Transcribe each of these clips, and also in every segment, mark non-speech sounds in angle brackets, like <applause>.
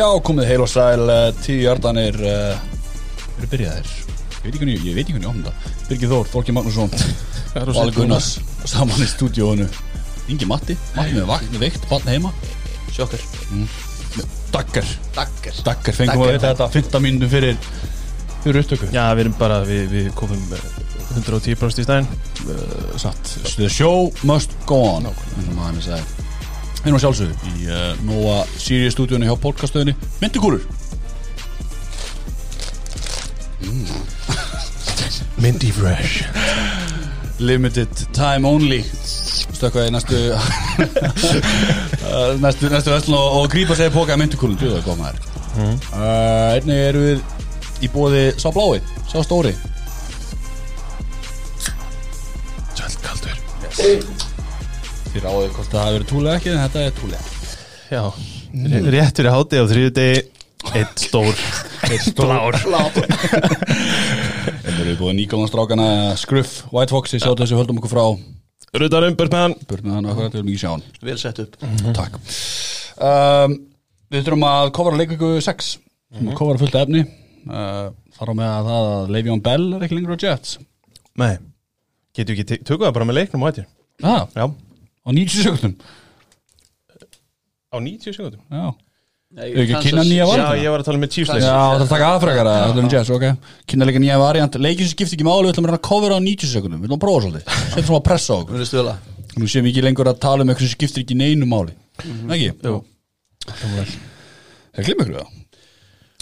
Já, komið heil og sæl, uh, tíu hjartanir uh, eru byrjaðir. Ég veit ekki hvernig, ég veit ekki hvernig ég opna þetta. Birgir Þór, Þorki Magnússon og Ali Gunnars saman í stúdíónu Ingi Matti, Matti með vakt, með veikt, bann heima. Sjokkar. Daggar, Daggar Daggar, fengum við þetta 15 mínútum fyrir fyrir upptöku. Já, við erum bara, við, við komum eh, 110% í stæðin uh, Satt, the show must go on. Eins og maður með sagði Erum að sjálfsögðu í uh, Nóa Sirius stúdíónu hjá podcastöðinni Myndikúrur <laughs> Minty Fresh. Limited time only. Stökkva í næstu <laughs> næstu, næstu vestlun og, og grípa sér póka myndikúlun, þú það koma þær Mhm. uh, einnig eru við í bóði sá blái, sá stóri. Sjöld kaldur þér áður hvort það verið túlega ekki en þetta er túlega Já, mm. rétt fyrir háti á þriðu degi Eitt stór. Eitt blár. Þetta eru búið nýgálanstrákana Skruff, White Fox, ég sjá þessu höldum okkur frá. Rutarum, burt með hann. Burt með hann akkurat, við erum ekki sjá hann. Vel sett upp. Takk. Um, Við þurfum að kofara leikvíku 6 mm -hmm. kofara fullt efni. Uh, þar á með að það að Le'Veon Bell er ekki lengur á Jets. Nei, getur við ekki tökum það bara með leiknum og hættir ah, Já, á 90 sekundum á 90 sekundum Já, Nei, ekki Kansas- kynna nýja val? Já, ég var að tala með Chiefs leik Já það er að taka aðfrekar að það er um Jets, ok. Kynna leika nýja variant, leikin sem skiptir ekki máli við ætlum að reyna að kofara á 90 sekundum, við ætlum að prófa svolítið. <laughs> Settum svona að pressa á okkur. Við erum stöðla Nú séum við ekki lengur að tala um eitthvað sem skiptir ekki neinu máli. Ekki? Jú. Það glimur ykkur það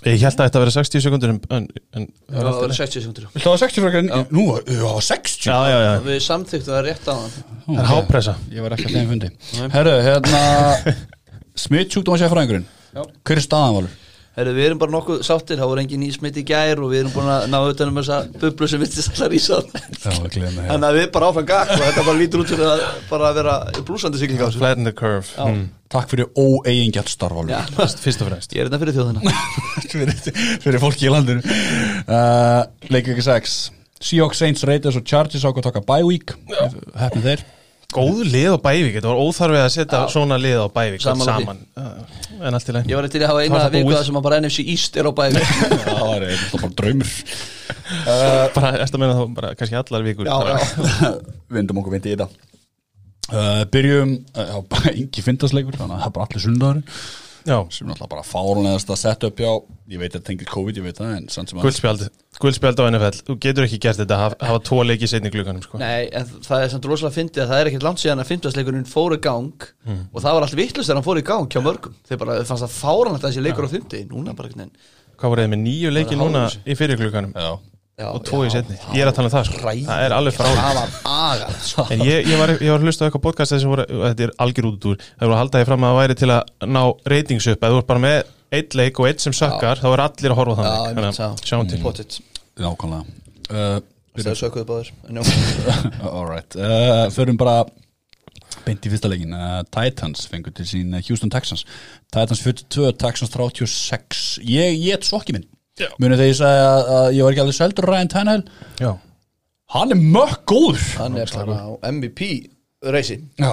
Ég held að þetta að vera 60 sekundur en, en, en Það var 60 sekundur Viltu hafa 60 frekar? en- Nú, já, 60 Já, já, já, Við samþyktum það rétt á hann það er hápressa. Ég var ekki að þeim fundi. Herru, hérna <laughs> Smitt sjúkdóma sér fræðingurinn Hver er staðan Herru, við erum bara nokkuð sáttir Það voru engin nýsmitt í gær Og við erum búin að ná utan um þessa bublu sem vittist allar í sá Já, það glemur mig Þannig að við bara áfram gakk Og þetta bara lítur út fyrir að bara vera blúsandi sigling á þessu. Flatten the curve. Mm. Takk fyrir óeigingjart starf Já, Fyrst og fremst. Ég er þetta fyrir þjóðina. <laughs> Fyrir, fyrir fólki í landinu. Uh, Leik ekki 6 Seahawks, Saints, Raiders og Chargers að taka bye week. Hefnir þeir Góð lið á Bævík, þetta var óþarfið að setja svona lið á Bævík saman. Uh, En allt í leið Ég var til að hafa eina var það viku búið. Það sem að bara NFC East er á bæði <laughs> Það var eitthvað bara draumur. <laughs> Bara, eftir að meina þá bara kannski allar vikur? Já, já. <laughs> Vindum okkur vindi í þetta. Uh, Byrjum uh, Já, bara engi fyndasleikur Þannig að það er bara allir sundagur Já, sem er náttúrulega bara fárunlegast að setja upp hjá ég veit að það tengir COVID, ég veit það en samt sem að guldspjald á NFL Þú getur ekki gert þetta að hafa, hafa tvo leiki setni glugganum sko. Nei, en það er samt rosalega fyndið að það er ekkert langt síðan að fimmtastleikurinn fór í gang og það var allt vittlust þegar hann fór í gang hjá mörgum. Þeir bara fannst að þessi leikur á fimmti núna bara veginn. Hvað voruð þið með nýju leiki Það var núna í fyrir Já, og tvo í setni Ég er að tala um það sko. Það er alveg frá það var sko. En ég, ég, var, ég var að hlusta á eitthvað podcast voru, og þetta er algjör eitt leik og eitt sem sökkar þá er allir að horfa þannig sjáum til. Pottit, nákvæmlega. Það er sökuðu báður alright uh, förum bara beint í fyrsta leikin uh, Titans fengur til sín uh, Houston Texans. Titans 42, Texans 36 ég get svokki minn. Munið þegar ég sagði að, að ég var ekki alveg seldur Ryan Tannehill? Já, hann er mökk góður. Hann er bara MVP reysi já,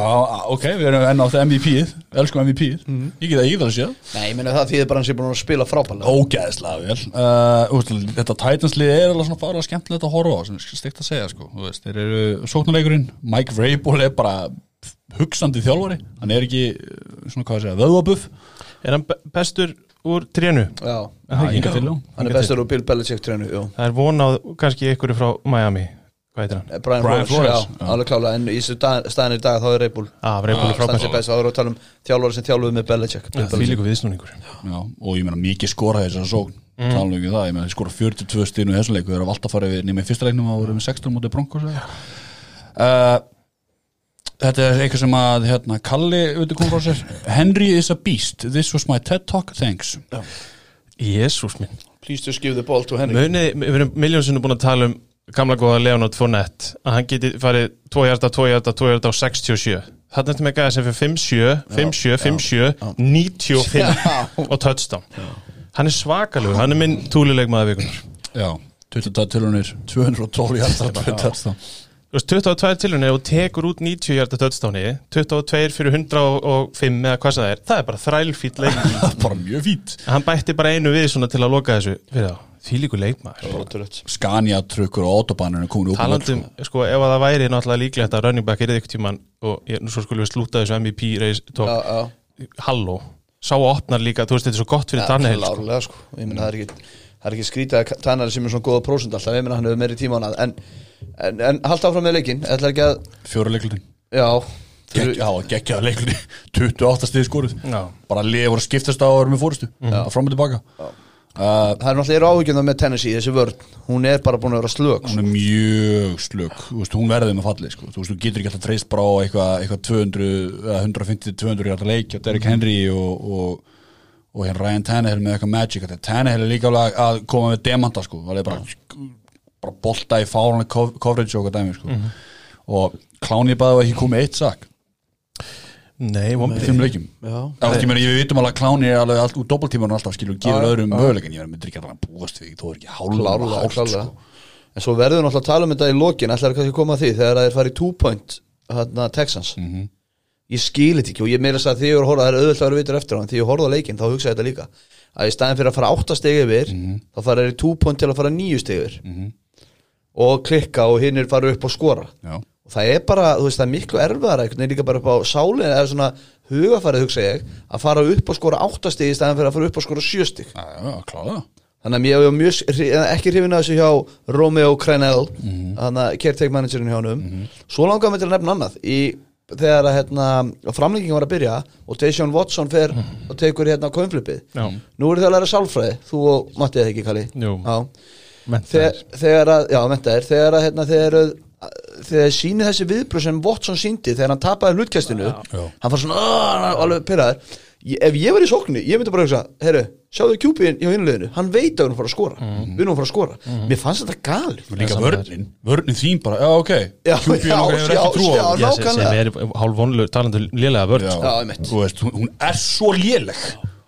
ok, við erum enn á það MVP-ið elskum MVP-ið, ég get það ekki það að sé Nei, ég meina það þýðir bara hann sé búin að spila frábælega ógæðslega vel. Uh, úst, þetta Titans-lið er alveg svona fara skemmtilegt að horfa á sem er steikt að segja sko. Þú veist, þeir eru sóknarleikurinn Mike Vrabel er bara hugsandi þjálfari. Hann er ekki uh, svona hvað að segja vöðvabuff. Er hann be- bestur úr trénu? Já, Já, hann er bestur úr Bill Belichick trénu, Það er vonað kannski ykkur frá Miami Hvað heitir hann? Brian, Brian Flores, Flores, já, já. alveg klálega. En í staðan í dag þá er Reybúl Ah, Vreipul er stansi frábært best, þá erum við að tala um þjálfari sem þjálfuð með Belichick. Og ég meina mikið skora þessar sókn. Mm. tala um ekki það, ég meina skora 42 stinu í þessum leiku, þeir eru alltaf farið við nema í fyrsta leiknum að voru með 16 mútið Broncos uh, Þetta er eitthvað sem að hérna, Kalli, veitu kom frá sér? Henry is a beast, this was my TED talk. Thanks. Jésús minn. Please just give the ball to Henry. Muni, við erum miljónsinu búin að tala um gamla góða Leonard Fournette að hann geti farið 2 hjarta, 2 hjarta, 2 hjarta og 67 Þannig er með gæða sem fyrir 5-7 5-7, 5-7, 95 og touchdown. Hann er svakalugur, hann er minn túlileg maður vikunar Já, 22 tilunir 212 hjarta, 2 touchdown veist, 22 tilhörni og tekur út 90 hjarta touchdowni 22 fyrir 105 eða hvað það er, það er bara þrælfýtt leik <laughs> bara mjög fínt hann bætti bara einu við svona til að loka þessu fyrir þá, því líku leikmaður Ótrúlegt. Scania trukkur og autobaninu komin út talandum, sko, ef að það væri náttúrulega líklegt að running back er eitthvað tíman og ég, nú svo skulum við slúta þessu MVP reis tók, Já, já. halló sá að opnar líka, þú veist, þetta er svo gott fyrir Ja, Daniel sko. sko. Ég meina, það er ekki það er ekki skrítið að tænari sem er svona góða prósent alltaf, ég meina hann hefur meiri tíma á hann en, en, en halda áfram með leikinn. Ætla ekki að, fjóra leiklutin. Já. Gekk, já, geggjaða leiklutin 28 <laughs> stið skoruð Já. bara voru að skiptast á vera með fórustu að fram og tilbaka. Uh, það er náttúrulega áhyggjum með Tennessee, þessi vörn. Hún er bara búin að vera slök hún er mjög slög þú veist, hún verður með falli sko. þú veist, þú getur ekki alltaf treyst bara á eitthvað eitthva 200, eða 150-200 hjarta leik og Derrick Henry og, og, og hérna Ryan Tannehill með eitthvað magic. Tannehill er líka alveg að koma með demanta sko, það er bara, bara bolta í fáranlega coverage og eitthvað dæmi sko. og Kláni baði ekki komið eitt sak. Nei, í fimm. Það meina, ég vitum alveg að Kláni er alveg allt úr doppeltímanum alltaf skilur og gefur öðrum möguleikin ég myndir ekki að búast við, þú er ekki hálf klárlega, hálft, klárlega. Sko. en svo verður við náttúrulega að tala um þetta í lokin ætlar kannski að koma að því þegar það er farið two point hérna, Texans. Mhm. ég skil þetta ekki og ég meira þess að því ég að horfa það er auðvitað að vera vitur eftir en því ég horfði á leikinn þá hugsaði þetta líka. Að í staðin fyrir að fara átta stegi yfir Mhm. þá fara þeir í two point til að fara níu stegi yfir og klikka og hinn er fara upp og skora Já. og það er bara, þú veist, það er miklu erfiðara einhvern veginn líka bara upp á sálinn eða svona hugafærið hugsa ég að fara upp og skora átta stegi í staðin fyrir að fara upp og skora sjö stegi Já, já, kláða Þannig að mjög, ekki hrifin að þessu hjá Romeo Crenell Mhm. þannig að caretaker managerin hjá honum svo langar mig til að nefna annað í, þegar að hérna, framlenging var að byrja og Deshaun Watson fer og tekur hérna coinflipið Já. nú eru þið að læra sálfræði þú og Matti eða ekki Kalli Jú. Já. Þegar, þegar að, já mentaðir þegar að hérna, þegar, þegar síni þessi viðbröð sem Watson síndi þegar hann tapaði hlutkæstinu Já. hann far svona "Ah", alveg pyrraður ef ég var í sókninni, ég myndi bara hugsa herru, sjáðu kjúpiðin hjá hinliðinu hann veit að hún fara að skora, við erum að fara að skora. Mér fannst þetta gali Líka vörnin, vörnin þín bara, já ok. Já, okkar hefur ekki trú á. Já, sem, er hálf vonlu talandi lélega vörð Já, sko. Já, einmitt. þú veist, hún, hún er svo léleg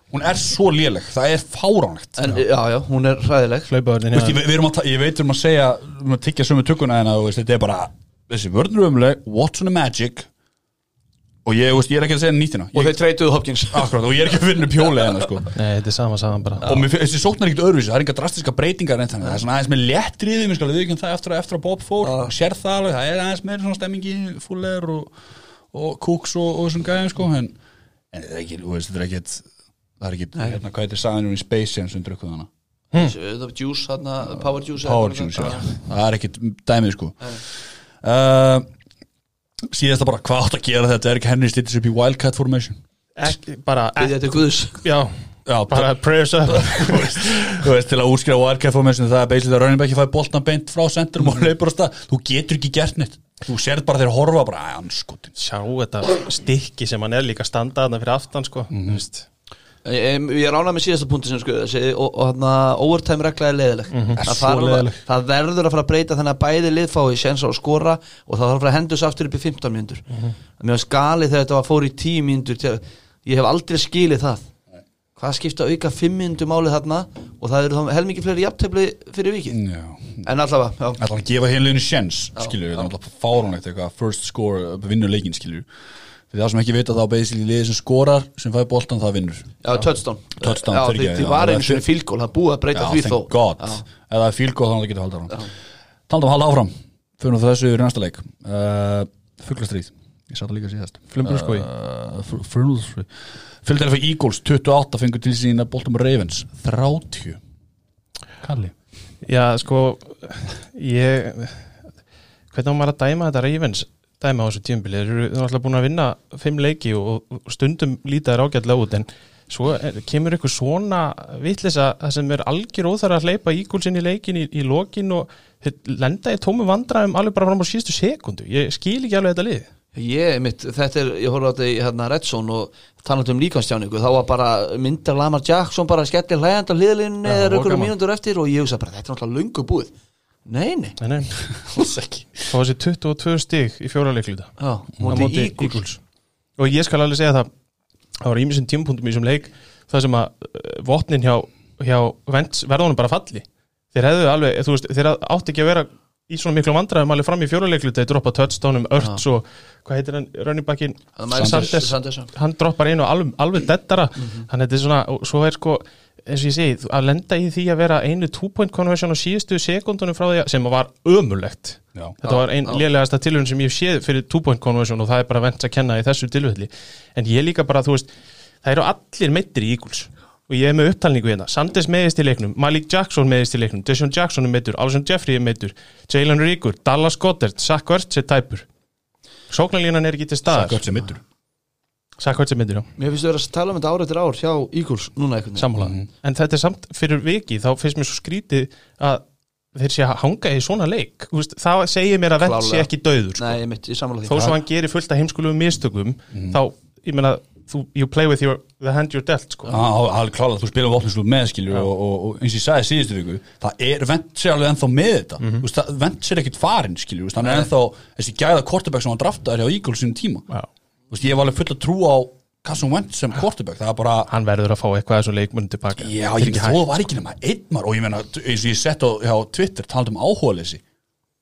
Hún er svo léleg, það er fáránlegt. En, já, já, hún er Þú veist, ég, við erum að, ta- ég veit við erum að segja við erum að tyggja sömu tökuna en að þú veist, þetta er bara þessi vörnur umleg, Watson er magic og ég, þú veist, ég er ekki að segja nýttina. Og þeir treytuðu Hopkins. Akkurat, og ég er ekki að finna pjóli hennar sko. Nei, þetta er sama saman bara. Og mér, þessi sóknar er ekkert öðruvísi, það er enga drastiska breytingar en það er svona aðeins með skal við ekki það eftir að, eftir að Bob fór sér það alveg, það er aðeins meira svona stemmingi fúleir og, og kúks og, og þessum gæðum sko, en, en þetta er ekki, þú veist, er það er ekki, hérna, hvað heitir saðan í Space Jam sem drukkuð hana var juice, hérna, power juice Power Juice, já. það er ekkit dæmið sko. Uh, síðast að bara hvað átt að gera þetta? Er ekki henni stýttis upp í Wildcat Formation. Ekki, bara, er guðs. Já, já, bara prayers up. <laughs> Þú veist, þú veist, til að útskrifa Wildcat Formation það er basically að running back fæði boltan beint frá centrum og leipur á stað, þú getur ekki gert neitt. Þú sérð bara þeir horfa bara, æ, anskotin. Sjá þetta stykki sem hann er líka standaðna fyrir aftan sko mm -hmm. Ég, ég er ánað með síðasta punkti sem sko þessi, og, að overtime regla er leiðileg það, Svo þarf að- leiðileg. það verður að fara að breyta þannig að bæði liðfái séns á að skora og það þarf að fara að hendus aftur upp í 15 mínútur. Mér var skalið þegar þetta var fór í 10 mínútur til- ég hef aldrei skilið það. Hvað skipta auka 5 mínútur málið þarna og það eru þá helmingi fleiri jafntefli fyrir vikið? Já. En allavega, Það er að gefa heimleginu skilur það er fáránlegt eitthvað, first score vinnur leikin, skilur fyrir það sem ekki vita þá basically liðið sem skorar sem fæði boltan það vinnur. Já touchdown. Touchdown, já, því já, var einu svona fyr- fylgól það búið að breyta Já, því thank þó. God. Já. Ef það er fílgóð þannig að það getur haldið áfram. Talandum að halda áfram. Fyrir nú þessu yfir í næsta leik. Uh, Fuglastrýð Ég satt að líka síðast. Flumbrúskói. uh, fyrir Eagles 28 fengur til sína Boltum Ravens. 30 Kalli. Já, sko ég hvernig á maður að dæma þetta Ravens dæma á þessu tímbili þeir eru alltaf búin að vinna fimm leiki og, stundum líta þær ágætlega út en svo er, kemur ykkur svona vitlisa það sem er algjör óþar að hleypa ígúlsinn í leikin í, í lokin og þeir lenda í tómu vandræðum alveg bara fram á síðustu sekundu. Ég skil ekki alveg þetta lið. Ég, mitt, þetta er, ég horfði á þetta í hérna Redson og talandi um líkanstjáningu þá var bara myndar Lamar Jackson bara skellir hlægjand á hliðlinni eða gaman. mínútur eftir og ég hugsa bara þetta er náttúrulega löngu búið Nei, nei, nei, nei, <laughs> þá var þessi 22 stig í fjóra leikluta já, móti Eagles. og ég skal alveg segja það það var ímissum tímapunktum í þessum leik það sem að uh, vopnin hjá, hjá verðunum bara falli. Þeir hefðu alveg, þú veist, þeir átti ekki að vera í svona miklu vandræðum alveg fram í fjóruleiklu þeir droppa touchdownum, Örts og hvað heitir hann, running backin Sanders, Sanders. Hann droppar einu alveg, alveg dettara hann þetta er svona, svo er sko eins og ég segi, að lenda í því að vera einu two-point conversion á síðustu sekundunum frá því að, sem var ömulegt Já. þetta var einn lélegasta tilhörun sem ég hef séð fyrir two-point conversion og það er bara vent að kenna í þessu tilfelli. En ég líka bara, þú veist það eru allir meittir í Eagles. Og ég er með upptalningu hérna, Sanders meðist í leiknum Malik Jackson meðist í leiknum, Deshaun Jackson er meittur Alson Jeffrey er meittur, Jalen Ríkur Dallas Goddard, Zach Ertz er tæpur. Sóknarlínan er ekki til staðar Gött sem meittur, já. Mér finnst þú vera að tala um þetta ár eftir ár hjá Eagles núna veginn. Sammála. En þetta er samt fyrir viki þá finnst mér svo skrítið að þeir sé að hanga í svona leik. Þú veist, það segir mér að vent sé ekki döður sko. Nei, ég mitt, ég sammála því. Þó svo hann gerir fullt af heimskulegu mistökum þá, ég meina, þú, you play with your, the hand you're dealt sko. alveg klálega, þú spilum vopninslu með skilju og, og, og eins og ég sagði síðustu viku það er, vent sér alveg ennþá með þetta. Mm -hmm. vent sér ekkit farin skilju hann er ennþá, þessi gæða kortebæk sem hann draftaði hjá Eagles sinni tíma. Já. Veist, ég var alveg full að trú á Carson Wentz sem er bara hann verður að fá eitthvað þessu leikmunni tilbaka já, er þó var ekki nema einn mar og ég meina, eins og ég sett á hjá Twitter talað um áhugalesi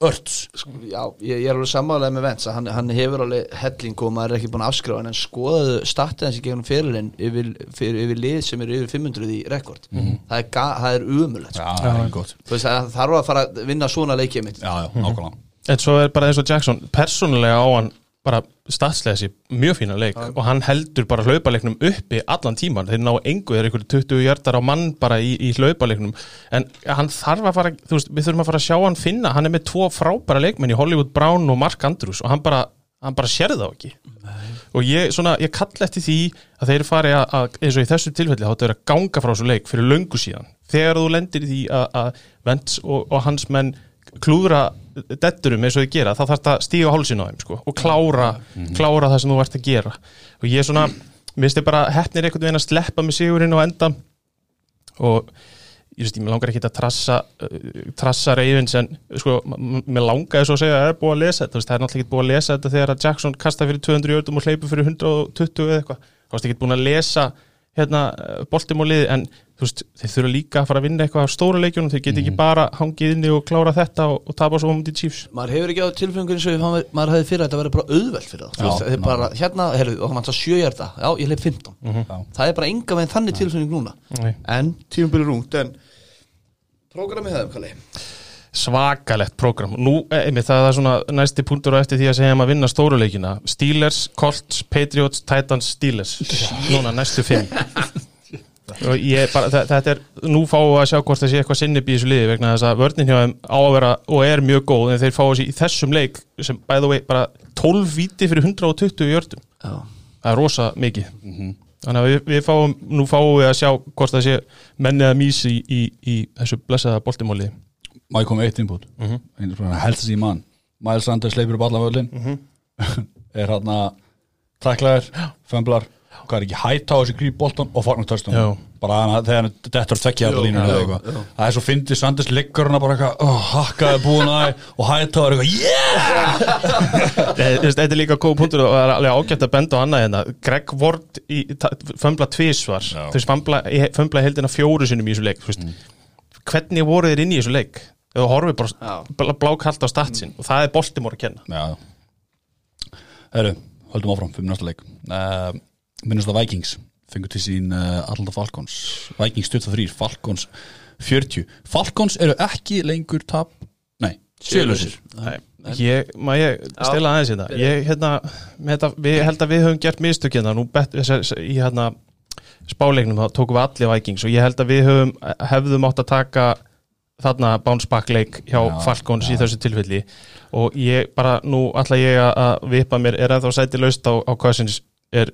Örts, Já, ég, ég er alveg sammálaðið með að hann, hann hefur alveg helling og maður er ekki búin að afskrifa hann en skoðaðu statið hans í gegnum fyrirlin yfir, fyrir, yfir lið sem eru yfir 500 í rekord. Það, er ga, það er er gott. Þú veist það þarf að fara að vinna svona leikið mitt. Já, já, nákvæmlega. En svo er bara eins og Jackson persónulega á hann bara statslega þessi mjög fína leik og hann heldur bara hlaupaleiknum uppi allan tíman þeir ná engu, þeir eru ykkur 20 hjartar á mann bara í, í hlaupaleiknum. En hann þarf að fara, veist, við þurfum að fara að sjá hann finna, hann er með tvo frábæra leikmenn í Hollywood Brown og Mark Andrews og hann bara, hann bara sérði þá ekki. Og ég, svona, ég kall eftir því að þeir fari að, eins og í þessu tilfelli þá þetta er að ganga frá þessu leik fyrir löngu síðan. Þegar þú lendir í því að, að Vents og, og hans menn klúðra detturum eins og þau gera þá þarf þetta að stíga hálsin á þeim sko, og klára, klára það sem þú ert að gera. Og ég er svona, mér finnst ég bara hefnir einhvern veginn að sleppa með sigurinn á enda. Og ég veist, ég mér langar ekki að trassa uh, trassa reyfins en sko, mér langaði svo að segja að það er búið að lesa þetta. Það er náttúrulega ekki búið að lesa þetta þegar að Jackson kasta fyrir 200 jördum og hleypu fyrir 120 eða eitthvað, þá varst ekki búin að lesa hérna boltum og liði en þú veist, þeir þurfa líka að fara að vinna eitthvað á stóra leikjunum, þeir geta ekki bara hangið inni og klára þetta og, og tapa svo um til Chiefs. Maður hefur ekki á tilfengunum sem hann- maður hefði fyrir að þetta verið bara auðvelt fyrir það Já, veist, þeir bara, hérna, heyrðu, og hann það sjöjarda já, ég leif 15 Já. það er bara enga veginn þannig tilfengung núna. Nei. en tímabili rúnt en prógramið hefðum kalli svakalegt prógram. Nú, eh, einmitt, það er svona næsti punktur á eftir því að segja um að vinna stóru leikina. Steelers, Colts, Patriots, Titans Steelers, núna næstu fimm. <laughs> Og ég bara þetta er, nú fáum við að sjá hvort það sé eitthvað sinnib í þessu liði vegna þess að vörnin hjá þeim á að vera og er mjög góð en þeir fá þessi í þessum leik sem by the way bara 12 víti fyrir 120 jördum já, það er rosa mikið. Þannig að við, við fáum, nú fáum við að sjá hvort það sé mennið að mís í, í, í þessu blessaða boltimóli má ég koma eitt input mm -hmm. helst þessi mann Miles Sanders leipur upp allan völlin <laughs> er hann að taklaðir, fömblar hvað er ekki hætt á þessi gríp boltan og fagnar Já. törstum bara þegar hann dettur tvekja þetta línu eða eitthvað. það er svo fyndið Sanders liggur hana bara eitthvað oh, hakkaði búin að og hætt á er eitthvað yeah! Þetta er líka góð punktur og það er alveg ágætt að benda á annað hérna. Greg Ward fömbla tvísvar veist, fömbla, heldina fjóru sinum í þessu leik þú veist, hvernig voru þeir inn í þessu leik ef þú horfið bara Já. bl- blákalt á statsin og það er Baltimore að kenna. Já. Herru, höldum áfram fyrir næsta leik. Uh, Minnast að Vikings fengur til sín uh, Atlanta Falcons. Vikings 23, Falcons 40 Falcons eru ekki lengur tap Nei, sjölusir Nei, ég, má ég stela aðeins hérna? Ég, hérna, með þetta, við held að við höfum gert mistök hérna, nú bet, þess, þess, í hérna spáleiknum, þá tókum við allir Vikings og ég held að við höfum, hefðum átt að taka þarna bounce back leik hjá Já, Falcons í þessu tilfelli. Og ég bara, nú ætla ég að- vipa mér, er ennþá sæti laust á, á Cousins er,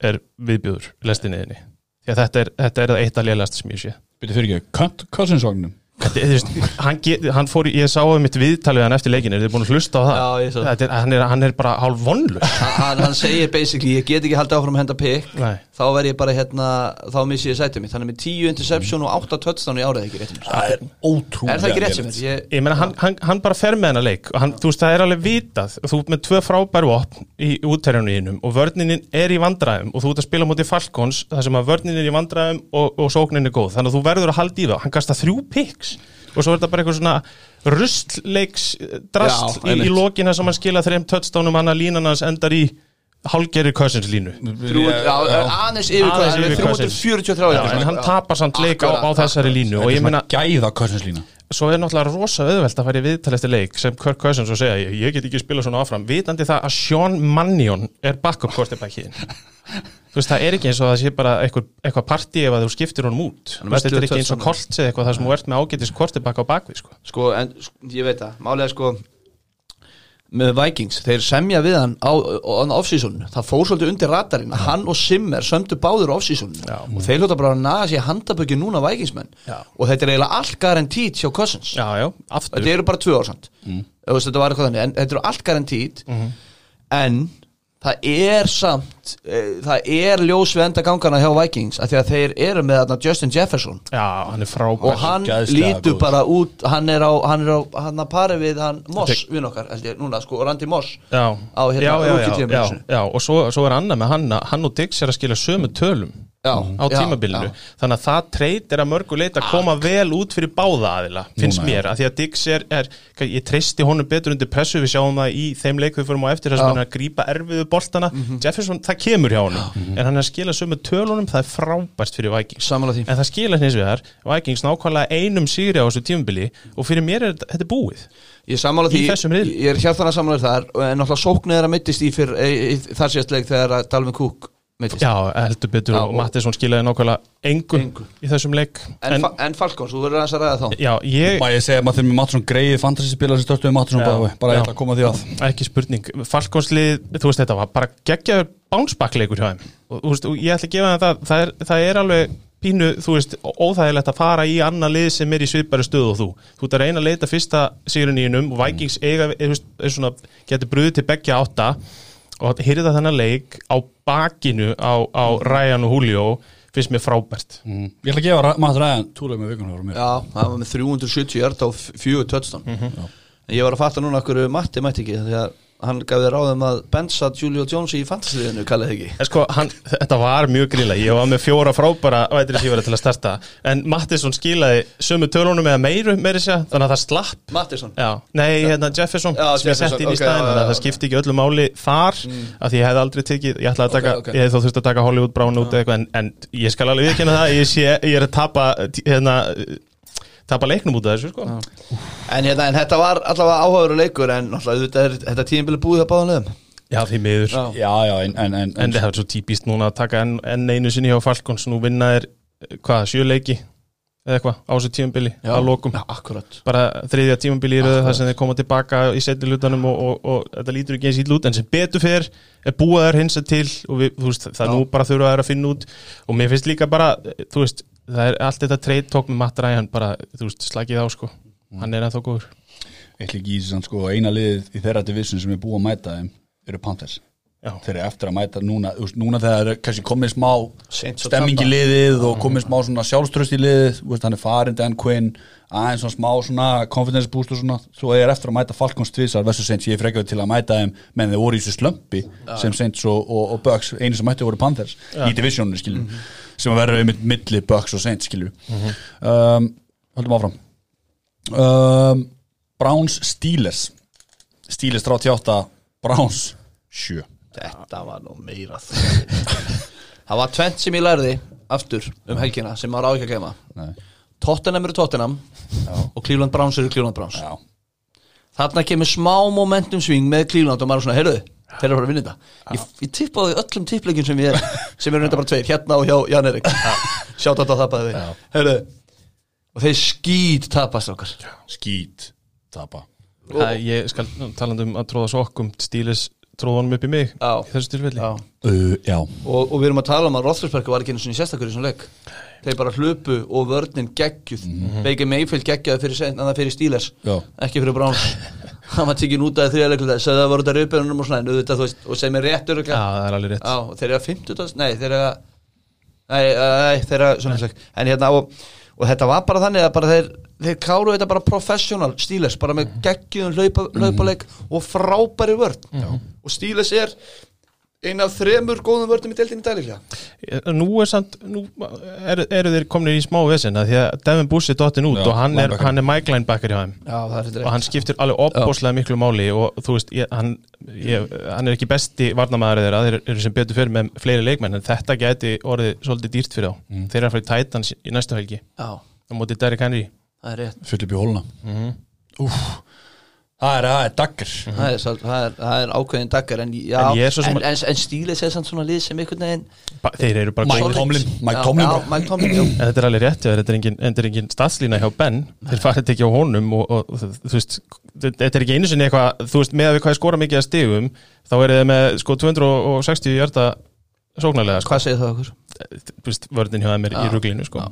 er viðbjöður lestinniðinni, því að þetta er, þetta er eitt að lélegast sem ég sé. Byrju fyrir ekki, þú veist, hann, hann fór, ég sá um mitt viðtalið hann eftir leikin, er þið búin að hlusta á það? Já, ég sá. Það. Þetta er, hann, er, hann er bara hálf vonlu hann, hann- segir basically ég get ekki haldið áfram að henda pick Nei. þá verð ég bara hérna þá missi ég sætið mitt. Hann er með 10 interception og 8 touchdown í árið ekki rétt er Það er ótrúlega er það ekki rétt sem er ég, Ég meina, hann, hann, hann bara fer með hennar leik. Og hann, þú veist, það er alveg vitað. Þú ert með tvö frábæru opn í útterjunum og vörninin er í vandræðum og þú ert að spila mútið Falcons þar sem að vörninin er í vandræðum og, og sóknin er góð. Þannig að þú verður að halda í það. Hann kasta þrjú picks og svo er þetta bara eitthvað svona rustleiks drast Já, í, í lokina sem hann skila þreim touchdownum hann að línan hans endar í hálgeri Cousins línu. Aðeins yfir Cousins. 343 Já, en hann tapar samt leik á, á þessari línu og ég meina, Gæða Cousinslína svo er náttúrulega rosa auðvelt að fara í viðtal eftir leik sem Kirk Cousins og segja, ég, get ekki spila svona áfram. Vitandi það að Sean Mannion er backup quarterbackiðin <laughs> þú veist, það er ekki eins og það sé bara eitthvað, eitthvað partí ef að þú skiptir honum út. Hann Þú veist, þetta er ekki eins og 11 Colts eða eitthvað þar sem ert með ágætis quarterback á bakvið sko. Sko, en ég veit það, málega sko með Vikings, þeir semja við hann á, á off-season, það fór svolítið undir radarinn, hann og Simmer sömdu báður á off-season Já. og þeir hljóta bara að naga sér handaböki núna Vikingsmenn. Já. og þetta er eiginlega allt garantít hjá Cousins. Já, já, þetta eru bara tvö ársand mm. þetta var eitthvað þannig, en þetta eru allt garantít Mhm. en það er samt e, það er ljós við enda gangana hjá Vikings af því að þeir eru með þarna Justin Jefferson. Já, hann er frábær. Og hann lítur bara út hann er á, hann er á, hann að pari við hann Moss, vinn okkar, held ég, núna sko, Randi Moss já, á, hérna, já, já, já, já, og svo, svo er annað með hann að hann og Diggs er að skila sömu tölum já, á tímabilinu. já. þannig að það treyt er að mörgu leita að koma vel út fyrir báða aðila finnst Núna, mér, að því að Diggs er, er ég treysti honum betur undir pressu við sjáum það í þeim leik við fyrir á eftir þess að hann er að grípa erfiðu boltana. Jefferson, það kemur hjá honum en hann er að skila sömu tölunum, það er frábært fyrir Vikings. En það skila hins vegar Vikings nákvæmlega einum sigri á þessu tímabili og fyrir mér er þetta- búið. Ég því, ég er hjartan að sammála þar en náttúrulega sóknir er að mittist í, fyrr, í, í þar síðast leik þegar Dalvin Cook mittist Já, heldur betur. Já, og og- Mattisson skilaði nákvæmlega engu, Engu. í þessum leik. En, en, en Falcons, þú verður aðeins að ræða þá. Já, ég, Má ég segja að maður þeim með Mattsson greiði fantasy spila sem störtuði Mattsson Já, bara, bara ég ætla að koma því að. Ekki spurning. Falkonslið, þú veist þetta var bara geggjaður bánsbakleikur hjá þeim. Og, þú veist, og ég ætla að gefa það það er, það er alveg pínu, þú veist, óþægilegt að fara í annan lið sem er í svipari stöðu og þú. Þú ert að reyna að leita fyrsta sigurinn í hennum og Vikings eiga, er, er svona getur brúðið til beggja átta og hýrða þennan leik á bakinu á, á Ryan og Julio finnst mér frábært mm. Ég ætla að gefa Matt Ryan túlega með vikunum frá mér Já, hann var með 370 hjart á fjögur tötstan Mhm. En ég var að fatta núna okkur Matti mætti ekki því að hann gaf þér ráðum að bensa Julio Jones í fantasy-liðinu, kallið ekki? Sko, hann, þetta var mjög grilla Ég var með fjóra frábæra vætri sífara til að starta. En Mattisson skilaði sömu tölunum eða meiru, meiri sér Þannig að það slapp. Mattisson? Já, nei, hérna Jefferson Já, sem ég Jefferson, setti inn í ok, staðinn já, þannig að já, það skipti ekki öllu máli þar af því ég hefði aldrei tekið, ég ætlaði að taka ok. ég hefði þó þurft að taka Hollywood Brown út eða eitthvað en, en ég skal alveg viðkynna það ég, sé, ég er að tapa hérna, tapa leiknum út af þessu sko. En, hérna, en þetta var allavega áhugaður leikur en þetta, er, þetta tíðinbili búið að báðan lögum Já, því miður. Já. Já, en, en, en, En það er svo típist núna að taka enn, einu sinni hjá Falcons nú vinna er, hvað, sjöleiki eða eitthvað, á þessu tímabili að lokum. Já, bara þriðja tímabili í röðu þar sem þeir koma tilbaka í setni lutanum og, og, og þetta lítur ekki eins í lút en sem betur fer er búið þær hinsa til og við, veist, það Já. nú bara þurfa þær að finna út. Og mér finnst líka bara, þú veist það er allt þetta trade talk með Matt Ryan bara, þú veist, slagið á sko. Hann er ennþá góður. Eitthvað ekki í þessu sko, eina liðið í þeirra division sem er búið að mæta þeim eru Panthers. Já. þeir eru eftir að mæta núna veist, núna þegar er kannski komið smá stemming í liðið og komið smá svona sjálfströst í liðið veist, hann er farin Dan Quinn aðeins svona smá svona confidence boost og svona. Svo er eftir að mæta Falcons tvisar versus Saints. Ég er frekjaði til að mæta þeim menn þeir voru í þessu slömpi sem Saints og, og, og Bucks einu sem mætti voru Panthers í divisioninu skilju sem að verður einmitt milli Bucks og Saints skilju um, höldum áfram. Um, Browns Steelers. Steelers 38 Browns 7 Þetta var nú meira. <laughs> Það var tvent sem ég lærði aftur um helgina sem maður á ekki að Nei. Tottenham eru Tottenham og Cleveland Browns eru Cleveland Browns. Já, Þarna kemur smá momentum sving með Cleveland og maður er svona, heyrðu, þeir eru að vinna þetta. Ég, ég tippaði öllum tippleikin sem ég er sem eru reynda bara tveir, hérna og hjá Jan Erik Sjátt að það tapaði við Heyrðu, og þeir skýt tapast okkar skít tapa. Það, ég skal talandi um að tróða sokkum stílis tróðanum upp í mig Já. í þessu tilfelli. Já. uh, Já, og, og við erum að tala um að Roethlisberger var ekki einu sinni sérstakur í svona leik. Þeir bara hlupu og vörnin geggjuð. Mm -hmm. Baker Mayfield geggjaði fyrir, fyrir Steelers Já. ekki fyrir Browns <laughs> hann var tekinn út af þriða leiklulega sagði að það voru þetta rauðbjörnum og svona auðvitað, þú veist, og sem er rétt Já, öruglega það er alveg rétt. Já, þeir eru að 50 nei, þeir eru að nei, þeir eru að svona slik. En hérna, og, og þetta var bara þannig að bara þeir, þeir káru þetta bara professional Steelers, bara með geggjum hlaupa, hlaupaleik og frábæri vörn. Og Steelers er Ein af þremur góðum vörnum í deildinni dæliklega Nú er samt, nú eru, eru þeir komin í smá vesinn að því að Devin Bush er dottin út Já, og hann er, hann er Mike Linebacker hjá þeim. Já, er og hann skiptir alveg opbóslega miklu máli og þú veist, ég, hann, ég, hann er ekki besti varnamæður þeirra, þeir eru sem betur fyrir með fleiri leikmenn, en þetta geti orðið svolítið dýrt fyrir þá, þeir eru að fara í Titans í næstu helgi, Já, á móti Derrick Henry. Það er rétt. Fyll upp í hóluna. Mhm. Úf Það er, það er daggar það er, það er, það er ákveðin daggar en, En er en, en, en stílis er samt svona lið sem einhvern veginn þeir eru bara Mike. Tomlin Mike Tomlin já. Mike Tomlin, þetta er alveg rétt, þetta er engin, er engin stadslína hjá Ben, þeir farið ekki á honum og, og veist, þetta er ekki einu sinni eitthvað, þú veist, með að við hvað skora mikið að stigum, þá eru þið með sko 260 hjarta sóknarlega, sko, Hvað segir það okkur? Vörðin hjá þeim er í Já, ruglinu, sko.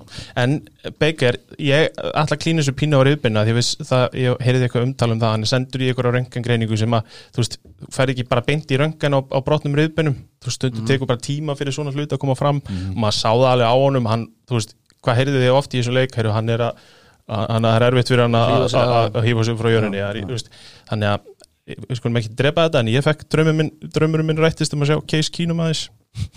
En Baker, ég ætla að klína þessu pínu á reyðbyrna, því veist, það, ég heyrði eitthvað umtal um það, hann sendur í eitthvað röngangreiningu sem að, þú veist, fer ekki bara beint í röngan á, á brotnum reyðbyrnum, þú veist, stundum tekur bara tíma fyrir svona hluti að koma fram, og maður sá það alveg á honum, hann, þú veist, hvað heyrði þið oft í þessu leik, heyrðu, hann er að að- hann er erfitt fyrir hann að- hýfa sig frá jörunni ja, þannig að við skulum ekki drepa þetta en ég fekk draumur minn rættist um að sjá Case Keenum aðeins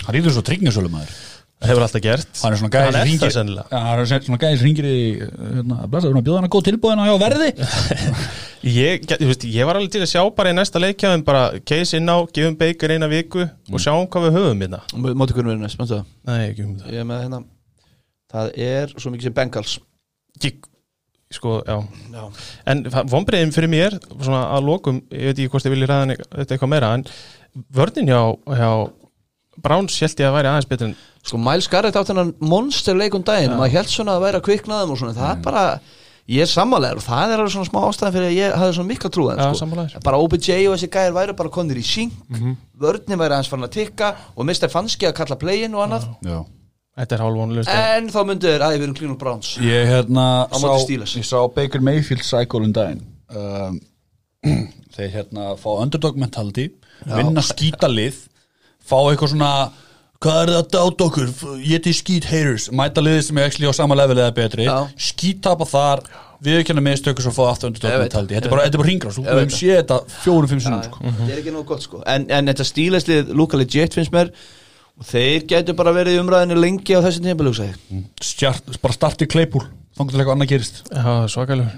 Hann rýður svo tryggingasölu maður. Það hefur alltaf gert. Hann er svona gæði Hann sem er það ringir sennilega. Já, Hann er svona gæði sem ringir í hérna, Blessa, að bjóða hann að góð tilbúðina hjá verði. <laughs> Ég, get- þú veist, ég var alveg til að sjá bara í næsta leikjaðum bara Case inn á, gefum Baker eina viku og sjáum hvað við höfum hérna. Móti hvernig verður næst, mannstu það? Nei, ekki um það. Ég er með hérna Það er svo mikið sem Bengals. Ég- sko, já. Já, En vonbreiðin fyrir mér, svona að lokum, ég veit ekki hvort ég vilja ræða þetta eitthvað meira, en vörnin hjá, hjá Browns held ég að væri aðeins betur en Sko Miles Garrett átt hennan monster leikum daginn. Maður held svona að væri að kviknaðum og svona. Það er bara, ég er sammálegur og það er alveg svona smá ástæðan fyrir að ég hafði svona mikla trú Já, sko. þér. bara OBJ og þessi gæðir væri bara konir í síng vörnin væri aðeins farin að tikka og Mr. Fanski að kalla playin og annað. Já. Þetta er hálfvonlust en þá myndu þeir að við erum Cleveland Browns. Ég hérna sá, ég sá Baker Mayfield cycle um daginn. Um, <clears throat> Þeir hérna fá underdog mentality vinna skýta lið fá eitthvað svona hvað er það að dáta okkur, ég til skít haters. Mæta liðið sem er actually á sama level eða betri. Já. skítapa þar við ekki hennar mistöku svo fá aftur underdog Ég veit mentality það, þetta er bara, þetta er bara ringra, við hefum séð þetta fjórum, fimm sinnum sko. það er ekki nóg gott sko. En, en þetta stíleslið Luka Legit finnst mér og þeir getur bara verið í umræðinu lengi á þessum tíma mm. Bara starti kleipúl þannig til eitthvað annað gerist. Svakalur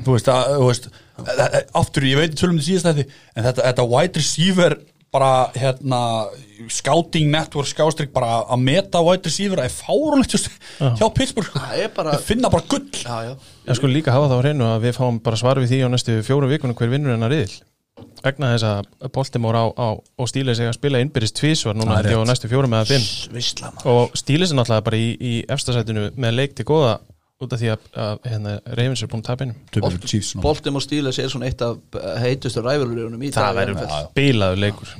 að, aftur, ég veit tölum til síðast þetta en þetta, þetta wide receiver bara hérna, scouting network skástrík bara að meta wide receiver er fárunlegt hjá Pittsburgh. Það bara- finna bara gull. Já, já. Ég sko líka hafa það á hreinu að við fáum bara svar við því á næstu fjórum vikunum hver vinnur hennar riðil vegna þess að Baltimore á, á og Stílis eiga að spila núna Það er held ég á næstu fjórum eða fimm. Og Stílis er náttúrulega bara í, í efstasætinu með leik til góða út af því að, að hérna, Ravens er búin að Töpur Chiefs svona. Baltimore Steelers er svona eitt af eh, heitustu ræfurlurunum í það dag. verður bilaður leikur.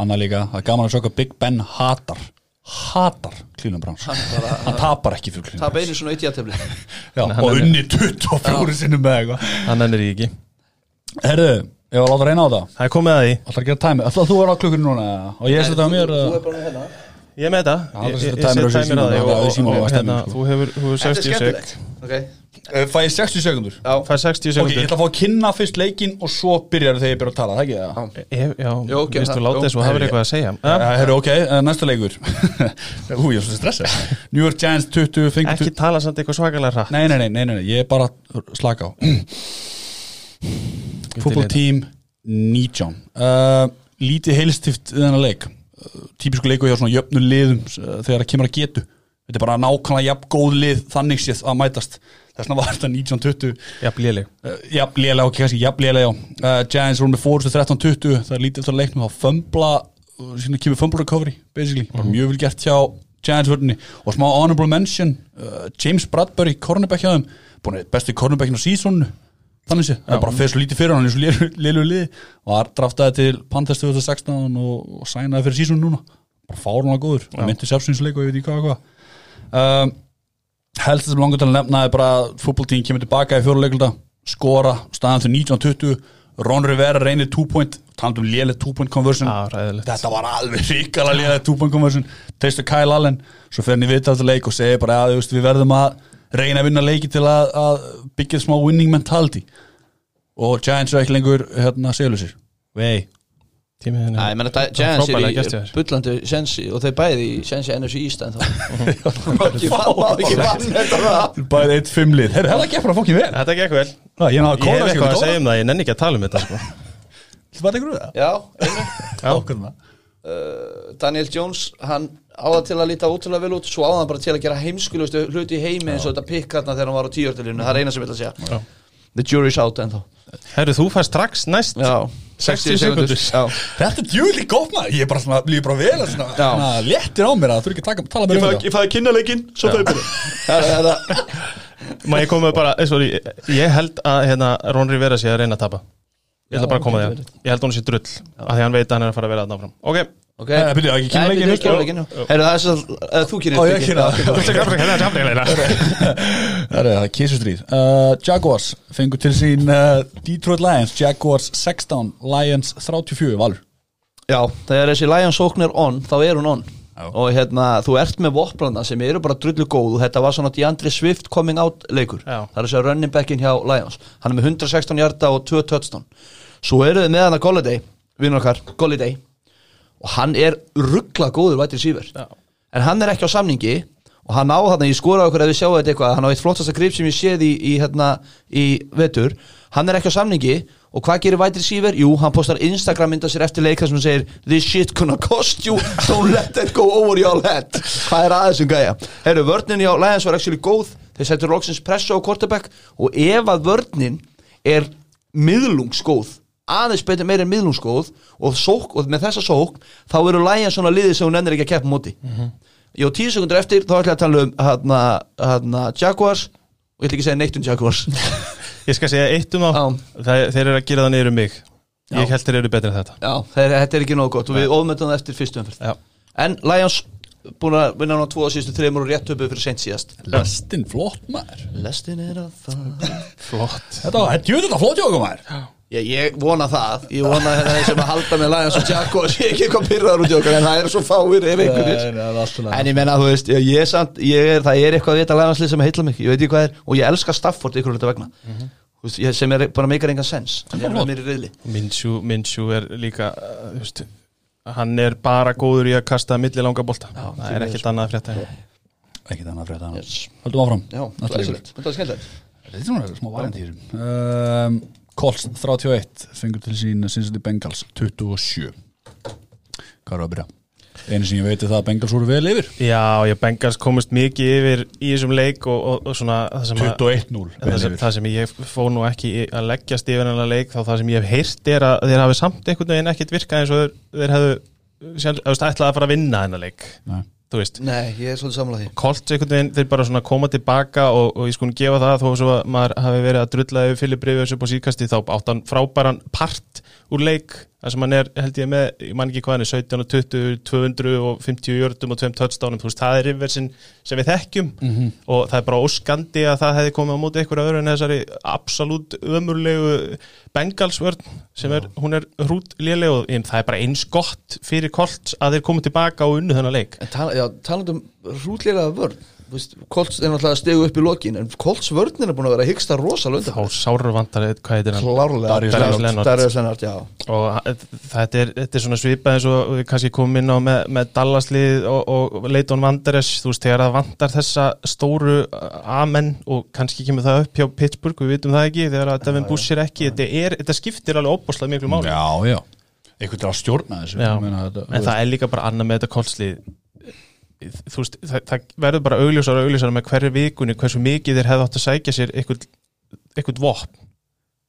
Annað líka, það er gaman að hvað Big Ben hatar. Hatar Cleveland Browns. Bara- hann tapar ekki fyrir Það Cleveland beinir svona eitt játefli <laughs> Já, hann og er- unni 24 sinnum með eitthvað. Hann ennir í ekki. Herðu, ég var að láta reyna á það. Það er komið að því. Ætlar að gera tæmi, þú að vera á klukkunni núna eða? og ég setja á mér Þú er bara með hérna ég með þetta. Já, ég, það ég, ég set tæmir að það hérna, sko. þú hefur, þú hefur Þetta er 60 sek skemmtilegt Ok. Eh, Fæ ég 60 sekundur? Já. Fær 60 Ok, ég sekundur ætla að fá að kynna fyrst leikinn og svo byrjar þegar ég byrja að tala, það ekki það? Ef- já, Jú, ok, vistu það- láta jú. þess og hafur eitthvað að segja? Herru, ok, uh, næsta leikur. <laughs> Ú, ég er svo stressað New York Giants 20, fengur ekki tala samt eitthvað svakalega hratt. Nei, nei, nei, nei, nei, nei, ég er bara slaka á. Fútbol tím 19 uh, Lítið heilstift við þennan leik Típisku leiku hjá svona jöfnu liðum uh, þegar það kemur að getu. Þetta er bara nákvæmlega jafn góð lið þannig séð að mætast. Þess vegna var þetta 1920 já, blíðleg Uh, jafn lélega, ok, kannski jafn lélega, já. Uh, Giants voru með fórustu 13-20 það er lítið eftir að leiknum þá fömbla síðan kemur fumble recovery, basically. Bara mjög vel gert hjá Giants vörðinni og smá honorable mention uh, James Bradbury, cornerback hjá þeim búin að bestu cornerbackin á sísonu þannig sé, það er bara fyrir svo lítið fyrir hann eins og liður liði. Það draftaði til Panthers 2016 og, sænaði fyrir sísonu núna. Bara fárunlega góður, það myndi sérfsynsleik og ég veit ekki hvað hvað. Um, helst sem langar til að nefna er bara að fútboltíðin kemur tilbaka í fjóruleikulta skora, staðan til 1920 Ron Rivera reynir 2 point talað um lélega 2 point conversion. Já, ræðilegt. þetta var alveg ríkala lélega 2 point conversion. Treystu Kyle Allen svo fer hann í viðtal til leik og segir bara að við verðum að reyna að vinna leiki til að, að byggja smá winning mentality. Og Giants er ekki lengur hérna segjulisir vei, Giants er í bullandi sensi og þeir bæði í sensi NFC East en þá. <laughs> Bæðið eitt fimmlið Herra, þetta gekk bara fokkin vel. Þetta gekk vel. Ná, Ég hef eitthvað að segja um það, ég nenni ekki að tala um þetta sko. Þú var eitthvað það? Já, einu Já. Ákveðum það uh, Daniel Jones, hann á það til að líta ótrúlega vel út svo á það bara til að gera heimskulustu hluti í heimi eins og þetta pikk hérna þegar hann var á tíörtilinu það er eina sem ég vil að segja. Já. The jury's out ennþá. Herru, þú fær strax næst Já, 60 sekúndur. Já, Þetta er djúli gótt maður. Ég er bara svona, líður bara vel að svona, léttir á mér að þú er ekki að taka, tala með um þetta. fæði kynnaleikin, svo <laughs> Það er það Má ég koma bara, eh, sorry, ég held að hérna, Ron Rivera sé að reyna að tapa Ég ætla bara að koma því Ég held að hún sé drull af Því að hann veit að hann er að fara að vera að náfram Ok. Ok, Eh, byrju, ekki kynleikin Nei, fyrst? kynnaleikin Herru, það er svo að þú kynir Ó, ég kynna. <laughs> Það er það, kísustríð uh, Jaguars fengur til sín uh, Detroit Lions, Jaguars 16 Lions 34, Valur. Já, þegar þessi Lions sókn er on þá er hún on. Já. og hérna, þú ert með vopplana sem eru bara drullu góð og þetta var svona DeAndre Swift coming out leikur. Já. það er þessi running backin hjá Lions. Hann er með 116 hjarta og 2 touchdown svo eru þið með hann að Golladay vinnur okkar, Golladay og hann er ruggla góður vættir Já. en hann er ekki á samningi og hann á þarna, ég skoraði okkur ef við sjáum þetta eitthvað hann á eitt flottasta grip sem ég séð í, í, hérna, í vetur, hann er ekki á samningi og hvað gerir White Receiver? Jú, hann postar Instagram mynda sér eftir leika sem hann segir This shit gonna cost you, don't let that go over your head Hvað er aðeins um gæja? Herru, vörnin hjá Lions var actually góð þeir settur loksins pressu á quarterback og ef að vörnin er miðlungsgóð aðeins betur meira en miðlungsgóð og, sók, og með þessa sók þá eru Lions svona liðið sem hún ennir ekki að keppa á móti. Jó, tíu sekundur eftir þá ætla ég að tala um hana, hana, Jaguars. Og ég ætla ekki að segja neitt um Jaguars. <laughs> Ég skal segja eitt um þá. Já. Það- Þeir eru að gera það niður um mig. Já. Ég held þeir eru betri en þetta. Já, þeir, þetta er ekki nógu gott og við ofmyndum það eftir fyrstu umferð. Já. En Lions búin að vinna á tvo og síðustu þreymur og rétt uppi fyrir seint síðast. Lestin flott maður. Lestin er að það <laughs> Flott. Þetta var, þetta er flott okkur maður Ég, ég vona það, ég vona að þeir sem að halda með Lions og Jaguars, ég er ekki eitthvað pyrraður út í okkar en það er svo fáir ef einhvernir En ég menna, þú veist, ég, ég samt, ég er, það er eitthvað að vita Lionslið sem heitla mig, ég veit ekki hvað er og ég elska Stafford ykkur hluta vegna. Þú veist, ég, sem er bara meikar engan sens. Hann er er líka uh, veist, Hann er bara góður í að kasta milli langa bolta. Já, Það er ekkert annað að frétta Ekki þannig að frétta. Höldum áfram. Það er þetta er skemmtilegt Colts 31 fengur til sín Cincinnati Bengals 27 Hvað er að byrja? Einu sem ég veit er það að Bengals voru vel yfir Já, ég Bengals komist mikið yfir í þessum leik og, og, og svona það sem, að, 21-0 það, það sem ég fór nú ekki að leggjast yfir hennar leik þá það sem ég hef heyrt er að þeir hafi samt einhvern veginn ekkit virkað eins og þeir, hefðu sjálf, þú veist, ætlað að fara að vinna hennar leik Nei. Þú veist. Nei, ég er svolítið samlað því. Colts einhvern veginn, þeir bara svona koma tilbaka og, og ég skulum gefa það þó að maður hafi verið að drulla yfir Filip Rivers upp á síðkasti þá átt hann frábæran part úr leik. Þar sem hann er, held ég með, ég man ekki hvað hann er 17 og 20, 250 jördum og 2 touchdownum, þú veist, það er Riversin sem við þekkjum. Mhm. og það er bara óskandi að það hefði komið á móti einhverju öðru en þessari absolutt ömurlegu Bengalsvörn sem er, hún er hrút léleg og það er bara eins gott fyrir Colts að þeir komið tilbaka og unnu þennan leik. En tala, já, talandi um hrútlega vörn Colts er náttúrulega að stegu upp í lokin en Colts vörnin er búin að vera að hyggsta rosalega þá sáru vantar hvað heitir hann? Klárlega. Darius já. Og þetta er, þetta er svona svipað eins og við kannski komum inn á með, með Dallaslið og, og Leighton Wanderers þú veist, þegar það vantar þessa stóru uh, amen og kannski kemur það upp hjá Pittsburgh, við vitum það ekki þegar að Devin Bush er ekki, þetta, er, þetta skiptir alveg óbúslega miklu máli. Já, já. Einhvern er að stjórna þessu. Já, ég meina, þetta, en það er líka bara annað með þetta kolslið þú veist, það, það verður bara augljósar og augljósar með hverju vikunni hversu mikið þeir hefði átt að sækja sér eitthvað, vopn.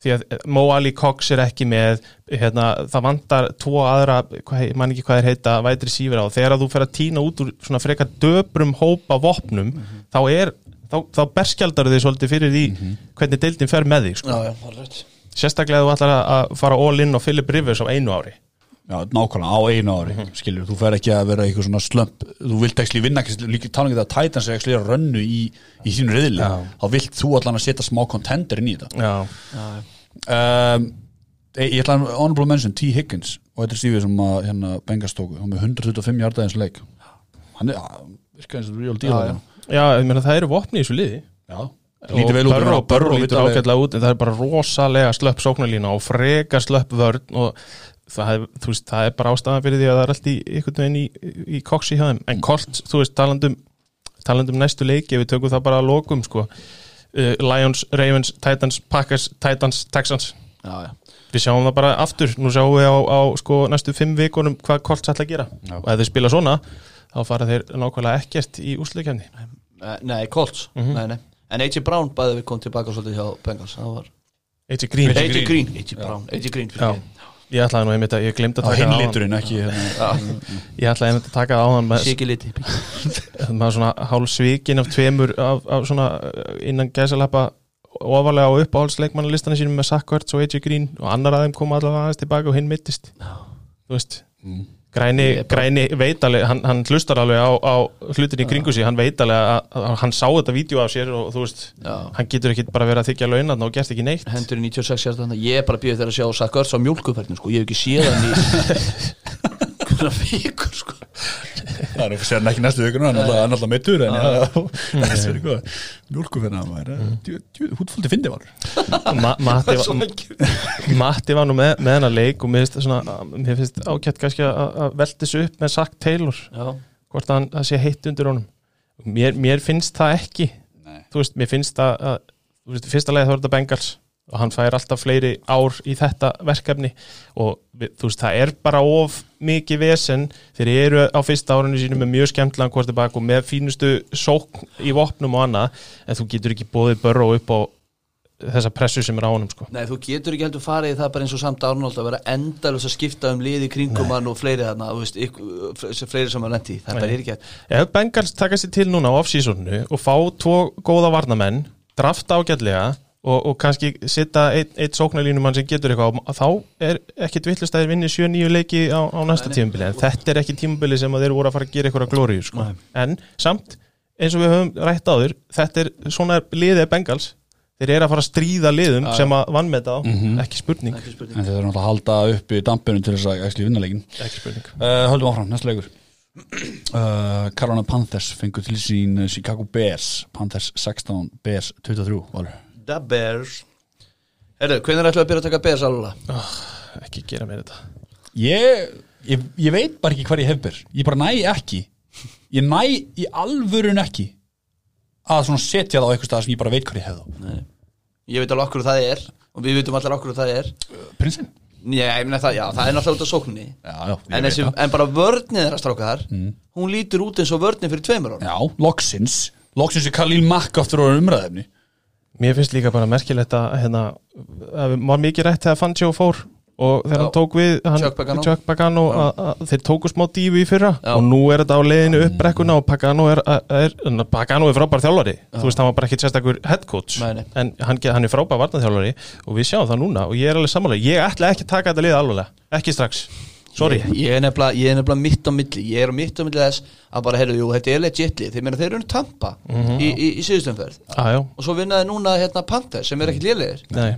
Því að eh, Mo Ali Cox er ekki með hérna, það vantar tvo aðra hvað, ég man ekki hvað þeir heita, vætri sífur á. Þegar að þú fer að týna út úr svona frekar döbrum hópa vopnum þá er, þá, þá berskjaldar þið svolítið fyrir því hvernig deildin fer með þig sko. Já, já, er sérstaklega þú ætlar að- fara all in á Philip Rivers á einu ári Já, nákvæmlega, á einu ári Mhm. skilur, þú fer ekki að vera eitthvað svona slömp þú vilt ekki vinna, líka tala ekki það að Titans er ekki að rönnu í, í sínu riðli Já. þá vilt þú allan að setja smá contender inn í þetta Já, um, ég, ég ætla að honorable mention T. Higgins og þetta er stífið sem að hérna Bengals tóku, hann með 125 hjartaðins leik hann er, virka eins og real deal Já, já. já, já ég meina það eru vopni í þessu liði já. lítið vel út Börro, Börro lítur alveg- ágætlega út en það er bara rosalega slöpp sóknarlína og frekar slöpp vörn og það þú veist, það er bara ástæðan fyrir því að það er allt í einhvern veginn í, í koksi hjá þeim, en Colts, þú veist, talandum talandum næstu leiki, við tökum það bara að lokum, sko uh, Lions, Ravens, Titans, Packers, Titans Texans, já, já. við sjáum það bara aftur, nú sjáum við á, á sko, næstu fimm vikunum hvað Colts ætla að gera Já. og ef þeir spila svona, þá fara þeir nákvæmlega ekkert í úsleikefni Eh, Nei, Colts, Mhm. nei, nei En A.J. Brown bæði við kom tilbaka svolítið hjá Bengals AJ Green, AJ. Green. A.J. Brown, A.J. Green fyrir ég ætlaði nú einmitt að, ég glemd að taka það á hann. hinliturinn ekki hérna. ég ætlaði einmitt að taka það á hann með, Siki liti. <laughs> Maður svona hálf svikin af tveimur af, af svona uh, innan gæsalappa ofalega á uppáhaldsleikmannalistana sínum með Sackwarts og AJ Green og annar að þeim koma allavega aðeins tilbaka og hinn mittist þú veist. Mm. Græni, græni veit alveg hann, hann hlustar alveg á, á hlutin í kringu sig hann veit alveg að, að hann sá þetta vídeo af sér og þú veist, Já. hann getur ekki bara verið að þykja launan og gert ekki neitt Hendur í 96 hjarta þannig Ég er bara býðið þegar að sjá Sack Ertz á mjólkuferðinu sko. Ég hef ekki séð hann í <laughs> Hvernig vikur sko. Það er að segja ekki næstu vikuna Hann er alltaf meittur en já, <laughs> það er fyrir hvað Mjölkufinna maður Hútfóldi fyndi var. Ma <laughs> Matti, var, mikið. Matti var nú með, með hennar leik og mér finnst, svona, mér finnst ágætt kannski að, þessu upp með Sack Taylor. Já, hvort það sé heitt undir honum. Mér, mér finnst það ekki. Nei. þú veist, mér finnst það að, þú veist, í fyrsta leið þá er þetta Bengals og hann fær alltaf fleiri ár í þetta verkefni og þú veist, það er bara of mikið vesen þeir eru á fyrsta árunni sínu með mjög skemmtlan hvort tilbaka og með fínustu sókn í vopnum og annað en þú getur ekki bóðið börra upp á þessa pressu sem er á honum sko. Nei, þú getur ekki heldur farið það bara eins og samt Arnold að vera endalus að skipta um liði kringum hann og fleiri þarna, veist, fleiri sem hann lendi, það Nei. bara er ekki Ef Bengals taka sér til núna á off-seasonu og fá tvo góða varnamenn drafta ágætlega og, og kannski sitta eitt, eitt sóknarlínumann sem getur eitthvað á- þá er ekkit vittlust að þeir vinni 7-9 leiki á, á næsta tímabili. En þetta er ekki tímabili sem að þeir voru að fara að gera eitthvað glóriu sko. En samt eins og við höfum rætt áður þetta er svona liðið Bengals. Þeir eru að fara að stríða liðum sem að vannmeta á, Mhm. ekki spurning. Ekki spurning. En þeir eru náttúrulega að halda uppi dampinu til þess að æsli vinna leikin ekki spurning. Uh, Höldum áfram, næsta leikur. Uh, Carolina Panthers fengur til sín Chicago Bears. Panthers 16, Bears 23 Valur. The Bears. Herru, hvernig ætlum við að byrja að taka Bears alveg? ekki gera mér þetta. Ég, ég, ég veit bara ekki hvað ég hef Bears. Ég bara næ ekki. Ég næ í alvörun ekki að svona setja það á eitthvað stað sem ég bara veit hvað ég hef þá. Nei. Ég veit alveg okkur það er og við veitum allir okkur það er. Prinsinn? Já, ég meina það, já, það er náttúrulega út af sókninni. Já, já, ég en, en bara vörnið þeirra stráka þar hún lítur út eins og vörnið fyrir tveimur ára Já, loksins. Loksins er Khalil Mack aftur á umræðefni Mér finnst líka bara merkilegt að hérna, að var mikið rætt þegar Fangio fór og þegar Já. hann tók við hann, Chuck Pagano. Að, að þeir tóku smá dífu í fyrra Já. og nú er þetta á leiðinu upp brekkuna og Pagano er, er, er, Pagano er frábær þjálfari þú veist, hann var bara ekki sérstakur head coach nei. en hann, hann er frábær varnaþjálfari og við sjáum það núna og ég er alveg sammála ég ætla ekki að taka þetta lið alveg ekki strax, sorry ég, er nefnilega, ég er nefnilega mitt á milli Ég er mitt á milli þess að bara, heyrðu, jú, þetta er legitli Þeir meina þeir eru tampa í, í, í síðustumferð ah, já, Og svo vinnaði núna hérna Panthers sem er ekkit lélegir. Nei,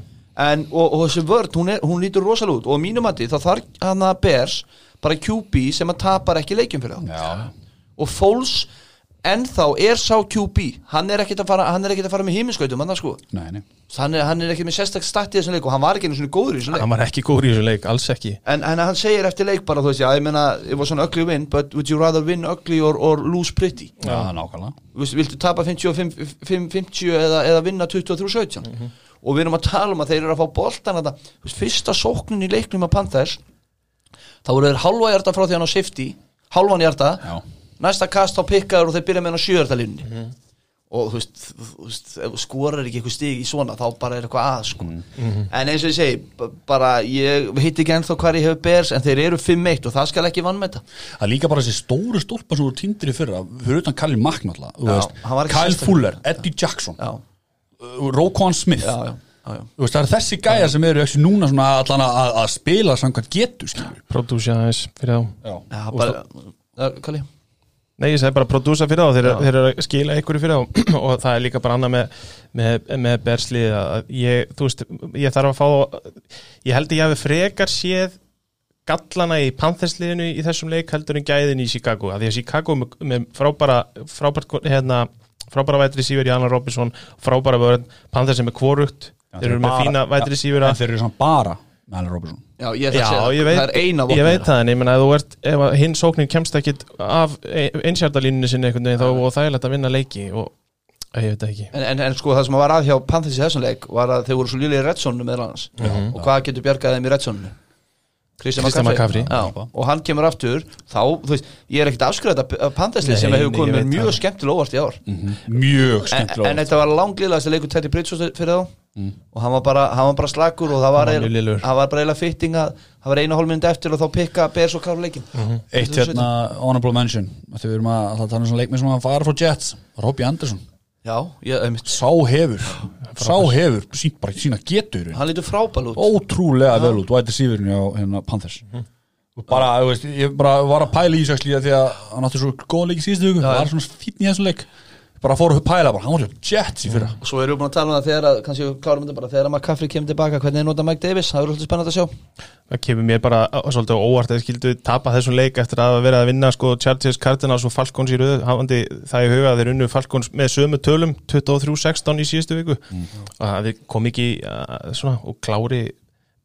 en, og, og þessi vörn, hún, er, hún lítur rosalega út. Og á mínum mati þá þarf hann að Bears bara QB sem að tapar ekki leikjum fyrir Já, og Foles ennþá er sá QB hann er ekkit að fara, er ekkit að fara með híminskautum hann, sko. hann, hann er ekkit með sérstak stætt í þessum leik og hann var ekki einu svona góður í þessum leik. Hann var ekki góður í þessu leik, alls ekki. En, en hann segir eftir leik bara þú veist, já, ég meina it was an ugly win, but would you rather win ugly or, or lose pretty? Já, nákvæmlega. Vistu, viltu tapa 55, 50 eða, eða vinna 23-17 og við erum að tala um að þeir eru að fá boltan að fyrsta sóknin í leiknum að Panthers þá voru þeir halva hjarta frá því hann á safety halvan hjarta, Já, næsta kast á pikkaður og þeir byrja með hann á sjöðartalínni og þú veist, þú veist skorar ekki eitthvað stig í svona þá bara er eitthvað að sko. en eins og ég segi bara ég hitt ekki ennþá hvar ég hef bers en þeir eru 5-1 og það skal ekki vann með þetta það er líka bara þessi stóru stólpa sem voru týndir í fyrra fyrir utan Khalil Mack náttúrulega Já, Kyle. Fuller, Eddie Jackson já, uh, Roquan Smith. Já, já, já, já. Veist, það er þessi gæjar sem eru ekki núna svona allan að, að, spila samkvæmt getur prodúsja aðeins fyrir þá. Já, Já, bara, uh, Kalli Nei, ég segi bara prodúsa fyrir þá, þeir, þeir eru að skila einhverju fyrir þá. <clears throat> Og það er líka bara annað með, með, með berslið að ég, þú veist, ég þarf að fá ég held að ég hafi frekar séð gallana í Panthersliðinu í þessum leik heldur en gæðin í Chicago. Að því að Chicago með, með frábara frábært, hérna, frábæra vætri síver í Anna Robinson, frábæra vörn. Panthers sem er kvorugt, þeir eru með fína vætri sífera En þeir eru svona bara með Allen Robertson Já, ég, Já, ég veit, það er eina ég veit það en ég menna að þú ert ef að hinn sóknin kemst ekkit af einsjartalínunni sinni einhvern veginn þá og þægilegt að vinna leiki og ég veit það ekki. En, en, en sko það sem var að hjá Panthers í þessum leik var að þeir voru svo lýlega í Redsonu með annars. Og hvað getur bjargað þeim í Redsonu Kristján. Já, og hann kemur aftur þá, þú veist, ég er ekkert afskrifað þetta Panthers Nei, sem hefur komið mjög það. skemmtilega óvart í ár. Mjög en, skemmtilega en þetta var langliðast að leikur Teddy Bridges fyrir þá og hann var, bara, hann var bara slagur og það var, Hann var lélegur. það var bara eiginlega fitting að það var einu hálfmynd eftir og þá pikka Bears og klára leikin eitt hérna honorable mention. Að þau erum að, tala um svona leikmið sem að fara frá Jets. Robbie Anderson. Já, ég, sá hefur. Sá hefur sínt bara sína getur hann lítur frábæl út. Ótrúlega vel út. Væti sífurinn á hérna, Panthers. Og bara, þú veist, ég bara var að pæla í þessu því að hann átti svo góð leik í síðustu hugu var svona fítn í þessum leik bara fór að pæla, bara, hann var svo Jets í fyrra. Og svo erum við búin að tala um það þegar að, kannski við klárum þetta bara þegar að McCaffrey kemur tilbaka hvernig er nota Mike Davis, það er svolítið spennandi að sjá. Það kemur mér bara svolítið óvart að skildu tapa þessum leik eftir að vera að vinna sko Chargers, Cardinals og Falcons í röðu hafandi það í huga að þeir unnu Falcons með sömu tölum 23-16 í síðustu viku. Og að þeir kom ekki uh, svona og klári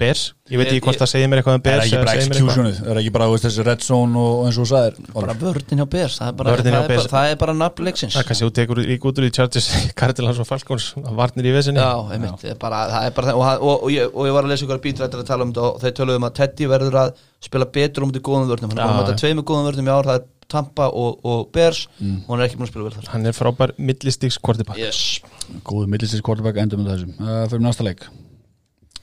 Bears, ég veit ekki hvort ég- það segir mér eitthvað um það er ekki bara executionið, það er ekki bara þessi red zone og, eins og þú sagðir? Bara vörðin hjá Bears, það er bara, Vörnin það hjá er bara, það er bara nafn leiksins. Það er kannski þú tekur líka út úr í Chargers, <laughs> Cardinals og Falcons varnir í vesinni. Já, einmitt, það er bara, það er bara það- og, hann- og, og, ég, og ég var að lesa ykkur bítrættir að tala um þetta og þeir töluðum að Teddy verður að spila betur um þetta góðum vörnum. Hann er búin að já. mæta tveimur góðum vörnum í ár það er Tampa og, og Bears og hann er ekki búin að spila vel þar. Hann er frábær millistiks kvortibak yes. góðu millisins quarterback endur með þessum. Uh, fyrir næsta leik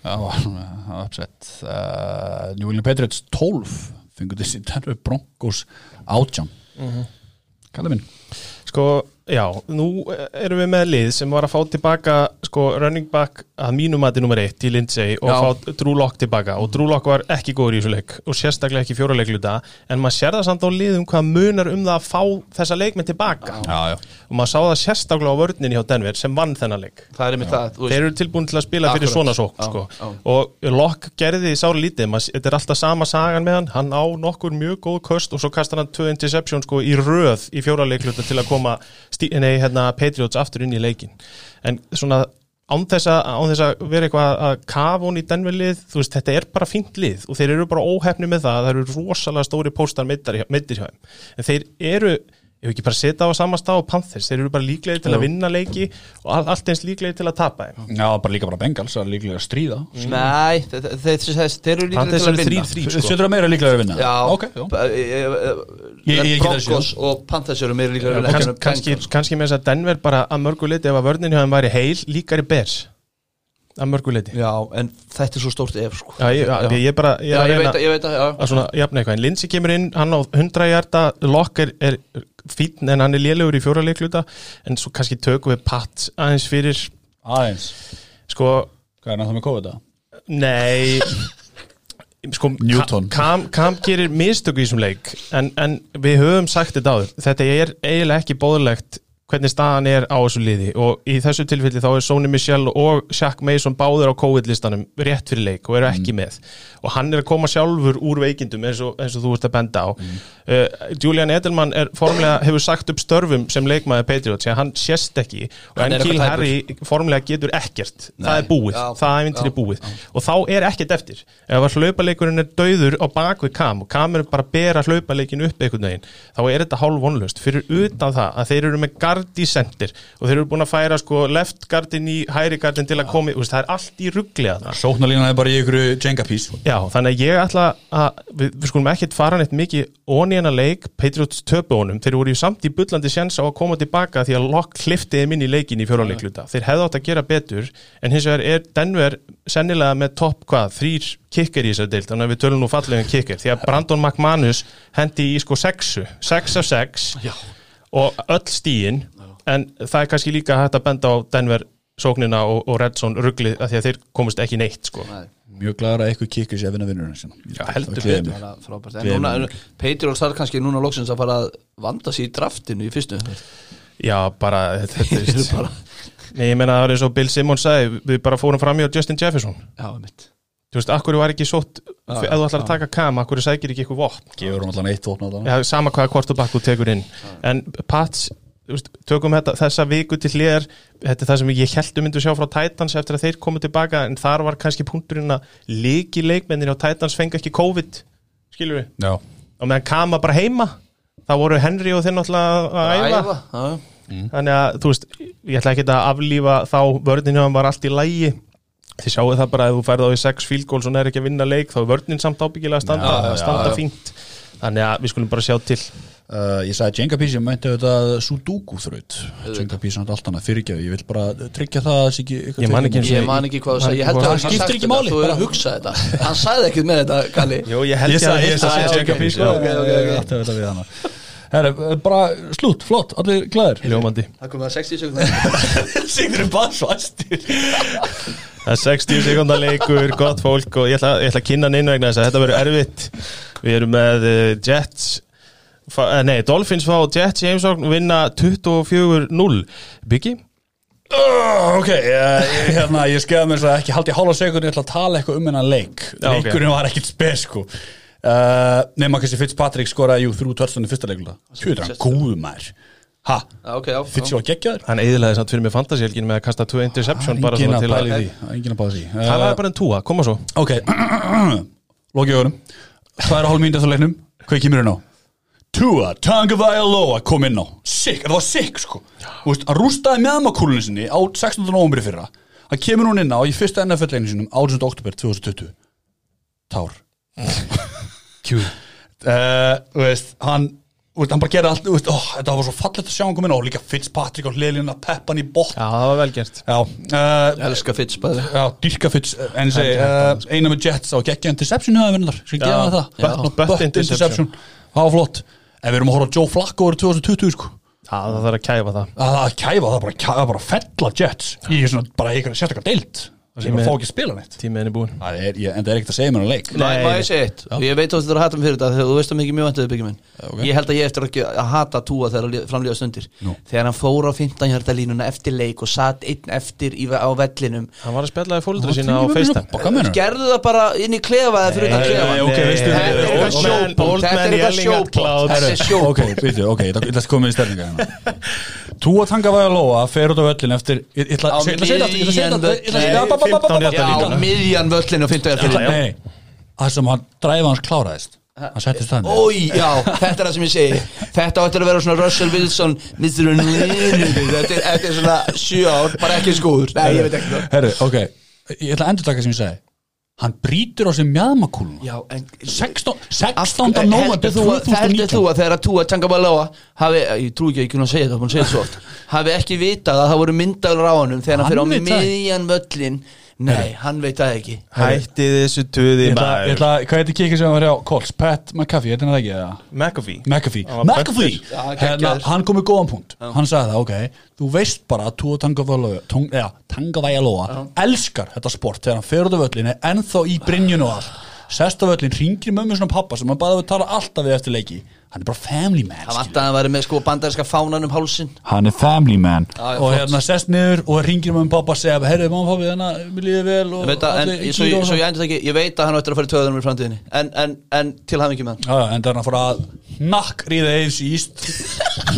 það <laughs> var uh, uppsett uh, New England Patriots 12 fengur þessi Denver Broncos átján. Kallið minn. Sko, já, nú erum við með lið sem var að fá tilbaka sko, running back að mínum mati nummer eitt í Lindsay og Já. fá Drew Lock tilbaka og Drew Lock var ekki góður í þessu leik og sérstaklega ekki fjóralegluta en maður sér það samt á liðum hvað munar um það að fá þessa leikmenn tilbaka já, já. og maður sá það sérstaklega á vörninni hjá Denver sem vann þennan leik það er einmitt það þú Þeir eru tilbúin til að spila fyrir Akkurat. svona sók sko. og Locke gerði því sári lítið maður, þetta er alltaf sama sagan með hann hann á nokkur mjög góð köst og svo kastar hann tvö interception sko, í röð í fjóraleikluta til að koma nei, hérna, Patriots aftur inn í leikin en svona án þess að, án þess að vera eitthvað að kafa hún í denverlið, þú veist, þetta er bara fínt lið og þeir eru bara óhefni með það það eru rosalega stóri póstar meittir hjá þeim. En þeir eru ef ekki bara setja á sama stað og Panthers þeir eru bara líklegir til að vinna leiki og all- allt eins líklegir til að tapa þeim. Já, bara líka bara Bengals það er líklega að stríða. Nei, þeir, þeir, þeir, þeir eru Panthers til að eru vinna. 3-3 sko. Sjöndra meira líklega að vinna. Já, ok, já. e- e- e- Broncos og Panthers eru meira líka að vinna. Kans, heldur en kannski, Bengals. kannski með þess að Denver bara að mörguleiti ef að vörnin hjá þeim væri heil líkari bers að mörguleiti Já, en þetta er svo stórt ef sko. Já, ég, ég, ég bara ég Já, að ég veit að, ég veit að, já. að svona jafna eitthvað. En Lindsay kemur inn, hann á 100 hjarta Locke er, er fín en hann er lélegur í fjóra leikluta en svo kannski tökum við Pat aðeins fyrir. Aðeins? Sko, hvað er náttúrulega með COVID það? nei. <laughs> Sko, Newton. Kam, Kam gerir mistöku í þessum leik en, en við höfum sagt þetta áður. Þetta er eiginlega ekki bóðlegt hvernig staðan er á þessu liði. Og í þessu tilfelli þá er Sony Michel og Shaq Mason báður á COVID-listanum rétt fyrir leik og eru ekki með. Og hann er að koma sjálfur úr veikindum eins og, eins og þú ert að benda á. Uh, Julian Edelman er formlega hefur sagt upp störfum sem leikmaði Patriots hann sést ekki. Og Hann eitthvað Harry formlega getur ekkert. Það Nei. er búið, Já, það er myndir já, búið. Og þá er ekkert eftir. Ef hlaupaleikurinn er dauður á bakvið kam og kam er bara að bera hlaupaleikin upp einhvern veginn, þá er þetta hálf vonlust fyrir utan það að þeir eru með gard í sendir. Og þeir eru búin að færa sko left gardin í hæri gardin til að komi, það er allt í ruggli að það sóknarlínan er bara í ykkur Jenga piece Já, þannig að ég ætla að við, við skulum ekkert fara neitt mikið að leik, Patriots töpu honum. Þeir voru samt í bullandi sjens á að koma tilbaka því að Locke hlifti þeim inn í leikin í fjóraleikluta þeir hefðu átt að gera betur. En hins vegar er Denver sennilega með topp hvað, þrýr kicker í þessari deild? Þannig að við tölum nú fallega um kicker. Því að Brandon McManus hendi í sko sexu, sex af sex. Já. Og öll stíin en það er kannski líka hægt að benda á Denver sóknina og, og Redzone rugglið að því að þeir komist ekki neitt sko. Nei. mjög glæður að eitthvað kikkur sér að vinna er núna, erum- Patriots þarf kannski núna loksins að fara að vanda sig í draftinu í fyrstu. Já, bara þetta <laughs> er bara Nei, ég meina það er eins og Bill Simmons sagði við bara fórum fram í á Justin Jefferson. Já, mitt Þú veist, akkur var ekki sótt Já, ef þú ætlar að taka kam, akkur sækir ekki eitthvað vopn? Gefur hún allan eitt vopn allan. Já, sama hvaða hvort þú bakku tekur inn. En Pats þú veist, tökum þetta, þessa viku til hliðar. Þetta er það sem ég held um myndu sjá frá Titans eftir að þeir komu tilbaka en þar var kannski punkturinn að líki leikmennir á Titans fengi ekki COVID skilur við, Já, og meðan kama bara heima þá voru Henry og þeir náttúrulega að æfa. Æfa, já. þannig að þú veist, ég ætla ekki að aflífa þá vörninu hann var allt í lægi þið sjáu það bara að ef þú færð á í sex field goals og er ekki að vinna leik þá er vörnin samt ábyggilega að standa, Já, já, standa já. fínt. Þannig að við skulum bara sjá til. Uh, ég sagði Jenga Písi, ég meinti auðvitað Sudoku þraut. Jenga Písi er allt annað fyrirgefið. Ég vil bara tryggja það það Ég man ekki Ég man ekki hvað þú sagði, ég held að Það hann skiptir ekki máli, Þú er bara- að hugsa þetta. Hann sagði ekkert með þetta, Kalli. Ég held Ég að sagði já, Jenga Þetta er bara slút, flott, allir glæðir Ljómandi. Það komið að 60 sekundar <laughs> Sigður er bara svastir Það er 60 sekundar leikur, gott fólk og ég ætla, ég ætla að kynna hann inn vegna þess að þetta verður erfitt. Við erum með uh, Jets eh, Nei, Dolphins fá Jets í heimsókn vinna 24-0 Biggi? Oh, ok, ég, ég, hérna, ég skeða mér svo ekki haldi hálfa sekund, ég ætla að tala eitthvað um hennar leik. Leikurinn var ekkit spes sko uh, nema kannski Fitzpatrick skoraði jú þrjú törstun í fyrsta leikula hvað er hann góðu maður. Ha, Ok, já Fitz var geggjaður? Hann eðilaði samt fyrir mig fantasíelgin með að kasta 2 interception bara enginn svona að til að Það er að því. Það var bara en túa, koma svo. Ok, <clears throat> loki ögunum hvað er að hálf mínúti að leiknum. Hvað kemur hérna á? Tua Tagovailoa kom inn á. Sick, það var sick sko. Þú veist, hann rústaði meðmakúlunni sinni á 16. novembri fyrra. Hann kemur hún inn á í fyrsta NFL leikinu sinum 8. oktober 2020 Tár <laughs> Q. Uh, Þú veist, hann veist, hann bara gerði allt, þú veist, ó, þetta var svo fallegt að sjá hann koma inn. Á, líka Fitzpatrick á hliðlínu að peppa hann í bótt Já, það var vel gert. Já, uh, Elska Fitz bæði Já, dýrka Fitz, en ég segi uh, eina með Jets á geggja interception höfða vinnur, sem gefa það. Butt Butt interception. það var flott. En við erum að horfa Joe Flacco árið 2020 sko. Já, það þarf að kæfa það. Að það að kæfa, það bara, kæfa, bara að fella Jets í svona bara einhverja sérstakar deild. það sem að fá ekki að spila neitt. Tímiðin er búin það er, ég, en það er ekkert að segja mér að leik. Má Nei, ég segja eitt. Og ég veit að þetta er að hata mig fyrir þetta þegar þú veist að mikið mjög vantuði byggjum minn. Ok. ég held að ég eftir að, að hata túa þegar að framlíða stundir. Nú. þegar hann fór á 15 hjarta línuna eftir leik og satt einn eftir í, á vellinum. Hann var að spjallaði fóldra Hann sína á meinarðu? gerðu það bara inn í klefa eða fyrir utan Nei, klefa. nei, ok, veistu- Þetta er eitthvað Old <laughs> ætla að Túa Tangavaja Lóa fer út á völlin eftir ég ætla Á að segja þetta segja miðjan 15 völlin og 50 hjarta Já, já. línuna Nei, það sem hann dræfa hans kláraðist. Hann settist það Ói, já, þetta er það sem ég segi. Þetta áttur að vera svona Russell Wilson Mr. Þetta er, svona sjö ár, bara ekki skúður Nei, ég veit ekki það Herru, ok, ég ætla að endur taka sem ég segi Hann brýtur á sig mjadmakúluna Já, en 16. Af- 16. november heldur þú, að- heldur þú 2019 að þegar að Tua Tagovailoa hafi, ég trú ekki að ég kunna segja þetta, hafi ekki vitað að það voru myndaður á honum þegar hann Hann fyrir á miðjan völlin Nei, hann veit það ekki. Hætti þessu tuði Ég ætla, ég ætla, hvað heitir kikið sem var hjá? Coles? Pat McAfee, heitir hann það ekki eða? McAfee. McAfee, McAfee! Hérna, hann kom í góðan punkt. Hann sagði það, ok, þú veist bara að Tua Tangavailoa elskar þetta sport þegar hann fer út af völlin er ennþá í brinjun og allt sest á völlin, ringir mömmu svona pappa sem hann bara við tala alltaf við eftir leiki. Hann er bara family man skilur. vant að hann væri með sko bandarinska fánan um hálsin hann er family man. Og hérna sest niður og ringir mömmu pappa og segja, herru mamma pappi, hérna, mér líði vel og Ég veit að, en, í svo, svo ég ég veit að hann ættir að fara í töðunum í framtíðinni. En, en, en til hann ekki með hann. En það er hann að fara að nakkriða AFC East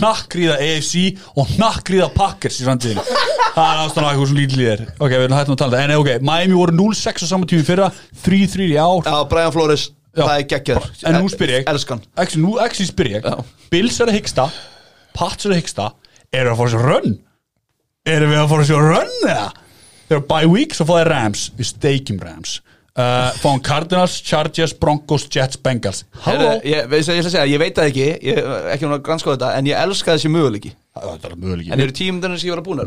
nakkriða AFC og nakkriða Packers í framtíðinu það er ástæðan eitthvað svo lítið er ok, við erum hættum að tala um þetta. En ok, Miami voru 0-6 á saman tími fyrra 3-3 í ár. Já, Brian Flores, Já. það er geggjaður en nú spyr ég. Elskan. Actually, nú actually spyr ég. Bills er að hyggsta Pats er að hyggsta. Eru að fara sér run eru við að fara sér run eða? Þegar bye week svo fáið Rams. Við steikjum Rams uh, fáum Cardinals, Chargers, Broncos, Jets, Bengals. Halló? ég, veit það ekki, ég, ekki hún að granska þetta en ég elska þessi möguleiki. Það er möguleiki. En eru tímundarnir sem ég var að búna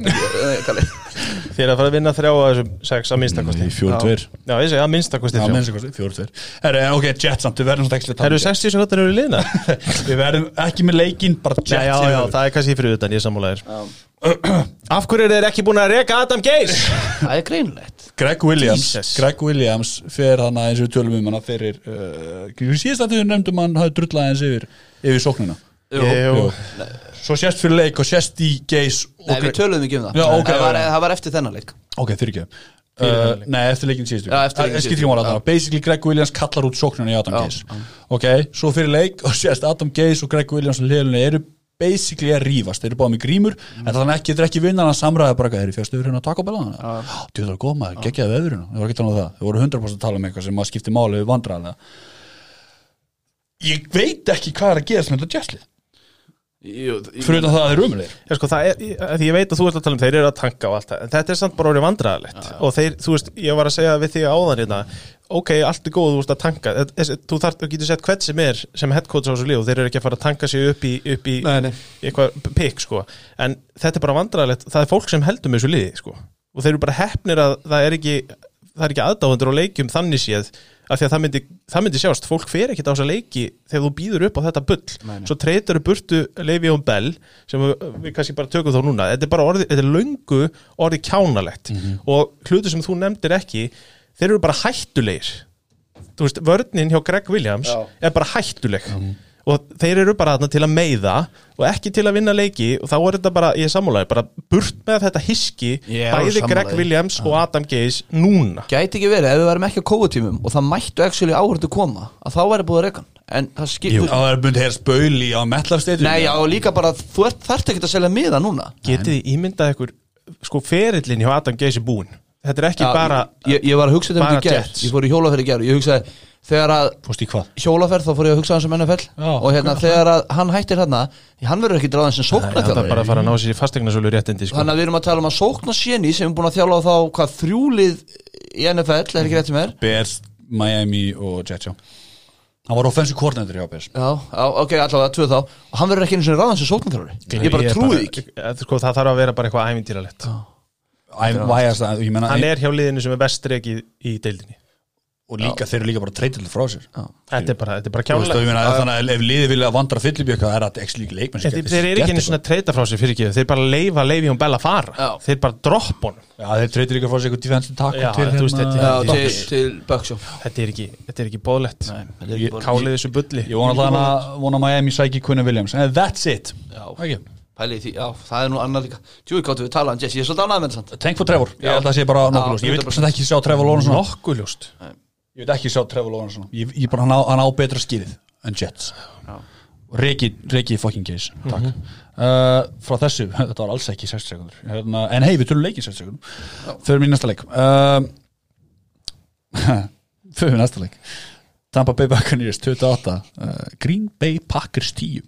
Þér að fara að vinna þrjá að þessum sex að minnstakosti fjóru tveir Já, ég segi að minnstakosti Já, þrjá. minnst eitthvað, fjóru tveir Herru, en ok, Jets samt, við verðum svona ekki að Herru, tala um 60 sekundar eru liðna Jets. <laughs> Við verðum ekki með leikinn, bara Jets Já, já, já, það er kannski fyrir utan, ég sammálaðir Af hverju eru þeir ekki búin að reka Adam Geis? Það er greinlegt Greg Williams Jesus. Greg Williams fer hann eins og við tölum um hana fyrir uh, síðast að þau nefndum hann hafði drullað eins yfir, yfir sóknina. Jú. Jú. Svo sést fyrir leik og sést í Geis og Nei, við töluðum ekki um það. Já, ok, það, var, það var eftir þennan leik. Ok, fyrir ekki. Uh, nei, eftir leikin síðustu. Já. þarna Basically Greg Williams kallar út sóknina í Adam Geis. Ok, svo fyrir leik og sést Adam Geis og Greg Williams og liðlunni eru basically að rífast, þeir eru báðum í grímur en þannig ekki, þeir ekki vinna hann samræða bara þeir eru yfir hérna að taka á belan þú það er góð maður, geggjaði veðurinn það var ekki talað um það, þeir voru 100% að tala um eitthvað sem að skipti máli við vandræðanlega ég veit ekki hvað er að gerast með þetta Jú, fyrir það að þeir eru umulegir Já, sko, það er, að því ég veit að þú ert að tala um þeir eru að tanka og allt það, en þetta er samt bara orðið vandræðalegt. Og þeir, þú veist, ég var að segja við þig áðan hérna, ok, allt er góð, þú veist að tanka. Þú þarf, þú getur sett hvert sem er sem headcoach á þessu og þeir eru ekki að fara að tanka sig upp í, upp í Nei, nei. eitthvað pikk, sko, en þetta er bara vandræðalegt, það er fólk sem heldur með þessu liði, sko. Og þeir eru bara hefnir að það er ekki það er ekki aðdáðundur á leikjum þannig séð af því að það myndi, það myndi sjást. Fólk fer ekkert á þessa leiki þegar þú býður upp á þetta bull. Nei. svo treytar þú burtu Levi og Bell sem við, við kannski bara tökum þá núna. Þetta er bara orði, þetta er löngu orði kjánalegt. Og hlutu sem þú nefndir ekki þeir eru bara hættulegir. Þú veist, vörnin hjá Greg Williams Já. er bara hættuleg. Og þeir eru bara þarna til að meiða og ekki til að vinna leiki og þá er þetta bara, ég er sammálaði, bara burt með þetta hiski, Ég er bæði sammála Greg því. Williams og Adam Gaze núna. Gæti ekki verið, ef við værum ekki á kóutímum og það mættu actually áhörðu koma að þá væri búið að reykan en það skipur það er búin að heyra spöli á metlarsteytu Nei, já, og líka bara, þú ert, þarft ekki að selja miða núna. Getið þið ímyndað ykkur sko ferillin hjá Adam Gaze er búin þetta er ekki Já, bara ég, ég var að hugsa þetta um í gerð. Ég fór í hjólaferð í gerð Ég hugsaði, þegar að fórst í hvað? hjólaferð þá fór ég að hugsa hans um NFL Já, og hérna þegar að hann hættir hérna hann verður ekki dráðan sem sókna það er bara að fara að ná sér í fastegnasölu réttindi sko. þannig að við erum að tala um að sókna séni sem er búin að þjála á þá hvað þrjúlið í NFL, er ekki rétt sem er? Bears, Miami og Jets hann var offensive coordinator hjá Bears. Já, já, ok, allavega tvö þá. Og hann verður ekki einu sinni ráðan sem sóknarþjálfari. Ég bara trúi ekki. Eh, sko, það þarf að vera bara eitthvað ævintýralegt Ég meina hann er hjá liðinu sem er best rekið í deildinni. Og líka þeir eru líka bara treytilega frá sér. Þetta er bara, þetta er bara kjánlega meina, þannig að ef liði vilja vandra fyllibjöka er það ekki líka leikmenn þeir, þeir eru ekki einu svona treyta frá sér fyrir ekki. Þeir bara leifa Levi og Bell að fara. Já. þeir bara dropp. Já, þeir treytir líka frá sér eitthvað defensive tackle Já, til hérna. Þetta- Já, Bucksjó þetta er ekki, þetta er ekki bóðlegt Nei, þetta er ekki bara- kálið þessu bulli. Ég vona að Miami sæki Quinn Williams. And that's it. Já, okay. Pæli því, já, það er nú annað líka. Tjúi gáttu við tala um Jesse, ég er svolítið annað með þetta Tank for Trevor, ég held að það sé bara Já, nokkuð ljóst. Ég vil 100%. samt ekki sjá Trevor Lawrence nokkuð ljóst. Ég vil ekki sjá Trevor Lawrence ég, ég bara, hann, á, hann á betra skilið en Jets. Reki, Reki fucking case Takk. Uh, Frá þessu, <laughs> þetta var alls ekki 60 sekundur. Hérna, En hei, við tölum leikið 60 sekundur Förum í næsta leik. Uh, <laughs> Förum í næsta leik. Tampa Bay Buccaneers 28 uh, Green Bay Packers 10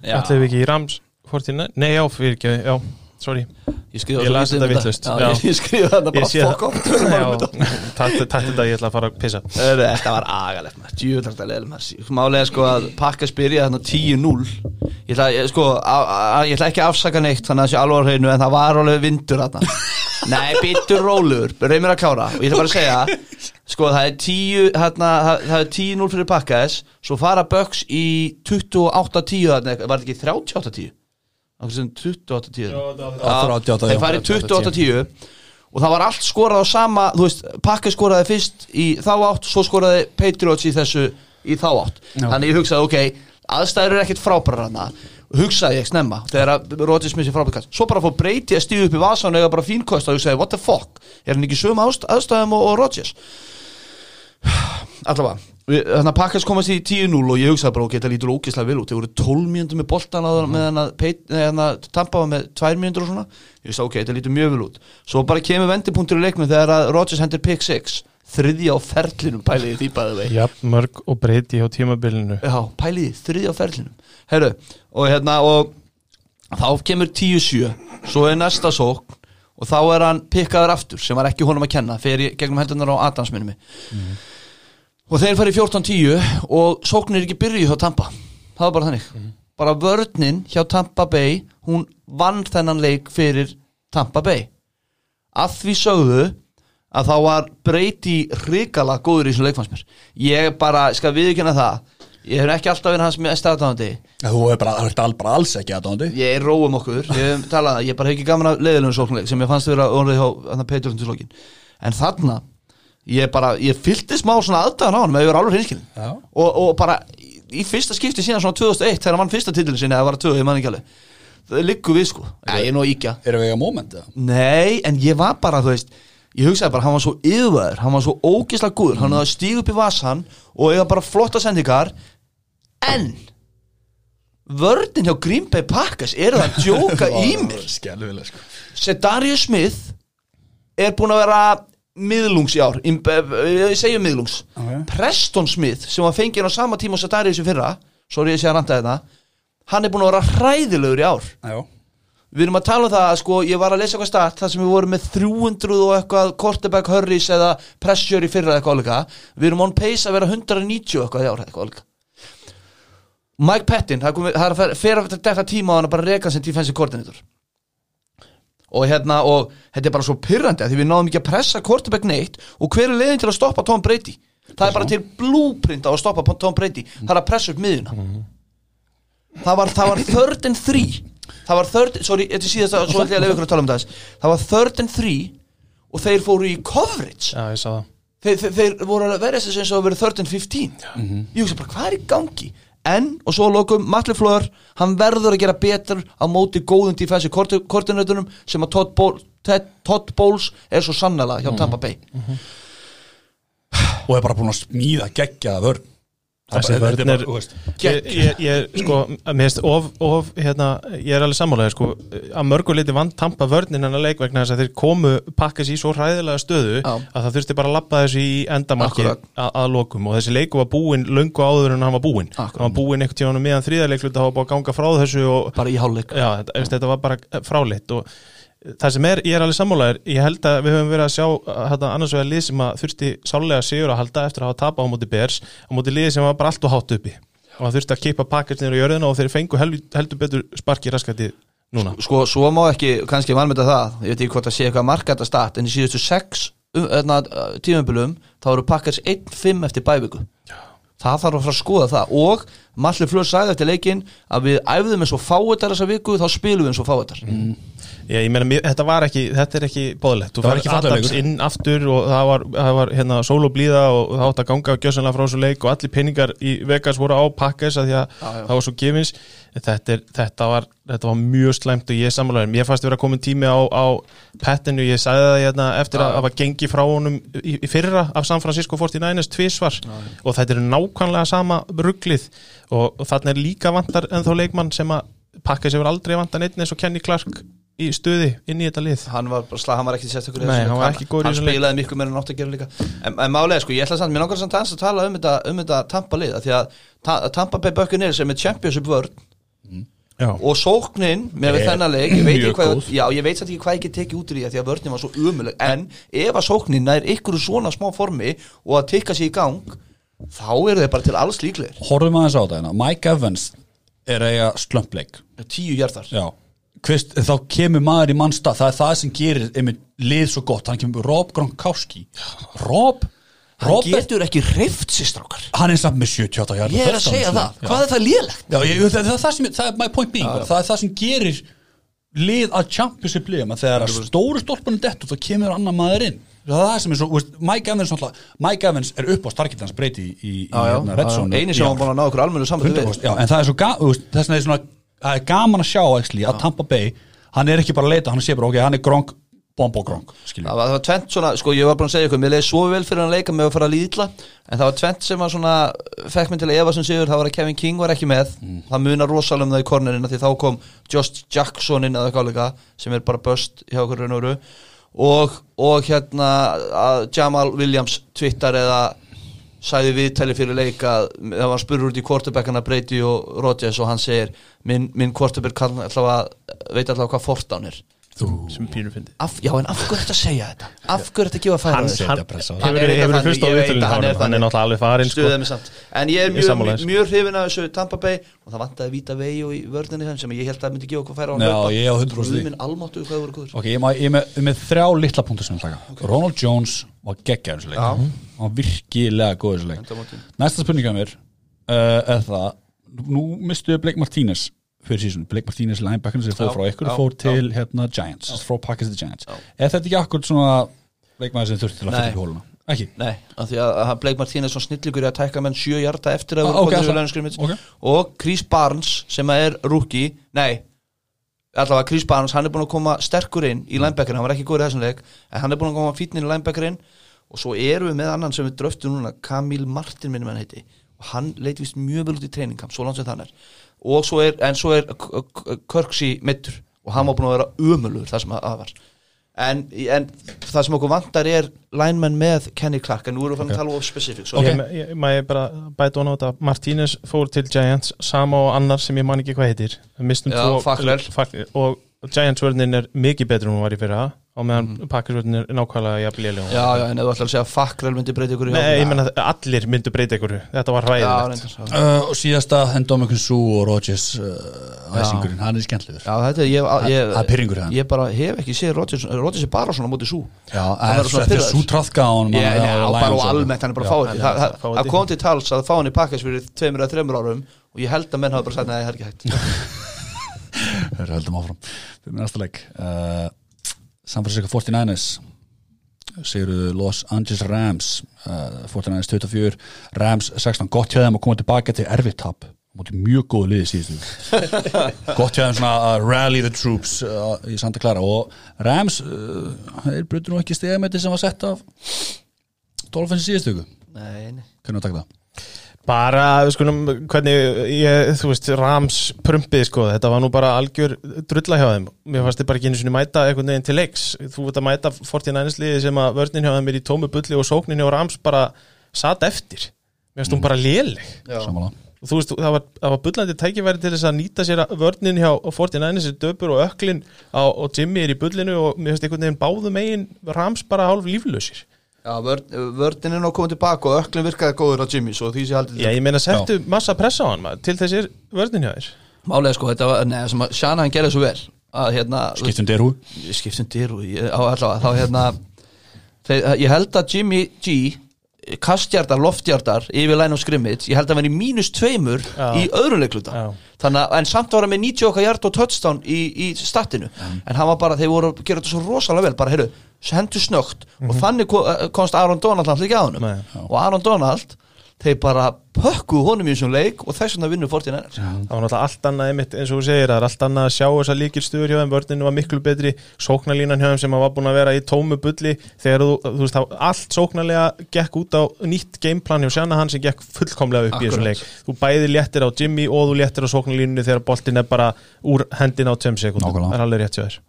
ætlaðum við ekki í Rams 49? nei, já, fyrir ekki, já, sorry. Ég Ég svo las lítið þetta já. Ég, skrifa þetta bara fokk oft um þetta. Þetta, ég ætla að fara að pissa. Þetta var agalegt maður, djúvöldrægt að maður. Málega sko að pakka spyrja þarna 10-0 Ég ætla, ég, sko, ég ætla ekki að afsaka neitt þannig að það sé alveg á hreinu en það var alveg vindur þarna. <laughs> Nei, bitur rólegur, reymir að klára. Og ég ætla bara að segja sko það er 10 hérna, það, það er 10-0 fyrir pakkaðis svo fara Bucks í 28-10 þarna, var þetta ekki 38-10? Það sem 28-10 38, þeir farið 28-10 og það var allt skorað á sama þú veist, pakka skoraði fyrst í þá átt svo skoraði Patriots í þessu í þá átt, Já. þannig ég hugsaði ok aðstæður eru ekkert frábæra hana hugsaði ég snemma, þegar að Rodgers missi frábæra kast, svo bara fór breyti að stíðu upp í vasan og eiga bara fínkost og hugsaði what the fuck? Er hann ekki ást- aðstæðum og, og Rodgers? <sighs> Allavega þannig að pakkas komast í 10-0 og ég hugsaði bara ok, þetta lítur ógeðslega vel út. Þeir voru 12 mínútur með boltan á Mhm. með hann að, hann að Tampa var með 2 mínútur og svona. Ég hugsaði ok, þetta lítur mjög vel út. Svo bara kemur vendipunktur í leiknum þegar að Rodgers hendur pick 6 þriðja á ferlinum pæliði því bæði vei Já, mörg og breyti á tímabilinu. Já, pæliði, þriðja á ferlinum. Herru, og hérna og þá kemur 10-7 svo er næsta sókn og þá er hann pikkaður aftur sem var ekki honum að kenna fyrir gegnum hendunar á Adamsminni og þeir farið 14-10 og sóknin er ekki byrjuð hjá Tampa. Það var bara þannig. Bara vörninn hjá Tampa Bay hún vann þennan leik fyrir Tampa Bay. Að því sögðu að þá var breyti hrikala góður í þessu leikfannsmér ég bara skal viðkynna það. Ég hef ekki alltaf verið hans með staðdáðandi Þú er bara, bara alls ekki aðdóndi ég er róum okkur, ég hef talað ég bara hef ekki gaman af leiðilegum sóknuleik sem ég fannst vera orðið hjá þannig Petur til slókin en þarna, ég bara ég fyllti smá svona aðdæðan á hann með að vera alveg hreinskilin Já. og, og bara í, í fyrsta skipti síðan svona 2001 þegar hann vann fyrsta titilin sinni eða var það 2, ég man ekki alveg. Það liggur við sko, ja, ég er nú að íkja Erum við ekki að moment eða? Nei, en ég var bara, þú veist Ég hugsaði bara, hann var svo yfirvæður Hann var svo ógislega góður, hann hafði að stíga upp í vasan Og eiga bara flotta sendingar. En vörnin hjá Green Bay Packers eru það að <laughs> djóka í mér? sko. Sedarius Smith er búin að vera miðlungs í ár ég segja miðlungs. Ok. Preston Smith sem var fengið á sama tíma og Sedarius í fyrra sorry ég sé að ranta þetta hann er búin að vera hræðilegur í ár. Já, við erum að tala um það að sko ég var að lesa eitthvað start þar sem við vorum með 300 og eitthvað quarterback hurries eða pressure í fyrra eitthvað álíka við erum on pace að vera 190 og eitthvað í ár eitthvað álíka Mike Pettin, það er að fer- fer að þetta tíma á hann að bara reka sem defensive coordinator og hérna og þetta er bara svo pyrrandi að því við náðum ekki að pressa quarterback neitt og hver er leiðin til að stoppa Tom Brady? Það er bara til blueprint á að stoppa Tom Brady. Það er að pressa upp miðuna það var, það var third and three. Það var third, sorry, þetta er síðast að svo ætla ég að lefa ykkur að tala um það það var third and three og þeir fóru í coverage. Já, ég sá það. Þeir, þeir, þeir voru að verja þessu eins og að vera third and 15 ég hugsa bara hvað er í gangi en, og svo lokum, Matli Flöður hann verður að gera betur á móti góðum defensive koordinatunum sem að Todd, Bol Ted, Todd Bowles er svo sannlega hjá Tampa Bay. Og er bara búin að smíða geggjaða vörn Þessi vörn er- bara, Ég, ég, ég, sko, finnst of, of, hérna, ég er alveg sammálaðið, sko, að mörgu liti vant tampa vörnin hennar leik vegna þess að þeir komu pakkas í svo hræðilega stöðu Já. að það þurfti bara að lappa þessu í endamarki Akkurat. að, að lokum. Og þessi leiku var búinn löngu áður en hann var búinn. Hann var búinn einhvern tíðanum meðan þriðarleikluta hafa búið að ganga frá þessu og bara í hálfleik. Já, þetta var bara fráleitt og það sem er, ég er alveg sammálaður. Ég held að við höfum verið að sjá þetta annars vegar lið sem að þurfti sálega sigur að halda eftir að hafa tapa á móti Bears á móti lið sem var bara allt og hátt uppi. Og það þurfti að kippa pakkast niður á jörðina og þeir fengu hel, heldur betur sparki raskati núna. Sko, svo má ekki, kannski vanmynda það ég veit ekki hvort að sé eitthvað markætt að start en í síðustu sex um, tímumbilum þá eru pakkars 1-5 eftir bæviku. Það þarf að fara að skoða það og Malli Flöð sagði eftir leikinn að við æfðum eins og fáetar þessa viku þá spilum við eins og fáetar Mm. ég, ég meina, mér- þetta var ekki, þetta er ekki bóðlegt, þú Það var fær leikur. inn aftur og það var, það var hérna, sól og blíða og það átt að ganga gjössanlega frá þessu leik og allir peningar í Vegas voru á pakkes að því að Já, já. það var svo gefins þetta, er, þetta, var, þetta var mjög slæmt og ég sammálaður, mér fannst vera komin tími á, á pettinu, ég sagði það hérna, eftir að Já. hafa gengið frá honum í, í fyrra af San Francisco 49ers tvísvar og þetta er nákvæmlega sama rugglið og, og þarna er líka vantar ennþá leikmann sem að pakka sem er aldrei vantar neitt eins og Kenny Clark í stuði inn í þetta lið hann var, bara slag, hann var ekki sérstakur í Nei, hann leik. var ekki góður í hann leik. spilaði miklu meira en átt að gera líka en, en málega sko, ég ætla samt, mér langar samt að tala um þetta, um þetta Tampa lið, af því að ta, Tampa Bay Buccaneers sem er championship vörn Já. og sóknin með þennan leik ég veit, hvað, já, ég veit samt ekki hvað ég get tekið út úr því að því að vörnin var svo umuleg en ef að sóknin er ykkur svona smá formi og að tikka sér í gang þá eru þeir bara til alls líklegir. Horfum aðeins á þetta hérna. Mike Evans er eiga slömpleik. Tíu hjartar Já. Hvist, þá kemur maður í mannstað það er það sem gerir einmitt lið svo gott. Hann kemur Rob Gronkowski. Rob? Hann Robert, getur ekki reyft sér strákar. Hann er samt með 78 hjarta ég er að segja það, hvað er það lélegt? Já, ég, það, það, er það, sem, það er my point being bara. það er það sem gerir lið að championship liðum að þegar að stóru stólpunum dettu þá kemur annar maður inn það er það sem er svo, veist, Mike Evans náttúrulega- Mike Evans er upp á starkitans breyti í, í, í hérna, Red Zone eini sem hann búin að ná okkur almennu sambandi við. 100%, já, en það er svo ga, þú veist, þess vegna er svona það er gaman að sjá actually, að Tampa Bay hann er ekki bara að leita, hann sé bara ok, hann er gronk bombo gronk, skiljum það var, það tvent svona, sko ég var búin að segja ykkur mér leiði svo vel fyrir hann að leika með að fara að líðla en það var tvent sem var svona fekk minn til að efa sem sigur, það var að Kevin King var ekki með. Það munar rosalega um það í kornerina því þá kom Josh Jackson inn eða káleika sem er bara böst hjá okkur raun og veru og, og hérna að Jamal Williams twittar eða sæði viðtæli fyrir leik að það var spurur út í quarterbackana Brady og Rodgers og hann segir minn, minn allavega, veit allavega hvað fortán er sem pínu fyndi af, já en af hverju þetta að segja þetta? Af hverju þetta að gefa færa Hann- pressa á Hann hefur er eitthvað þannig, ég veit að hann er hann er þannig. náttúrulega alveg farinn sko. stuðið mig samt. En ég er mjög, mjög, þessu. mjög hrifin af þessu Tampa Bay og það vantaði víta vegi og í vörninni þeim sem ég held að myndi gefa okkur færa á Já, ég á 100% því. minn almáttu hvað voru góður ok, ég, má- ég er með, með þrjá litla punktur sem ég vil taka. Ronald Jones var geggjaður þessu leik. Já. hann var virkilega góð þessu leik. Enda á móti. næsta spurninga mér uh, er það, nú mistuðu Blake Martínez fyrir sísun, Blake Martínez linebackerinn sem Já, frá ykkur já. til hérna Giants, frá Packers til Giants. Er þetta ekki akkur svona leikmaður sem þurfti til að fylla upp hóluna? Ekki? Nei, af því að, Blake Martínez var snilligur í að tæka menn sjö hjarta eftir að Ah, voru ok, komnir það- í lænskrimits ok. og Chris Barnes sem er rookie, nei allavega Chris Barnes, hann er búin að koma sterkur inn í linebackerin, hann var ekki góður í þessum leik en hann er búin að koma fítnin í linebackerin og svo erum við með annan sem við dröftum núna Camille Martin minnum hann heiti. Og hann leit vist mjög vel út í treiningkamp, svo langt sem þann er og svo er, en svo er K- K- Kirksey mittur og hann var búin að vera umölur það sem að að var. En, en það sem okkur vantar er lineman með Kenny Clark. En nú erum við fann að tala of specific so, Ok, ég, maður bara bæta hún á þetta? Martínez fór til Giants sama og annar sem ég man ekki hvað heitir. Já, tvo- og Giants vörnin er mikið betur en hún var í fyrra og meðan mm. Packers vörnin er nákvæmlega jafn léleg já, já, en þú ætlar að segja að Fakkrel myndi breyta ykkur Nei, ég menna að allir myndu breyta ykkur. Þetta var já, hræðilegt já. uh, og síðasta Endomikun Sú og Rodgers uh, æsingurinn, hann er skemmtilegur. Já, þetta er, ég, ég, í hann. ég bara hef ekki séð Rodgers, Rodgers er bara svona á móti sú Já, þetta er. Sú trafka á hann neða, bara og almennt, hann er bara Já, fáið hann Það fáið. kom til tals að fá hann í pakkas fyrir tveimur eða þreimur árum og ég held að menn hafa bara sagt, <laughs> San Francisco 49ers Sigurðu Los Angeles Rams uh, 49ers 24 Rams 16, gott hjá þeim að koma tilbaka til erfitt tap. Móti mjög góðu liði síðustu. <laughs> Gott hjá þeim svona að rally the troops uh, í Santa Clara. Og Rams uh, þeir brutur nú ekki stegamæti sem var sett af Dolphins viku. Nei, nei. Hvernig að taka það? Bara, við skulum, hvernig ég, þú veist, Rams prumpið sko, þetta var nú bara algjör drulla hjá þeim. Mér fannst þið bara ekki einu sinni mæta einhvern veginn til leiks. Þú veit að mæta 49 liði sem að vörnin hjá þeim er í tómu bulli og sóknin hjá Rams bara satt eftir. Mér finnst hún bara léleg. Og þú veist, það var, það var bullandi tækifæri til þess að nýta sér að vörnin hjá 49 sem döpur og öklin á, og Jimmy er í bullinu og mér finnst einhvern veginn báðum megin Rams bara hálf líflausir Já, vörn, vörnin er nú komið tilbaka og öklum virkaði góður á Jimmy svo því sé haldið Já, ég meina settu massa pressa á hann maður, til þessir vörnin hjá þér. Málega sko, þetta var, neða, sem að Shanahan gerði svo vel að hérna Skiptum derhú skiptum ég, á allavega þá hérna þeir, ég held að Jimmy G kastjartar, loftjartar yfir line of scrimmage, ég held að hann í mínus tveimur Já. í öðrum leikluta. Já. þannig að, en samt var hann með 90 okkar hjart og touchdown í, í statinu. En hann var bara, þeir voru að gera þetta svo rosalega vel bara, heyrðu, hendur snögt og þannig ko- eh, komst Aaron Donald alltaf ekki að honum. Nei. og Aaron Donald þeir bara pökkuðu honum í þessum leik og þess vegna vinnu 49ers Það var náttúrulega allt annað einmitt eins og þú segir, það er allt annað að sjá þessa líkilstuður hjá þeim, vörninu var miklu betri sóknarlínan hjá þeim sem var búin að vera í tómu bulli. Þegar þú, þú veist, allt sóknarlega gekk út á nýtt gameplan hjá Shanahan sem gekk fullkomlega upp í þessum leik. Þú bæði léttir á Jimmy og þú léttir á sóknarlínunni þegar boltin er bara úr hendin á 5 sekundum, Nákvæmlega. það er alveg rétt en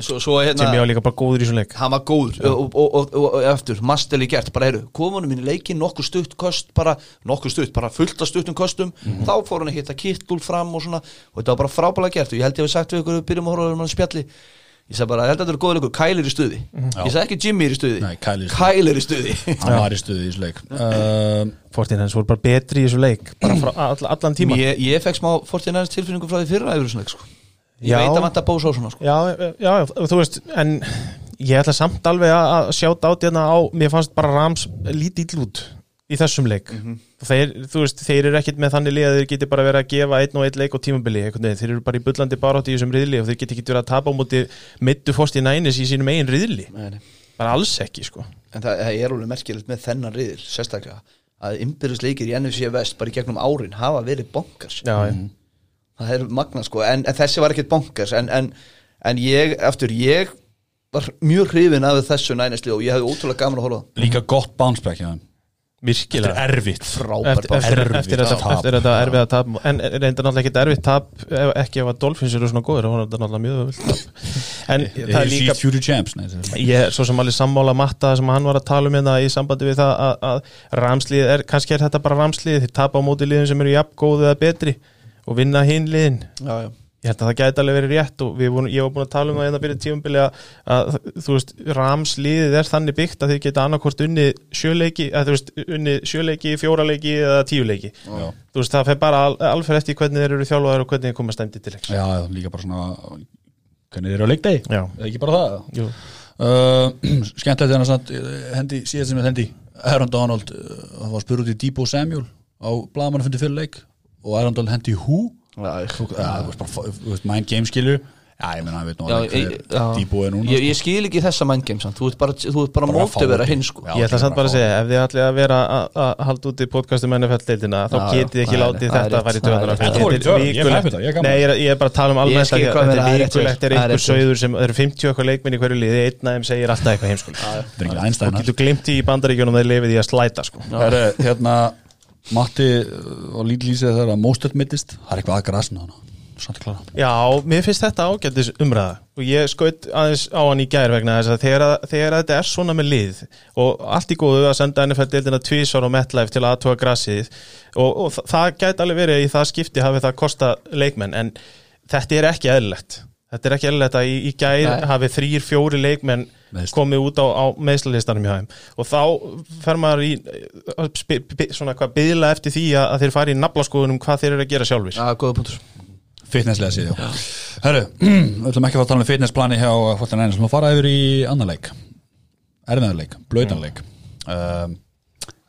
svo, svo hérna Jimmy var líka bara góður í þessum leik. Hann var góður. Og, og, og, og, og eftir, masteli gert bara eru, komunum minn í leikin nokkuð stutt kost, bara nokkuð stutt, bara fullt af stuttum kostum, þá fór hann að hitta kittul fram og svona, og þetta var bara frábælega gert. Og ég held ég hef sagt við ykkur, við byrjum að horfa um hann spjalli. Ég sagði bara, ég held að þetta er góður leikur. Kyle er í stuði, ég sagði ekki Jimmy er í stuði. Nei, Kyle er í stuði. Kyle er í stuði. Hann var í stuði í þessu leik. Uh, Fortin hans voru bara betri í þessum leik bara frá <clears throat> all, allan tíma ég, ég fekk smá 49 tilfinningu frá því fyrra ég Já. veit að vanta bósa á svona sko. Já, já, já, þú veist en ég ætla samt alveg að að sjáta át hérna á, mér fannst bara Rams lítið ill út í þessum leik. Þeir, þú veist, þeir eru ekkit með þannig lið að þeir geti bara verið að gefa einn og einn leik á tímabili, þeir eru bara í bullandi barátt í þessum riðli og þeir geti ekki verið að tapa á móti mittu fórst í nænis í sínum eigin riðli. Nei, nei. bara alls ekki, sko. En það, það er alveg merkilegt með þennan riðil sérstaklega, að innbyrðisleikir í NFC Vest bara í gegnum árin hafa verið bonkars Já, já, það er magna sko. En, en þessi var ekkert bonkars en, en, en ég, eftir ég var mjög hrifin af þessu nænesli og ég hefði ótrúlega gaman að það. Líka gott bounce back hjá þeim. Þetta virkilega er erfitt. Frábær eftir, eftir, Erfitt eftir, þetta, tap. eftir þetta erfiða tap en reyndar náttúrulega ekki erfitt tap ef, ekki ef að Dolphins eru svona góður það var náttúrulega mjög öfult tap. En það Það er er líka Champs nei, er- ég er svo sem alveg sammála matta sem hann var að tala um hérna í sambandi við það að, að ramslið er, kannski er þetta bara ramslið þeir tapa á móti liðin sem eru jafn góðu eða betri og vinna hinn liðin. Já, já. ég held að það gæti alveg verið rétt og við vorum, ég var búin að tala um það hérna byrja tíumbili að, að þú veist, ramsliðið er þannig byggt að þeir geta annarkvort unni sjöleiki, að þú veist, unni sjöleiki fjóralegiki eða tíuleiki Já, þú veist, það fer bara al, alfer eftir hvernig þeir eru þjálfaðar og hvernig þeir koma stæmdi til já, líka bara svona Hvernig þeir eru á leikdegi. Já. Eða ekki bara það? Jú. uh, <clears throat> Skemmtilegt þegar hann hendi síðast sem við hendi Aaron Donald uh, hann var spurð út í Debo Samuel á leik og Aaron Donald hendi hú mind game skilur Já, ég menna, hann veit nú já. Debo er núna ég, sko. ég skil ekki þessa mindgame samt. þú ert bara, þú ert bara Bara mótið vera hinn sko. Já. Ég ætla samt bara að segja, ef þið ætlið að vera að- að halda út í podcastum NFL-deildina þá getið ekki látið það þetta að fara í Það. Þetta taugarnar, ég er þetta, bara að tala um almennt að þetta það er vikulegt er. Það er einhver sögður sem það eru 50 okkar leikminn í hverju liði einn þeim segir alltaf eitthvað heimskul Þetta er ekki og getur glimt í bandaríkjunum þeir lifið í að slæta sko. Hérna Matti og Líl lýsið þegar að Mostert mittist Það er eitthvað að grasna hana Samt að klára. Já, mér finnst þetta ágættis umræða. Og ég skaut aðeins á hann í gær vegna þess að þegar, þegar þetta er svona með lið og allt í góðu að senda NFL-deildina tvísvar og MetLife til að aðtóa grassið og, og þa- það gæti alveg verið í það skipti hafi það kosta leikmenn en þetta er ekki eðlilegt þetta er ekki eðlilegt að í, í gær Nei. hafi þrýr, fjóri leikmenn Meiðsl. komið út á, á meðslalistanum hjá þeim. Og þá fer maður í spi, bi, svona hvað byðla eftir því að, að þeir fari í naflaskoðunum hvað þeir eru að gera sjálfur Já, góða punktur. Fitnesslega séð, já. Herru, <clears throat> við ætlum ekki að fara að tala um fitnessplani hjá Fortin Einars, við fara yfir í annan leik. Erfiðarleik, blöytanleik um,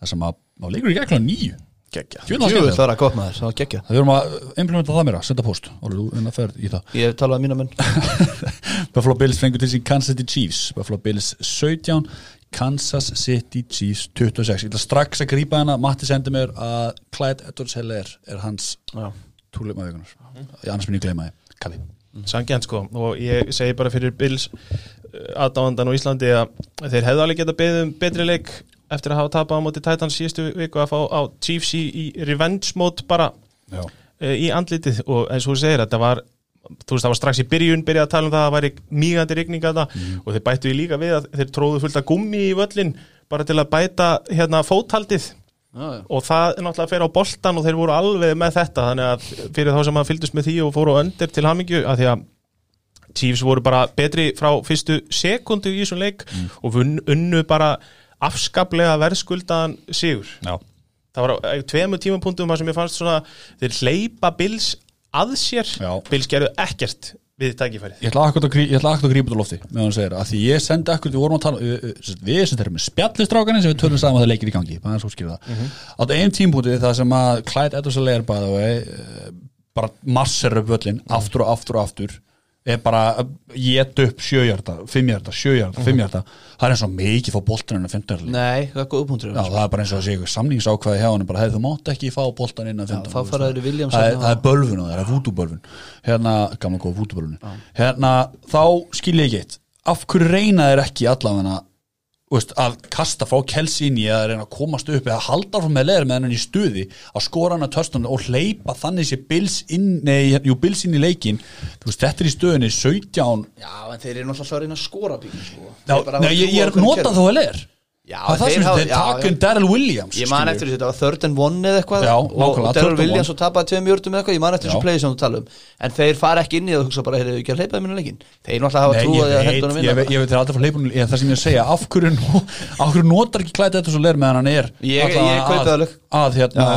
það sem að á leikur í gegn nýju Var Jú, það var gott maður, það var geggja Það við erum að implementa það meira, senda post. Óli, þú er að ferð í það. Ég hef talað að mína menn. <laughs> Buffalo Bills fengur til sín Kansas City Chiefs. Buffalo Bills 17 Kansas City Chiefs 26 Ég ætla strax að grípa hana. Matti sendi mér að Clyde Edwards Heller er hans að vikunar Ég annars minn ég gleyma þið Kalli. Sangjant sko. Og ég segi bara fyrir Bills aðdáðandan á Íslandi að þeir hefðu alveg geta beðið um betri leik eftir að hafa tapað á móti Titans síðustu viku að fá á Chiefs í, í revenge mode bara e, í andlitið. Og eins og þú segir þetta var þú veist það var strax í byrjun byrjað að tala um það að það væri mýgandi rigning að það og þeir bættu í líka við að þeir tróðu fullt af gummi í völlin bara til að bæta hérna fóthaldið já. og það er náttúrulega að fer á boltan og þeir voru alveg með þetta. Þannig að fyrir þá sem að fylgdust með því og fóru öndir til hamingju að því að Chiefs voru bara betri frá fyrstu sekundu í þessum leik og vunn- unnu bara afskaplega verðskuldaðan sigur. Já. Það var á á tveimur tímapunktum sem ég fannst svona þeir hleypa Bills að sér. Já. Bills gerðu ekkert við tækifærið. Ég ætla akkur að, að grípa á lofti segir að því ég sendi akkur, við vorum að tala við, sem þeirra með spjallistrákanin sem við tölum saman að það leikir í gangi, bara svo skýra það. Á þetta einn tímpúti það sem að Clyde Edwards er bara, uh, bara massir upp völlin, aftur og aftur og aftur er bara geta upp sjöjarda, fimmjarda, sjöjarda, fimmjarda það er eins og mikið fá boltan að finna Nei, það er góða punktur Já, það er bara eins og ykkur samningsákvæði hjá hann bara, hefði þú mátt ekki fá boltan inn að finna þá fara þeir í Williams það, er- þarna það er bölvun og það er vútubölvun. Hérna, gamla góða vútubölvun. Hérna, þá skil ég ekki eitt. Af hverju reyna þeir ekki allavega veist, að kasta frá kelsi inn í að reyna að komast upp eða halda frá með leður með hennan í stuði að skora hann að törstunum og hleypa þannig sé bils inn, nei, jú, bils inn í leikin veist, þetta er í stöðunni 17 Já, en þeir eru náttúrulega að reyna að skora bíl sko. Já, nei, ég, ég er notað þó að leður Já, það er það sem þeir taka um Daryl Williams Ég man eftir þessu, þetta var third and one eða eitthvað. Já, og, og Daryl Williams og tapaði tveim jörgum eða eitthvað, ég man eftir þessu play sem þú tala um. En þeir fara ekki inn í það og hugsa bara, heyrðu ekki að inn í leikin þeir náttúrulega hafa Nei, trú ég að að henda honum ég ég veit aldrei frá leipunum það sem ég að segja, af hverju, af hverju notar ekki klæta þetta svo leir meðan hann er Ég- ég kaupi það að, alveg. að hérna,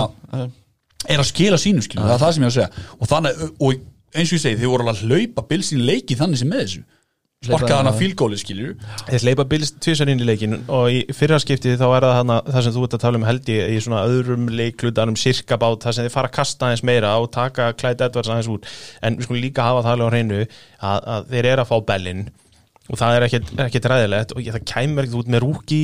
er að skila sínu skilu, það er það sem ég er að segja. Og þannig, og eins og ég segi, þið voru alveg að hlaupa bilsin leiki þannig sem með þessu sparkaði hann að fílgóli skilju Þeir hleypa Bills tvisar inn í leikin og í fyrra skiptið þá er það hana, það sem þú ert að tala um held ég í svona öðrum leiklutanum sirkabát það sem þeir fara að kasta aðeins meira og taka Clyde Edwards aðeins út. En við skulum líka hafa það alveg á hreinu að, að þeir eru að fá bellin og það er ekkert, ræðilegt. Og ég, það kæmur ekkert út með rúki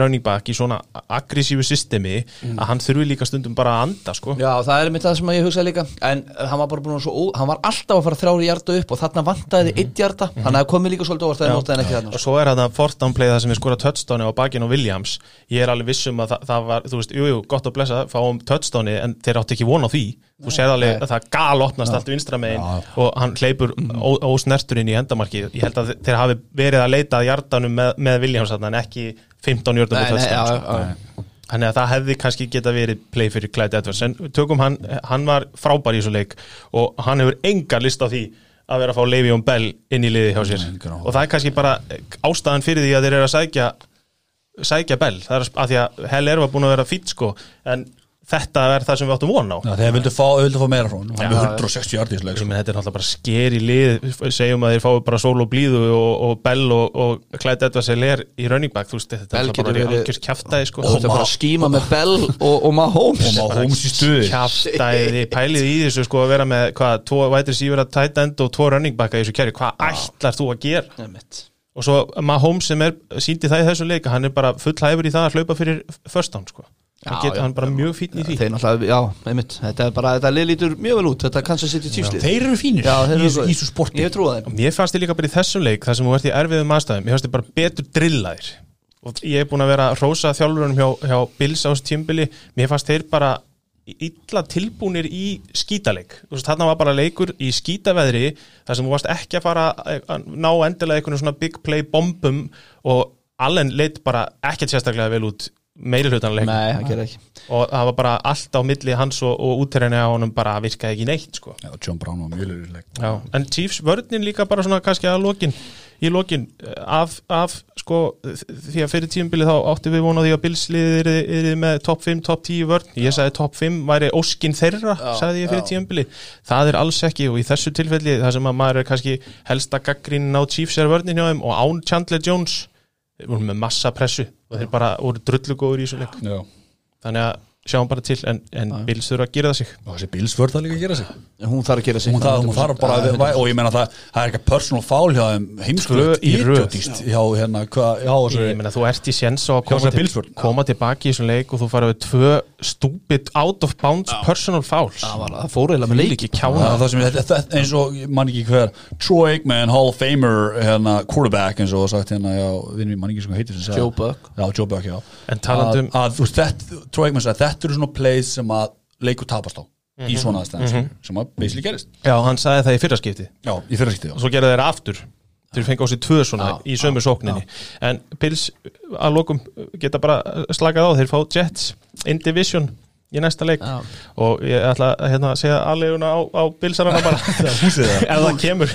running back í svona aggressífu systemi að hann þurfi líka stundum bara að anda sko. Já, það er mitt það sem ég hugsaði líka. En hann var bara búin að svo, hann var alltaf að fara þrjári hjarta upp og þarna vantaði þið eitt hjarta þannig að það komið líka svolítið að það notaði hann ekki þarna og svo er þetta fortanplay það sem við skora touchdowni á bakinn og Williams. Ég er alveg vissum að það, það var, þú veist, jú, jú, gott að blessa fáum touchdowni en þeir átti ekki von á því þú séð alveg að það gal opnast allt vinstra megin og hann hleypur ó- ósnertur inn í endamarki ég held að þeir hafi verið að leita að hjartanum með, með Williams þarna en ekki 15 hjartanum sko. Þannig að það hefði kannski geta verið play fyrir Clyde Edwards. En tökum hann, hann var frábær í þessu leik og hann hefur engar list á því að vera að fá Le'Veon Bell inn í liði hjá sér. Og það er kannski bara ástæðan fyrir því að þeir eru að sækja sækja Bell, það er að því að Hell er var búin að vera fýtt sko. En þetta er það sem við áttum von á. Já, þeir vildu fá, vildu fá meira frá hann hann er með 160 hjartísleik menn, þetta er náttúrulega bara sker í lið segjum að þeir fái bara sól og blíðu og, og Bell og, og Clyde Edwards er í running back, þú veist, þetta Bell er bara algjörst kjaftaði sko. Þú ert að fara að skíma með Bell og, og Mahomes. Og hóms í stuði. Kjaftaði, pælið í þessu sko að vera með hvað, tvo white receiver að tight end og tvo running backa í þessu kæri, hvað ætlar þú að gera? Og svo Mahomes sem er síndi það í þessu leika, hann er bara full hæfur í það að hlaupa fyrir first down sko hann, Já, get, já. hann bara mjög fínn í því. Þeir náttúrulega, já, einmitt. Þetta er bara, þetta lið lítur mjög vel út Þetta Kansas City Chiefs lið. þeir eru fínir Já, þeir eru í þessu sporti. Ég trúið þeim. Mér fannst þið líka bara í þessum leik þar sem þú ert í erfiðum aðstæðum, mér fannst þið bara betur drillaðir. Og ég er búin að vera rósa þjálfurunum hjá, hjá Bills á þessu tímbili mér fannst þeir bara illa tilbúnir í skítaleik. Þarna var bara leikur í skítaveðri þar sem þú varst ekki að fara að ná endilega einhvern svona big play bombum og Allen leitt bara ekkert sérstaklega vel út meiri hlutan leik Nei, það gerir ekki. Og það var bara allt á milli hans og, og útterrinni á honum bara virkaði ekki neitt sko. Já, John Brown var mjög lurið leik Já, en Chiefs vörnin líka bara svona kannski að lokin, í lokin af, af sko því að fyrir tímabili þá átti við vonað því að Billsliðið er með top 5, top 10 vörn. Ég sagði top 5 væri óskin þeirra sagði ég fyrir tímabili, það er alls ekki og í þessu tilfelli það sem að maður er kannski helsta gaggrínin á Chiefs er vörnin hjá þeim og án Chandler Jones voru með massa pressu og þeir bara voru drullugóður í þessu leik. Þannig að sjáum bara til en, en Bills þurfa að gera það sig. Og þessi Bills vörð það líka að gera sig. Hún þarf að gera sig. Hún, það, hún þarf bara, Já, að, og ég meina það það er ekki personal foul hjá þeim Tvö heimskulegt í röð. idiotíst hjá hérna, hvað, já, ég meina þú ert í séns Hjá koma, til, koma tilbaki í þessum leik og þú farið við tvö stupid out of bounds personal fouls. Það var- það fór eiginlega með leik ekki Það kjána það sem þetta, þetta, eins og, ég man ekki hver Troy Aikman, Hall of Famer hérna, quarterback eins og sagt hérna, já, vinnum ég man ekki sem heitir Joe Buck. Já, já. En talandi þetta, eru svona plays sem að leikur tapast á í svona aðstæðan sem að basically gerist. Já, hann sagði það í fyrraskipti Já, í fyrra skipti, já. Og svo gerði þeirra aftur þeir fengi á sig tvö svona í sömu sókninni. en Bills að lokum geta bara slakað á, þeir fá Jets in division í næsta leik. Já. og ég ætla að hérna, segja aðleguna á, á Billsarana bara. <laughs> Ef það kemur.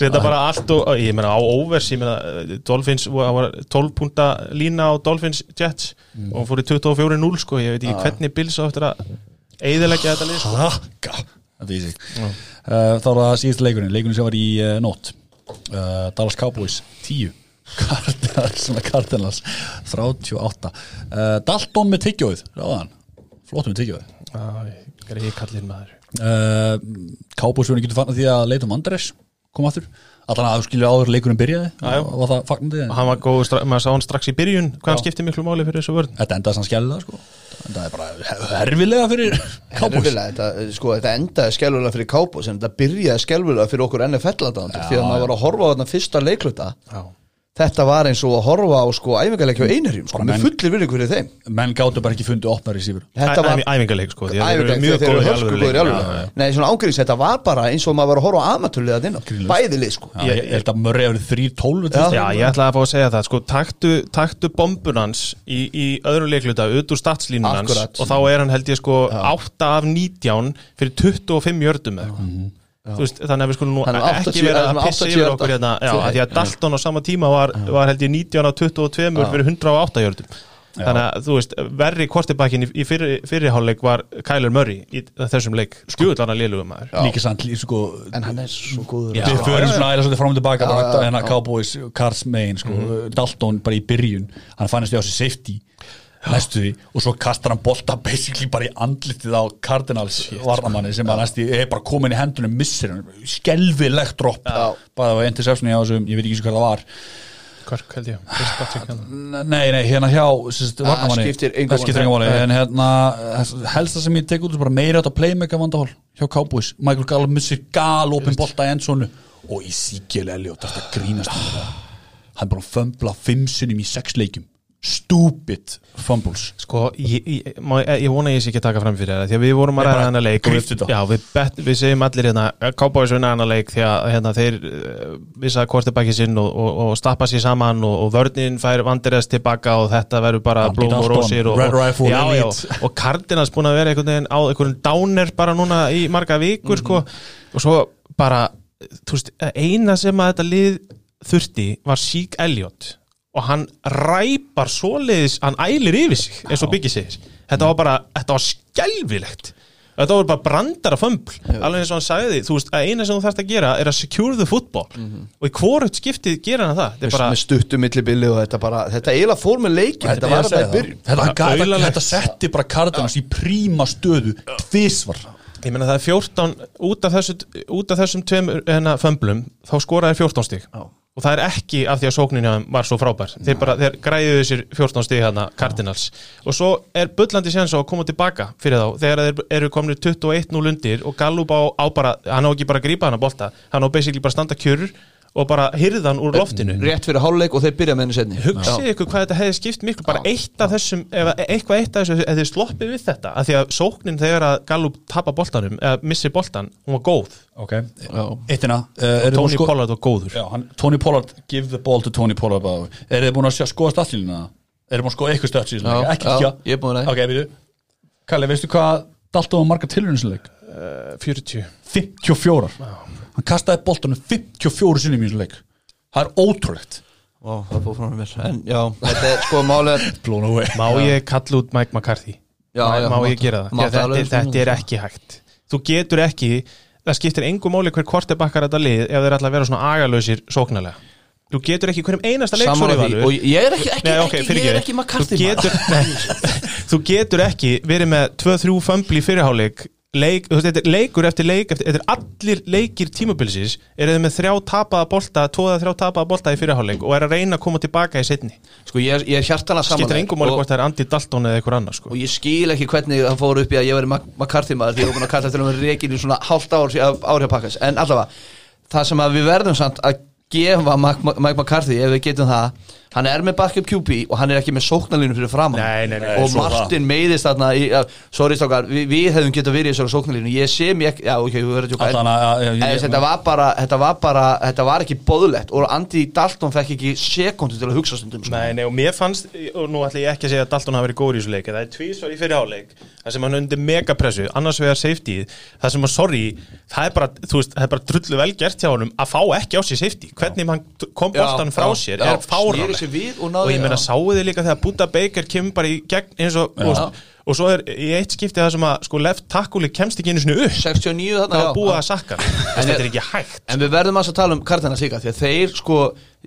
Setja <laughs> bara allt og, ég meina á overs ég meina eh, Dolphins, það var 12 punta lína á Dolphins Jets og hann fór í 24-0 sko, ég veit ekki hvernig Bills á eftir að eiðilegja þetta lið sko. Þetta er í sig. Uh, Þá er það síðast leikurinn, leikurinn sem var í uh, nótt. Uh, Dallas Cowboys 10 <laughs> Cardinals, svona Cardinals. 38 uh, Dalton með tyggjóið, ráðan Flott með tyggjóið Greið kallinn maður. Uh, Cowboys verður getur fannat því að leitum Andres kom aftur. Allan að þú skilur áður leikurinn byrjaði var það fagnandi? Og hann var góð, maður sá hann strax í byrjun. Hvað hann skipti miklu máli fyrir þessu vörn? Þetta endaði sann skjælilega sko. Þetta er bara herfilega fyrir <laughs> Cowboys. Herfilega, þetta, sko, þetta endaði skelvulega fyrir Cowboys en þetta byrjaði skelvulega fyrir okkur NFL-aðdándur því að maður var að horfa á þarna fyrsta leikluta Já. Þetta var eins og að horfa á sko æfingarleikja á einherjum sko, menn- fullir virðing fyrir þeim. Menn gáttu bara ekki fundið opnar í sífur þetta var æfingarleik sko þeir eru æfingarleik í alvöru góður í alveg. Nei, svona ángriðs, þetta var bara eins og maður var að horfa á amatörliðan inn á bæði lið sko. Ég, ég held að Murray hefur 3-12 Já. Já, ég ætlaði að fá að segja það, sko, taktu, taktu bombunans í, í öðru leikluta ut úr statslínunans og þá er hann held ég sko 8 af 19 fyrir 25 jördum eða veist, þannig að við skulum nú er ekki 80 vera að er pissa 80 yfir okkur hérna. Já, því að Dalton á sama tíma var, var held ég 19 af 22 fyrir 108 jördum þannig að þú veist, verri kortibakkin í, í fyrri, fyrriháleik var Kyler Murray í þessum leik, að lélugum maður. Líka samt, lí- sko en hann er svo góður. Við förum svona aðeins fram og tilbaka hérna. Cowboys, Cars megin sko, Dalton bara í byrjun. Hann fannst því á sig safety næstu því. Og svo kastar hann bolta basically bara í andlitið á Cardinals varnamanni sem að næstu er bara komin í hendunum missir hann, skelvilegt dropp. Bara á interception á þessum, ég veit ekki hvað það var. Körk held ég, hérna. Nei, nei, hérna hjá varnamanni Það skiptir engu máli. En hérna, helst það sem ég tek út er bara meira átt að playmaker vandahól hjá Cowboys. Michael Gallup missir galopin bolta í endsonu og í Sigil Elliot þetta grínast? Það. hann bara fömbla fimm sinnum í sex leikjum stupid fumbles. Sko, ég, ég, má, ég vona ég sé ekki að taka fram fyrir það því að við vorum að ræða hana leik við, já, við, bet, við segjum allir hérna Cowboys vinna hana leik því að hérna, þeir uh, vissa kortibæki sinn og, og, og stappa sér saman og, og vörnin fær vandirest tilbaka og þetta verður bara blóm og rósir og, Cardinals búin að vera einhvern veginn á einhvern downer bara núna í marga vikur sko, Mhm. og svo bara veist, eina sem að þetta lið þurfti var Sík Elliot og hann ræpar svoleiðis, hann ælir yfir sig eins og Biggi segir. Þetta var bara, þetta var skelvilegt þetta var bara brandara fömbl. Alveg eins og hann sagði, þú veist, að eina sem þú þarfst að gera er að secure the football. Og í hvort skiptið gera hann það. Þetta er bara, með stuttu millibili og þetta bara þetta eiginlega fór með leikin þetta var þetta í byrjun. Þetta, þetta, setti bara Cardinals í príma stöðu tvisvar. Ég meina það er 14 út af, þessu, út af þessum tveim hérna, fömblum, þá skoraði 14 stík. Og það er ekki af því að sóknin hjá þeim var svo frábær. Þeir, bara, þeir græðuðu þessir 14 stík hérna Cardinals. Og svo er bullandi séns á að koma tilbaka fyrir þá þegar þeir eru komin 21-0 undir og Gallup á, á bara, hann á ekki bara að grípa hann að bolta. Hann á basically bara að standa kjörur og bara hyrðan úr loftinu. Rétt fyrir hálfleik og þeir byrja með henni setni hugsið ykkur hvað þetta hefði skipt miklu bara eitt af þessum, ef eitthvað eitt af þessu ef þið sloppið við þetta, af því að sóknin þegar að Gallup tapa boltanum, eða missi boltan hún var góð, ok, eittina uh, Tony Pollard var góður. Já, hann, Tony Pollard, give the ball to Tony Pollard. Er þið búin að sjá skoða statslínuna? Er þið búin að skoða eitthvað? Já, Ekki já, ekki ég er búin að- Ok, við Kalli, veistu hvað Dalton var marga tilhörnsileik? uh, 40 54 Hann kastaði boltanum 54 sinnum í þessu leik. Það er ótrúlegt. Ó, það fór frá mér en já, þetta er sko málið <laughs> Blown away. Má ég kalla út Mike McCarthy? Já, má, já, má ég gera það, alveg þetta, þetta er ekki hægt. Þú getur ekki, það skiptir engum máli hver kortebakkar þetta lið ef þeir ætla að vera svona agalösir sóknarlega. Þú getur ekki hverjum einasta leik Sammála sorry, því. Valur. og ég er ekki, ekki, Nei, ok, ekki, ég er ekki McCarthy þú getur, nei, <laughs> þú getur ekki verið með 2-3 fömbli í fyrirháleik leik, þú veist, þetta er leikur eftir leik eftir, þetta er allir leikir tímabilsis eru þið með þrjá tapaða bolta tvoða þrjá tapaða bolta í fyrirháleik og er að reyna að koma tilbaka í setni sko ég er, ég er hjartana saman skiptir engum máli hvort það er Andy Dalton eða einhver annar sko. og ég skil ekki hvernig það fór upp í að ég veri McCarthy maður því ég var búin að kalla eftir reikin í svona hálft ár árið að pakkas en allavega, það sem að við verðum samt að gefa Mike McCarthy ef við getum það, hann er með backup QB og hann er ekki með sóknarlínu fyrir nei, og Martin meiðist þarna í, uh, sorry stókar, við, við hefum getað verið í þessari sóknarlínu, ég sé mér ekki já ok, við verðum að að ég- þetta var bara, þetta var bara, þetta var ekki boðlegt og Andy Dalton fekk ekki sekundu til að hugsa stundum sko. Nei, nei, og mér fannst, og nú ætla ég ekki að segja að Dalton hafi verið góður í þessu leik, það er tvísvar í fyrir áleik það sem hann undir megapressu, annars vegar safety það sem að, sorry, það er bara þú veist, það er bara sig við og og, ég meina, já. sáu þið líka þegar Buda Baker kemur bara í gegn eins og, og, og svo er í eitt skipti það sem að, sko, left tackle kemst ekki einu sinni upp, 69 þarna, það var búið að sakka. En þetta ég- er ekki hægt. En við verðum að tala um Cardinals líka því að þeir sko,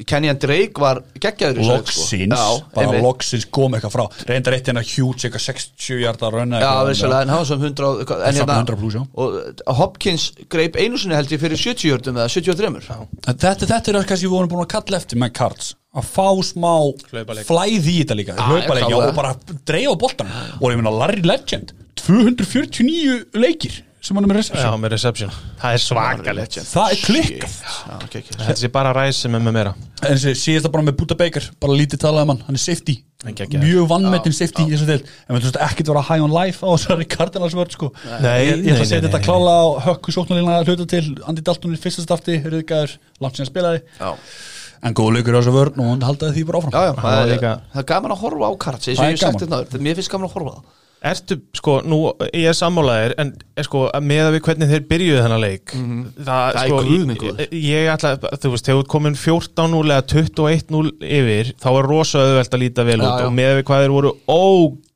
Kenyan Drake var geggjaður sko. Loksins, Já, bara loksins kom eitthvað frá Reyndar eitt hérna huge, eitthvað 60 hjarta rauna Já, vissulega, en hann var sem 100 og- en hérna- 100 plús, já. Og uh, Hopkins greip einu sinni held ég fyrir 70 jördum eða 73 Þetta, þetta er það kannski við vorum búin að kalla eftir með Karls að fá smá Hlaupaleik. flæði í þetta líka klálega. og bara dreifa boltan og ég meina Larry Legend 249 leikir sem hann er með Já, reception með reception, það er svakalegt. það er klikkað. Já, okay, okay. þetta sé bara ræs sem er með meira. En þessi síðast bara með Buda Baker bara lítið talaði um hann, hann er safety. Geggjaður. mjög vannmetinn safety í þessu deild. En við þú veist ekkert vera high on life á þessari Cardinals vörð sko. Nei, ég, ég ætla að setja þetta klála á hökku sóknarlina að hluta til. Andy Dalton í fyrsta starti, Röðgæður langt síðan spilaði. Já. en góð leikur á þessu vörn og hann haldaði því bara áfram. Já, já, það er, líka- það er gaman að horfa á Karts Það er gaman. náður, mér finnst gaman að horfa á það Ertu, sko, nú, ég er sammálaðir en er, sko, með að við hvernig þeir byrjuðu þennan leik það, Mhm. Það er sko, guð minn ég, ég ætla, þú veist, þegar þú komin 14-0 eða 21-0 yfir þá er rosa auðvelt að líta vel Já, út já. og með að við hvað þeir voru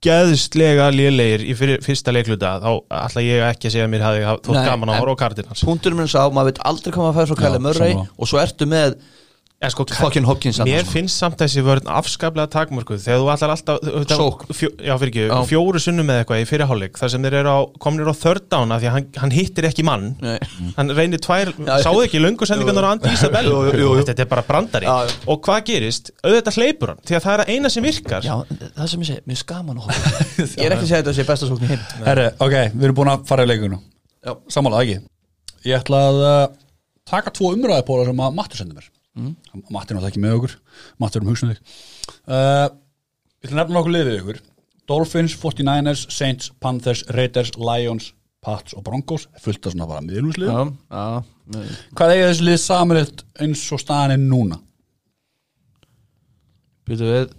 ógeðslega lélegir í fyrir, fyrsta leikluta þá ætla ég ekki að segja að mér hafi haf- þótt gaman að horfa á Cardinals Punkturinn minn sá, maður veit aldrei maður fær frá Já, Kæle sammála. og svo ertu með sko, fucking Hopkins Mér sko. finnst samt þessi vörn afskaplega takmörkuð. Þegar þú ætlar alltaf fjó, Já, fyrir ekki, fjóru sunnum með eitthvað í fyrirháleik þar sem þeir eru á, komnir á third down af því að hann, hann hittir ekki mann. Nei. hann reynir tvær, Já, sáðu ekki löngu sendingarnar á Andi Ísabel Jú, jú, jú, þetta er bara brandari. Og hvað gerist, auðvitað hleypur hann því að það er að eina sem virkar. Já, það sem ég segi, mér gaman að horfa <laughs> Ég er ekki að segja þetta sé besta sókn í heim Herre, ok, við erum búin að fara í leikuna. Já. Sammálaða ekki? Ég ætla að uh, taka tvo umræðipóla sem að Mattur sendi mér mm. Matti er náttúrulega ekki með okkur Matti er um hugsunni uh, Ég ætla að nefna nokkuð liðið ykkur. Dolphins, 49ers, Saints, Panthers, Raiders, Lions, Pats og Broncos. Fullt af svona bara miðlúslið Já, já Hvað eiga þessi lið samilegt eins og staðan er núna? Býtu við.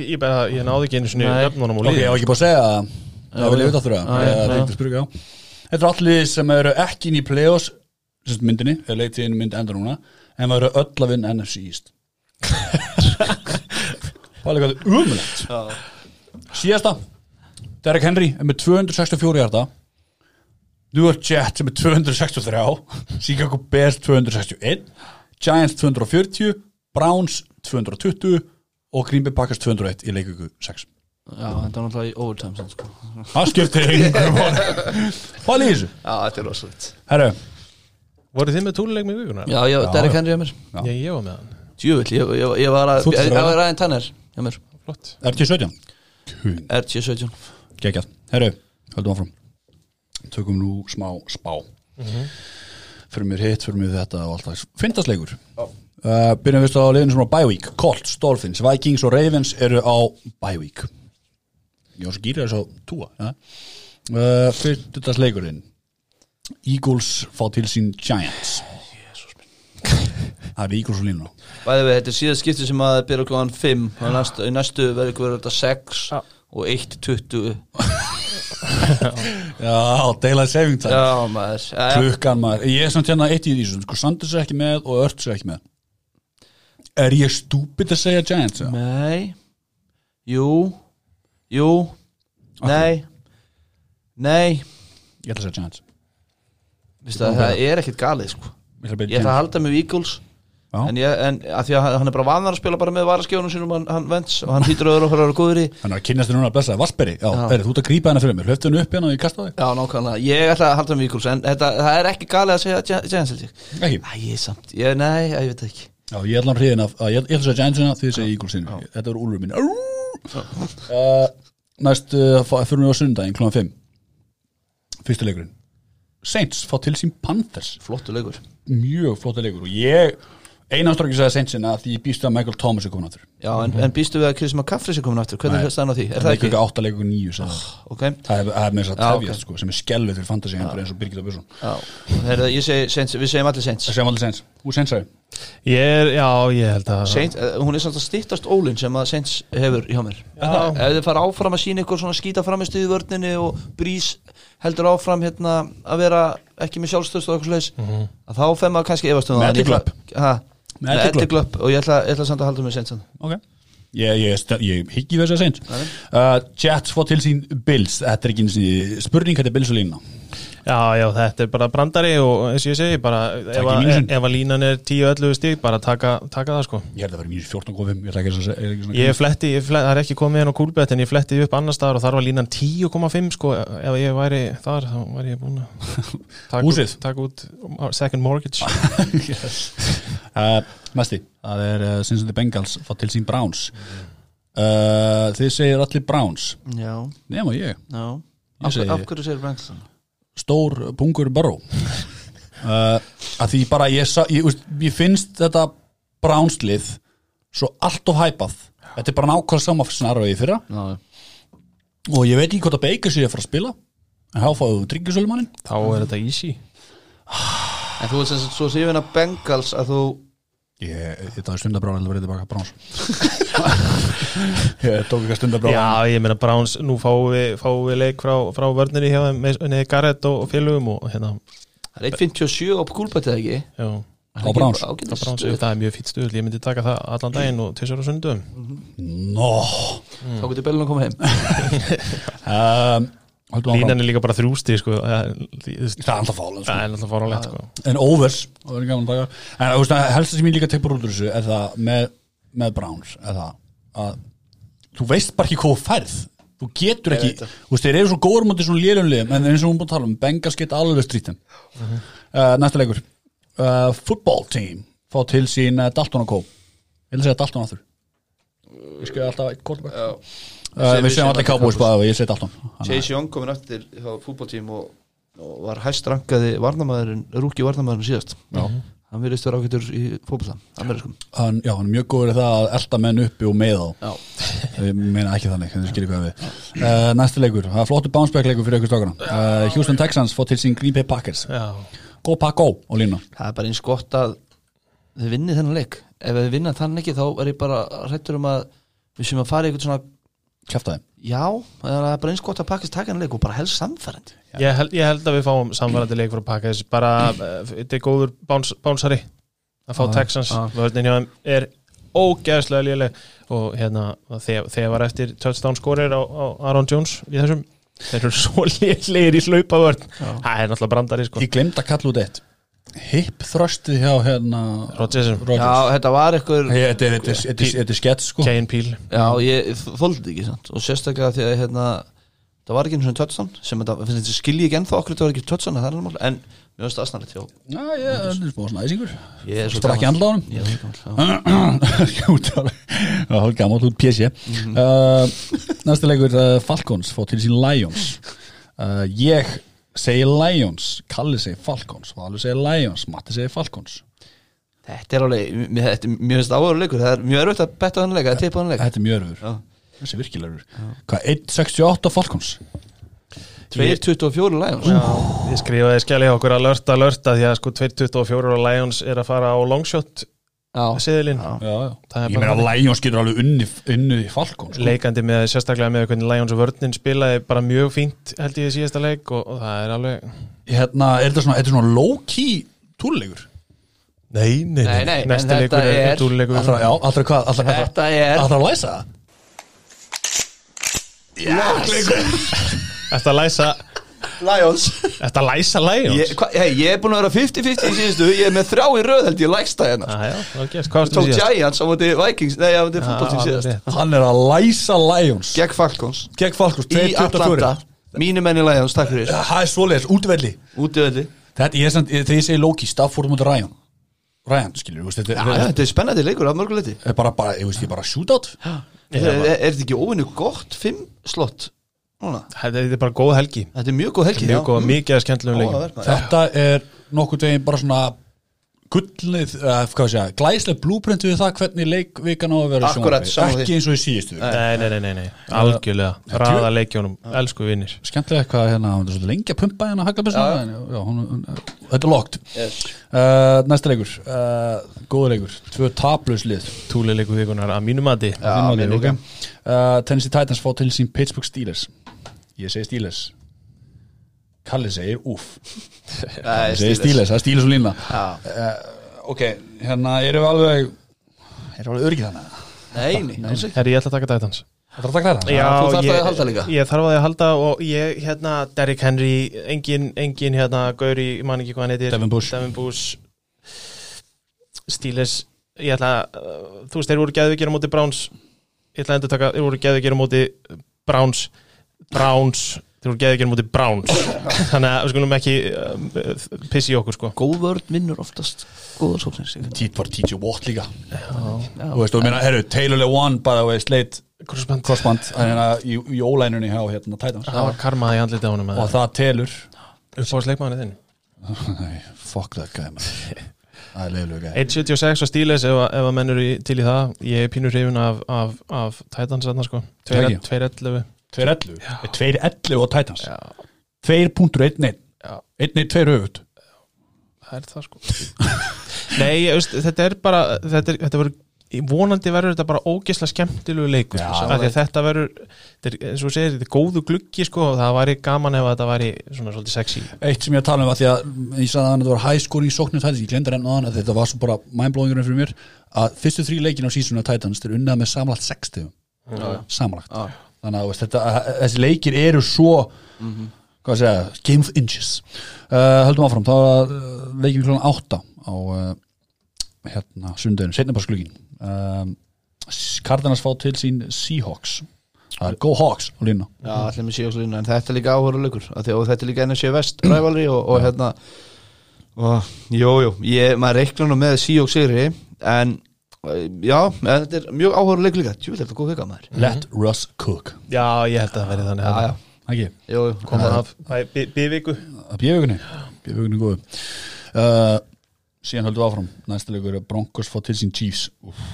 Ég, bara, ég náði ekki einu sinni Nei. nöfnunum og Ok, ég var ekki búin að segja það. Það vil ég vita er á Þetta er allir sem eru ekki inn í play-offs sem sagt myndinni, eða leiktíðin myndi enda núna en það eru öll að vinna NFC East. Það er eitthvað umulegt Síðasta Derek Henry er með 264 hjarta New York Jets er með 263 Chicago Bears 261 Giants 240 Browns 220 og Green Bay Packers 201 í leikugu 6 Já, þetta er náttúrulega í overtime sko. Það skiptir einhverjum. Hvað í þessu? Já, þetta er rosalegt. Herru, voru þið með túluleik með vikuna? Já, ég, Já, Derek. Henry hjá mér Já. ég, ég var með hann, Djúvill, ég, ég, ég var að Þú Ég ég var aðeins tannar hjá mér flott er til 17? RT17 Gekjað. Herru, höldum áfram. Tökum nú smá spá. fyrir mér hitt, fyrir mér þetta og alltaf Fyndasleikur uh, Byrjum við á liðinu sem á bye week Colts, Dolphins, Vikings og Ravens eru á bye week Já, svo gýrir þess að túa ja. uh, Fyndasleikurinn Eagles fá til sín Giants. Það er Eagles og línu Bæði við, þetta er síðan skipti sem að byrja klokkan 5 og næstu, í næstu verður ykkur þetta 6 Já. og 1.20 Já, daylight saving time. Já, maður. Já, já. klukkan maður, ég er samt hérna eitt í því sko, Sanders er ekki með og Ört er ekki með. Er ég stúpid að segja Giants eða? Nei. Jú. Jú. Nei. Nei. Ég ætla að segja Giants Vistu, það, er ekkert galið sko. Ég ætla að halda með Eagles. Já. En, ég, en að því að hann er bara vanar að spila bara með varaskjónum sínum hann, hann vents og hann hýtur öðru okkur að vera góður í. Hann er að kynast þér núna að blessa Vassberi, já, Já. Beri, þú ert að grípa hennar fyrir mér. Hlöftu henni upp hérna og ég kasta þig. Já, nákvæmlega, ég ætla að halda með Eagles En þetta, það er ekki galið að segja ég. Ekki, Æ, ég er samt, ég, nei, ég veit ekki. Já, ég ætla að hriðina ég ég ætla að segja Giantsina Saints fá til sín Panthers. Flottu leikur. Mjög flotta leikur og ég einastur ekki að segja Saintsina því ég býst að Michael Thomas er komin áttur Já, en, en býstu við að Chris McCaffrey sé komin aftur? Hvernig er á því? Er það það er ekki? ekki? átta leikur nýju sagði það. Ok, það er, það er með þess að tefjast ok. sko, sem er skelvið fyrir fantasy einhver eins og Birgit og Björnsson. Já. Herra, ég segi Saints, Við segjum allir Saints. Það segjum allir Saints, þú Saints sagði Ég er, já, ég held að Saints, eh, hún er samt að stýttast ólinn sem að Saints hefur hjá mér. Já. ef þið fara áfram að sína ykkur svona skýta fram í stuði vörninni og brís heldur áfram hérna að vera ekki með sjálfstöðst og eitthvað slags Mhm. að þá fem maður kannski efast um Með. Ha, Með. Eddiglöpp og ég ætla, ég ætla samt að halda Saints þarna. ok ég, ég, ég higgi þess að Nei. uh, Jets fá til sín Bills þetta er ekki eins og spurning þetta er Bills og lína Já, já, þetta er bara brandari og eins og ég segi, bara ef, Takk að- ef að línan er 10-11 stík, bara taka, taka það sko. Ég held að vera mínus 14.5 ég ætla ekki að segja er ekki svona Ég fletti, ég fletti, það er ekki komið inn á kúlbett en ég fletti upp annar staðar og þar var línan 10,5 sko, ef ég væri þar þá væri ég búin að <laughs> taka Húsið. út, taka út second mortgage. <laughs> Uh, næsti, það er uh, Cincinnati Bengals fá til sín Browns. Uh, þið segir allir Browns. Já, nema ég, já. Af, hverju segir Brents stór bungur Burrow <laughs> uh, að því bara ég, sa- ég, veist, ég finnst þetta Brownslið svo allt of hæpað þetta er bara nákvæmlega sama snarfa í fyrra. Já, og ég veit ekki hvort að Baker sé að fara að spila en þá fáðu tryggjusölumannin þá er þetta easy. En þú veist sem sagt svo sífin að Bengals að þú ég, ég tók stundabráð að vera tilbaka Browns. <laughs> Ég tók ekki stundabráð Já, ég meina Browns, nú fáum við, fáum við leik frá, frá vörninni hjá þeim með með Garrett og, og félögum og hérna, Það er 1.57 á kúlbættið ekki? Já. Á Browns. Það það er mjög fýtt stuð, ég myndi taka það allan daginn og tvisar á sundum Nó. Þá getur Bellin að koma heim. <laughs> Um, Línan er líka bara þrjústi sko. það Það er alltaf fálan það er náttúrulega fárálegt sko. En overs að. En helst sem ég líka teipur út úr þessu er það með, með Browns er það að þú veist bara ekki hvað færð. Þú getur ekki, þú veist, þeir eru svo góður mútið svona lélunliðum, en eins og hún búin að tala um Bengals geta alveg strítum Mhm. uh, Næsta leikur. Uh, Football team fá til sín uh, Dalton og Co. Ég vil segja Dalton aftur. Ég skilja alltaf eitt uh, Við segjum allir Cowboys bara, ég segi Dalton Þannig að- Chase Young komin eftir hjá fútboltím og, og var hæst rankaði varnamæðurinn, rúki varnamæðurinn síðast. Já. hann virðist vera ágættur í fótbolta amerískum. Hann, já, hann er mjög góður í það að elda menn uppi og með Já. <laughs> ég meina ekki þannig, þið skilir hvað við. Uh, næsti leikur, það er flottu bounceback leikur fyrir ykkur stakana uh, Houston Texans fótt til sín Green Bay Packers. Já, go pack go og lína það er bara eins gott að þið vinnið þennan leik. Ef þið vinnað þann ekki þá er ég bara hrættur um að við sem að fara í eitthvað svona kæftaði já, það er bara eins gott að pakkast taka þennan leik og bara helst samfærandi ég held, ég held að við fáum samvarandi leik frá Packers bara, eh, þetta er góður báns, bánsari að fá Já, Texans. já. vörðin hjá þeim er ógæðslega léleg. Og hérna þegar, þegar var eftir touchdown skorir á, á Aaron Jones í þessum. Þeir eru svo <laughs> lélegir í hlaupavörn. Það er náttúrulega brandari sko. Ég glemt að kalla út eitt hip thrustið hjá hérna Rodgers, já, þetta var eitthvað þetta er- þetta er- þetta er- þetta er skets sko. Kane Peel. Já, ég þóldi ekki sant? og sérstaklega því að hérna það var ekki eins og touchdown sem þetta, finnst þetta skilji ekki ennþá okkur þetta var ekki mál, en mér finnst það aðsnarlegt já, ég er svona er er gamall, já. Skjúta Það er gammalt út PC uh, Næsta leikur uh, Falcons fótt til sín Lions. Uh, Ég segir Lions Kalli segir Falcons Valur segir Lions Matti segir Falcons. Þetta er alveg, er mjög veist áhverju leikur. Það er mjög erfitt að betta þannig leik, að tippa þannig leik. Þetta er mjög örfur Já. Þessi virkilega örfur Hvað, 1.68 Falcons? 2.24 Lions. Já, ég skrifaði skjali hjá okkur að lörta lörta því að sko 224 og Lions er að fara á longshot seðilinn. Ég meina Lions getur alveg unni, unni Falcons sko. leikandi með sérstaklega með hvernig Lions og vörnin spilaði bara mjög fínt held ég í síðasta leik og, og það er alveg Hérna, er þetta svona, þetta er svona low-key túrleikur Nei, nei, Nei, nei, þetta leikur er, er- dúrleikur Allra, já, allra hvað, allra hvað Þetta er Allra að læsa? Það? Ertu að læsa Lions. Að læsa Lions? ég, hva, hey, ég er búin að vera 50-50 í síðustu Ég er með þrjá í röð held ég lægsta hérna. Ah, varstu Tók? Giants á móti Vikings Nei, á móti Ah, fútbolting alveg síðast. Hann er að læsa Lions. Gegn Falcons. Gegn Falcons, Í 2.24 Atlanta. Mínu menni Lions, takk fyrir. Það er svoleiðis, útvelli Útivelli Þetta, ég er samt, þegar ég segi Loki, Stafford mútið Ryan. Ryan, skilur, þú veist, þetta er- Þetta er spennandi leikur af mörguleiti er bara, bara, ég veist, ég bara shootout. Er er þetta ekki óvinnu gott Fimm slott Þetta er bara góð helgi. Þetta er mjög góð helgi Mjög góð, mikið að skemmtilegum maður. Þetta er nokkuð veginn bara svona gullið, uh, hvað sé ég, glæslega blúprint við það hvernig leikvikan á að vera Akkurat, ekki eins og í síðustu. Nei, nei, nei, nei, nei. algjörlega. Raða leikjónum, elsku vinnir skemmtilega eitthvað hérna, hún er svolítið lengi að pumpa hérna haglabessna, Já. en já, hún, hún, þetta er lokt Yes. uh, næsta leikur, uh, góður leikur. Tvö taplaus lið. Túli leiku vikunar að mínu mati. Já, Þín mér valið, líka. ok. uh, Tennessee Titans fá til sín Pittsburgh Steelers ég segi Steelers Kalli segir Nei, <laughs> ég segi Steelers, það er Steelers og lína Já. ok, hérna erum við alveg erum við alveg öryggið þannig Nei, nei. Herri, ég ætla að taka Titans. Það er að taka þetta? Já, þú þarft ég, að halda líka. Ég þarf að ég halda og ég, hérna, Derrick Henry engin, engin, hérna, Gauri ég man ekki hvað hann heitir. Devin Bush. Devin Bush. Steelers ég ætla, uh, þú veist, þeir voru geðvikir á móti Browns. Ég ætla að endur taka, þeir voru geðvikir á móti Browns Browns, þeir voru geðvikir á móti Browns. Þannig að við skulum ekki uh, pissi í okkur, sko. Góð vörð vinnur oftast Góða sóknins Tít var TJ Watt líka. Þú veist, og minna, herru, Taylor Lewan bara veist, leit Crossband. crossband hérna, í, í ólænunni hjá hérna, Titans. Það var karmaði í andlita á honum og það telur. Uppáðsleikmaðurinn þinn? Nei, fuck that guy man. Það er leiðilegu guy. 1.76 á stíles ef, að- ef að menn eru í- til í það. Ég er pínur hrifun af, af, af Titans þarna sko. Ekki? 2.11 2.11 2.11 og Titans. Já, 2.11 já, 1.2 höfut það er það sko. <laughs> Nei, veist, þetta er bara þetta, er, þetta verður vonandi verður þetta bara ógeðslega skemmtilegu leikur sko, að þetta verður er, eins og segir, þetta er góðu gluggi sko og það væri gaman ef þetta væri svona svolítið sexy. Eitt sem ég að tala um var því að ég sagði að þetta var high scoring í sóknir Titans, ég glemdi enn aðan að þetta var svo bara mindblowingurinn fyrir mér að fyrstu þrý leikin á sísunum Titans þeir unnað með samanlagt 60 samanlagt Já. Þannig að þetta, þessi leikir eru svo hvað að segja, game of inches. Uh, höldum áfram, þá uh, leikin klokkan 8 á uh, hérna, sundeginu, setnabarsklugin Cardinals fá til sín Seahawks. Það er Go Hawks á lína Já, allir með síðast en þetta er líka áhverju að þetta er líka NFC West rævalri og, og hérna og, Jú, jú, ég, maður reiklar nú með síjók sigri en já, en þetta er mjög áhverju leikur líka. Jú, þetta er góð vika maður? Let Russ Cook. Já, ég held að það verði þannig. Já, ekki, jú, jú. Koma af? Að bjöfugunni bjöfugunni góðu. Uh, síðan höldum við áfram. Næsta leikur er Broncos fá til sín Chiefs. Úff.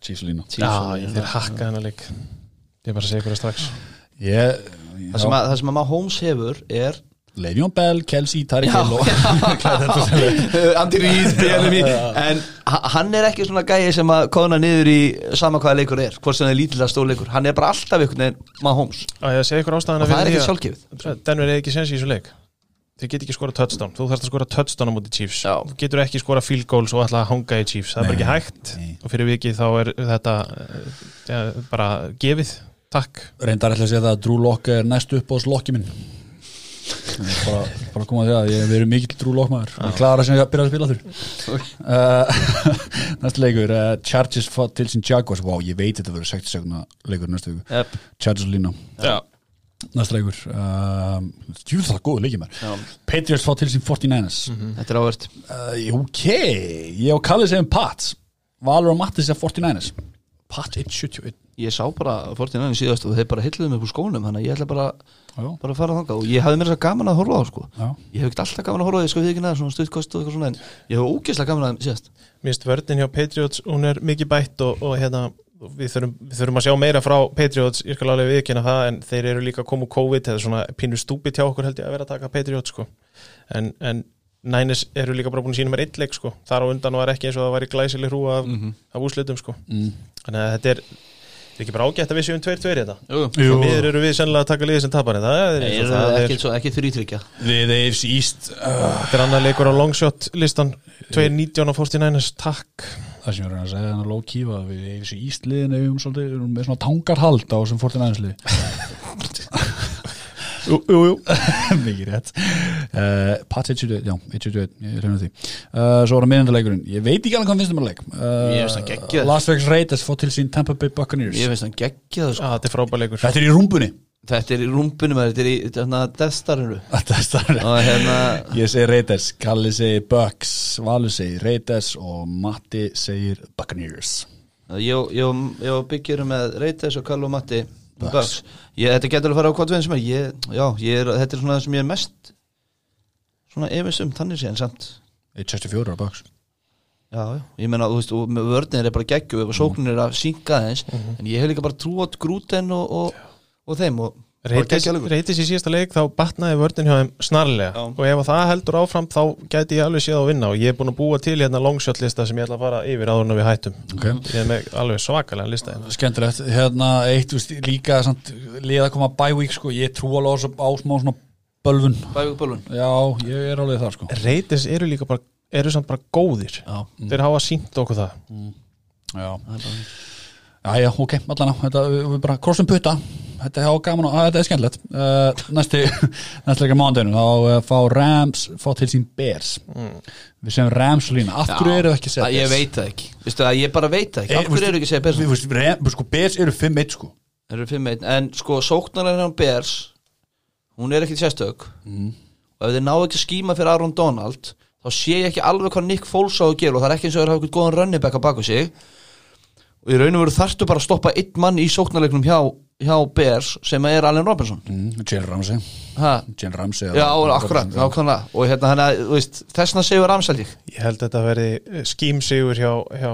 Chiefs lína. Já, þeir hakka þennan leik. Ég er bara að segja ykkur það strax. Ég, Það sem, að, það sem að maður Holmes hefur er Le'Veon Bell, Kelsey, Já, Hill og <laughs> <laughs> <laughs> Andy Reid, en ha- hann er ekki svona gæi sem að kóðna niður í sama hvaða leikur er hvort sem það er lítilega stór leikur. Hann er bara alltaf einhvern veginn maður ykkur ástæðan og það er ekki sjálfgefið. Denver er ekki sens í þessu leik. Þið get ekki skora touchdown. Þú þarfst að skora touchdown á móti Chiefs. Já. Þú getur ekki skora field goals og ætla að hanga í Chiefs. Það er bara ekki hægt. nei. Og fyrir vikið þá er þetta eh, ja, bara gefið. Takk. Reyndar ætla að segja það að Drew Locke er næst upp á slokki minn bara, bara koma að því að ég hef verið mikill Drew Locke maður ég klara sem ég að byrja að spila þurr. Uh, <laughs> næsta leikur uh, Chargers til sín Jaguars. Wow, ég veit þetta verður 60 sekundna leikur næsta viku. Yep. Chargers lína Já, næsta leikur um, djúð það er góðu leikir mér Já. Patriots fá til sín 49ers þetta er ávert. Uh, ok, ég á kallið segjum Pats. Valur og Matti segja 49ers Pats 1.71 ég sá bara fórtinn enn síðast og þeir bara hilluðu mig upp úr skónum þannig að ég ætla bara, Já, bara að fara þangað og ég hafði mér þess að gaman að horfa á það, sko. já, ég hef ekkert alltaf gaman að horfa á því sko því ekki neða svona stuðkost og eitthvað svona en ég hef ógeðslega gaman að þeim síðast Mér finnst vörðin hjá Patriots, hún er mikið bætt og, og hérna, við þurfum, við þurfum að sjá meira frá Patriots, ég skal alveg viðkynna það en þeir eru líka að koma úr COVID er svona pínu stúpid hjá okkur held ég að vera að taka Patriots sko. en, en Niners eru líka bara búin að sína mér eitt leik sko. þar á undan var ekki eins og það var í glæsileg hrú af, af úslitum sko. mm. þannig að þetta er, er ekki bara ágætt að við séum 2-2 þetta Jú, Jú. Við eru við sennilega að taka liðið sem tapar það er, Nei, það er, ekki, svo, ekki þrítryggja Við eifs íst uh, þetta er annar leikur á longshot listan. 2-19 á 49ers, takk. Það sem ég er að segja þannig að low key var að við eifs íst liðin ef við um svolítið með svona tangarhald á þessum 49 liði <laughs> Jú, jú, jú. <laughs> Mikið rétt. Uh, Pats 121, já, 121, ég reyna því. Uh, Svo var það miðendaleikurinn, ég veit ekki alveg hvað finnst um að leik. Uh, Mér finnst hann geggjaður. Las Vegas Raiders fótt til sín Tampa Bay Buccaneers. Ég veist hann geggjað sko. ah, Þetta er frábær leikur. Þetta er í rúmbunni. Þetta er í rúmbunum þetta er í þarna er starri <laughs> og hérna Ég segi Raiders, Kalli segir Bucks Valur segir Raiders og Matti segir Buccaneers. Ég, ég, ég byggir með Reiters og Karl og Matti Bucks. Ég, þetta getur að fara á hvað veginn sem er ég, já, ég er, þetta er svona það sem ég er mest svona efins um þannig sé en samt 164 á Bucks. Já, já, ég meina, þú veist, vörnir er bara geggju og sóknir er að synka þess en ég hef líka bara trú á grúten og, og, og þeim og Reytis, í síðasta leik þá batnaði vördin hjá þeim snarlega. Já. og ef að það heldur áfram þá gæti ég alveg séð á vinna. Og ég er búin að búa til hérna longshot lista sem ég ætla að fara yfir áður en við hættum. Okay. ég er með alveg svakalega lista hérna. Skemmtilegt, hérna eitt veist, líka samt, liða að koma week sko, ég trú alveg á, smá svona bölvun. Bævík bólun Já, ég er alveg þar sko. Reytis eru líka bara eru samt bara góðir. Já, þeir hafa sínt okkur það. Já, já, já ok, allan á. Þetta, við, við bara krossum putta þetta er gaman og þetta er skemmtilegt. Uh, næsti, <laughs> næsti leika mándaginu þá uh, fá Rams, fá til sín Bears. Við segjum Rams og lína. Af hverju eru það ekki að segja Að Ég veit það ekki, veistu að ég bara veit það ekki. Eh, Af hverju eru ekki að segja Bears? Við, við, sko, Bears eru 5-1 sko. Þeir eru 5-1 En sko sóknarlega hann Bears Hún er ekkit sérstök. Og ef þeir ná ekki að skíma fyrir Aaron Donald Þá sé ég ekki alveg hvað Nick Foles á að gera Og það er ekki eins og þeir hafa eitthvað góðan running back að baka sig. Og í raun og veru þarftu bara að stoppa einn mann í sóknarleiknum hjá, hjá Bears sem er Allen Robinson. Mm, Jane Ramsey. Ha? Jane Ramsey já, akkurat, nákvæmlega. Og hérna hann að, þú veist, þessna segur Ramsey lík ég. Held að þetta veri eh, skýmsegur hjá, hjá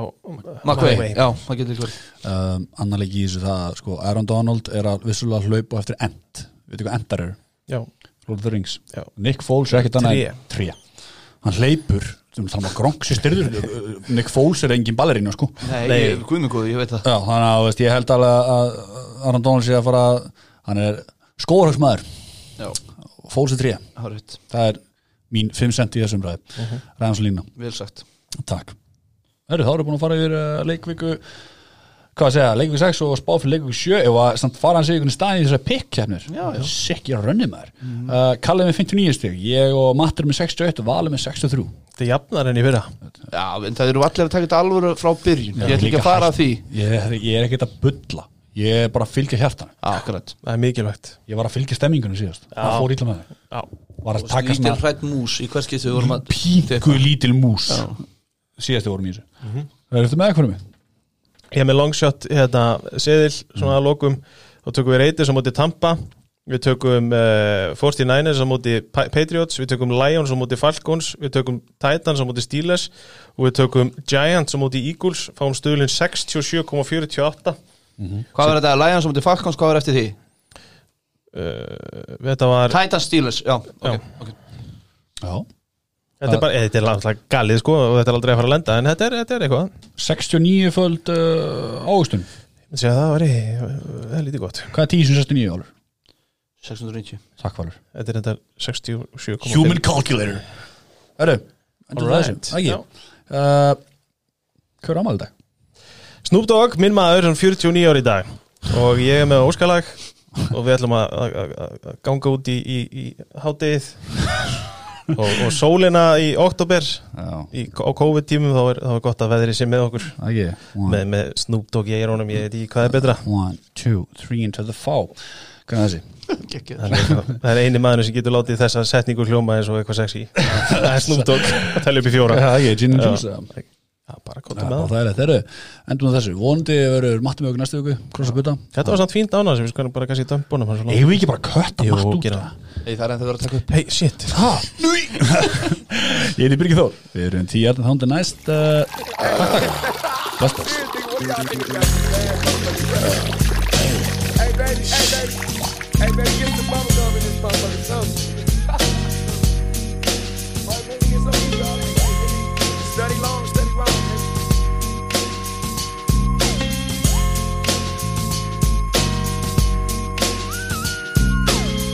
McVay, já, það getur líka verið. Um, annar leik í þessu það, sko, Aaron Donald er að vissulega hlaupa eftir end, veitu hvað endar eru já, Lord of the Rings. Já. Nick Foles er ekkert annað 3 hann hleypur Gronk sér styrður. <laughs> Nick Foles er engin ballerínu sko. Nei, guðmingóði, ég veit það. Já, þannig að veist, ég held alveg að Aaron Donald sé að fara hann er skóðarhagsmaður Já, Foles er tré, hárið, það er mín 5 cent í þessum ræði uh -huh. ræðanslína, vel sagt. Takk. Heru, þá erum við búin að fara yfir uh, leikviku hvað að segja, leikviku 6 og spá fyrir leikviku 7 ef að samt fara hans í einhvern stað í Já, já. sikk ég að rönni maður. Uh, Kallið með 59 stig, ég og Mattur með 61 og Valur með 63 þetta er jafnar enn í fyrra. Já, en það eru allir að taka þetta alvöru frá byrjun. Ég ætla ekki að fara að því. Ég, er- ég er ekkert að bulla. Ég er bara að fylgja hjartan Akkurat. Það er mikilvægt. Ég var að fylgja stemmingunum síðast. Það fór ítla með það já. var að taka Lítil hrætt mús í hvers getur við vorum að pínku lítil mús síðast við vorum í þessu ég er með longshot hérna, seðil svona að lokum. Þá tökum við Raiders á móti Tampa. Við tökum uh, 49ers á móti Pa- Patriots, við tökum Lions á móti Falcons, við tökum Titans á móti Steelers. Og við tökum Giants á móti Eagles, fáum stöðlinn 67,48 Hvað var þetta, Lions á mútið Falcons, hvað var eftir því? uh, þetta var Titans Steelers, já, Já. ok, ok. Já þetta er, bara, þetta er langt galið sko og þetta er aldrei að fara að lenda en þetta er, þetta er eitthvað. 69 föld uh, águstun Ég sé að það var í, það er lítið gott. Hvað er 10 sem 69 álur? 690 takk Valur þetta er þetta 67,5 human calculator. Hörru, endur það Alright, þessu ekki já. uh, hvað er ámæli dag? Snoop Dogg, minn maður, hann 49 ári í dag. Og ég er með óskalag og við ætlum að, að, að, að ganga út í, í, í háttegið og, og sólina í oktober í, á COVID-tímum þá er, þá er gott að veðri sé með okkur. Ekki? One, með, með Snoop Dogg í eirónum, ég veit ekki hvað er betra. One, two, three into the fall. Hvað er þessi? það er, það er eini maður sem getur látið þessa setningu hljóma eins og eitthvað sexy. Það er Snoop Dogg. <laughs> Að telja upp í fjóra. Það er ekki, gin and juice eða? Já, bara Já, með og það það er þetta, endum við þessu. Vonandi verður með okkur næstu viku, krossa buta Þetta var samt fínt ánað sem við skoðum bara kannski dömbunum hans og Eigum við ekki bara kötta Jú, Matt út gera. það? Ei, það er ennþá verið að taka upp Hei, shit. Ha? Núi Ég heiti Birgir Þór. Við erum tíu hjartan þándi næst Takk, takk Bless, bless Hey baby, hey baby, hey baby, get some bubble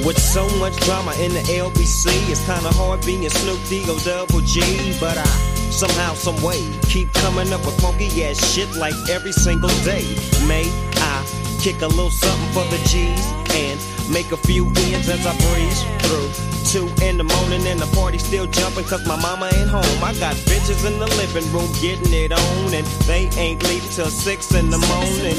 With so much drama in the LBC, it's kinda hard being Snoop D-O double G. But I somehow, some way, keep coming up with funky ass shit like every single day. May I kick a little something for the G's and make a few ends as I breeze through. Two in the morning and the party still jumping cause my mama ain't home. I got bitches in the living room getting it on and they ain't leaving till six in the morning.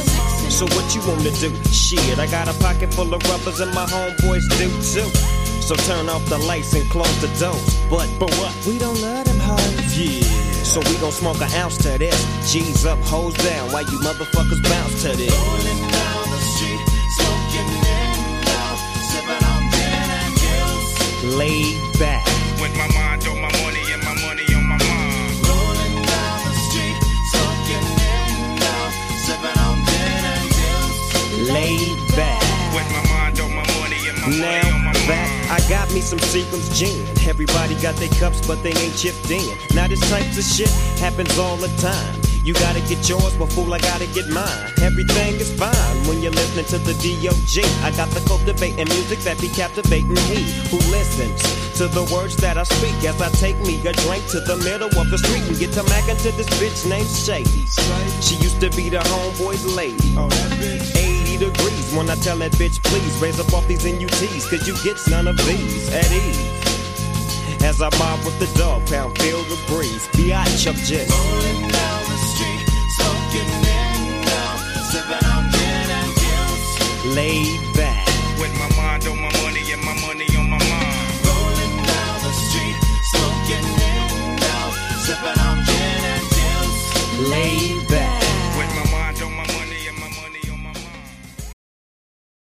So what you wanna do? Shit, I got a pocket full of rubbers and my homeboys do too. So turn off the lights and close the doors. But but what? We don't let them hoes. Yeah. So we gon' smoke an ounce to this. G's up, hoes down. Why you motherfuckers bounce to this. Rolling down the street, smoking sipping on gin and gills. Laid back. With my mind on my money I got me some Seagram's gin. Everybody got their cups, but they ain't chipped in. Now this type of shit happens all the time. You gotta get yours, but fool, I gotta get mine. Everything is fine when you're listening to the D.O.G. I got the cultivating music that be captivating he who listens to the words that I speak as I take me a drink to the middle of the street and get to mackin' to this bitch named Shady. She used to be the homeboy's lady. 80 degrees when I tell that bitch, please raise up off these NUTs, cause you get none of these at ease. As I mob with the dog pound, feel the breeze. B.I. up just. Rolling down the street, soaking in now, sipping on gin and juice. Laid back. With my mind on my money and my money on my mind. Rolling down the street, soaking in now, sipping on gin and juice. Laid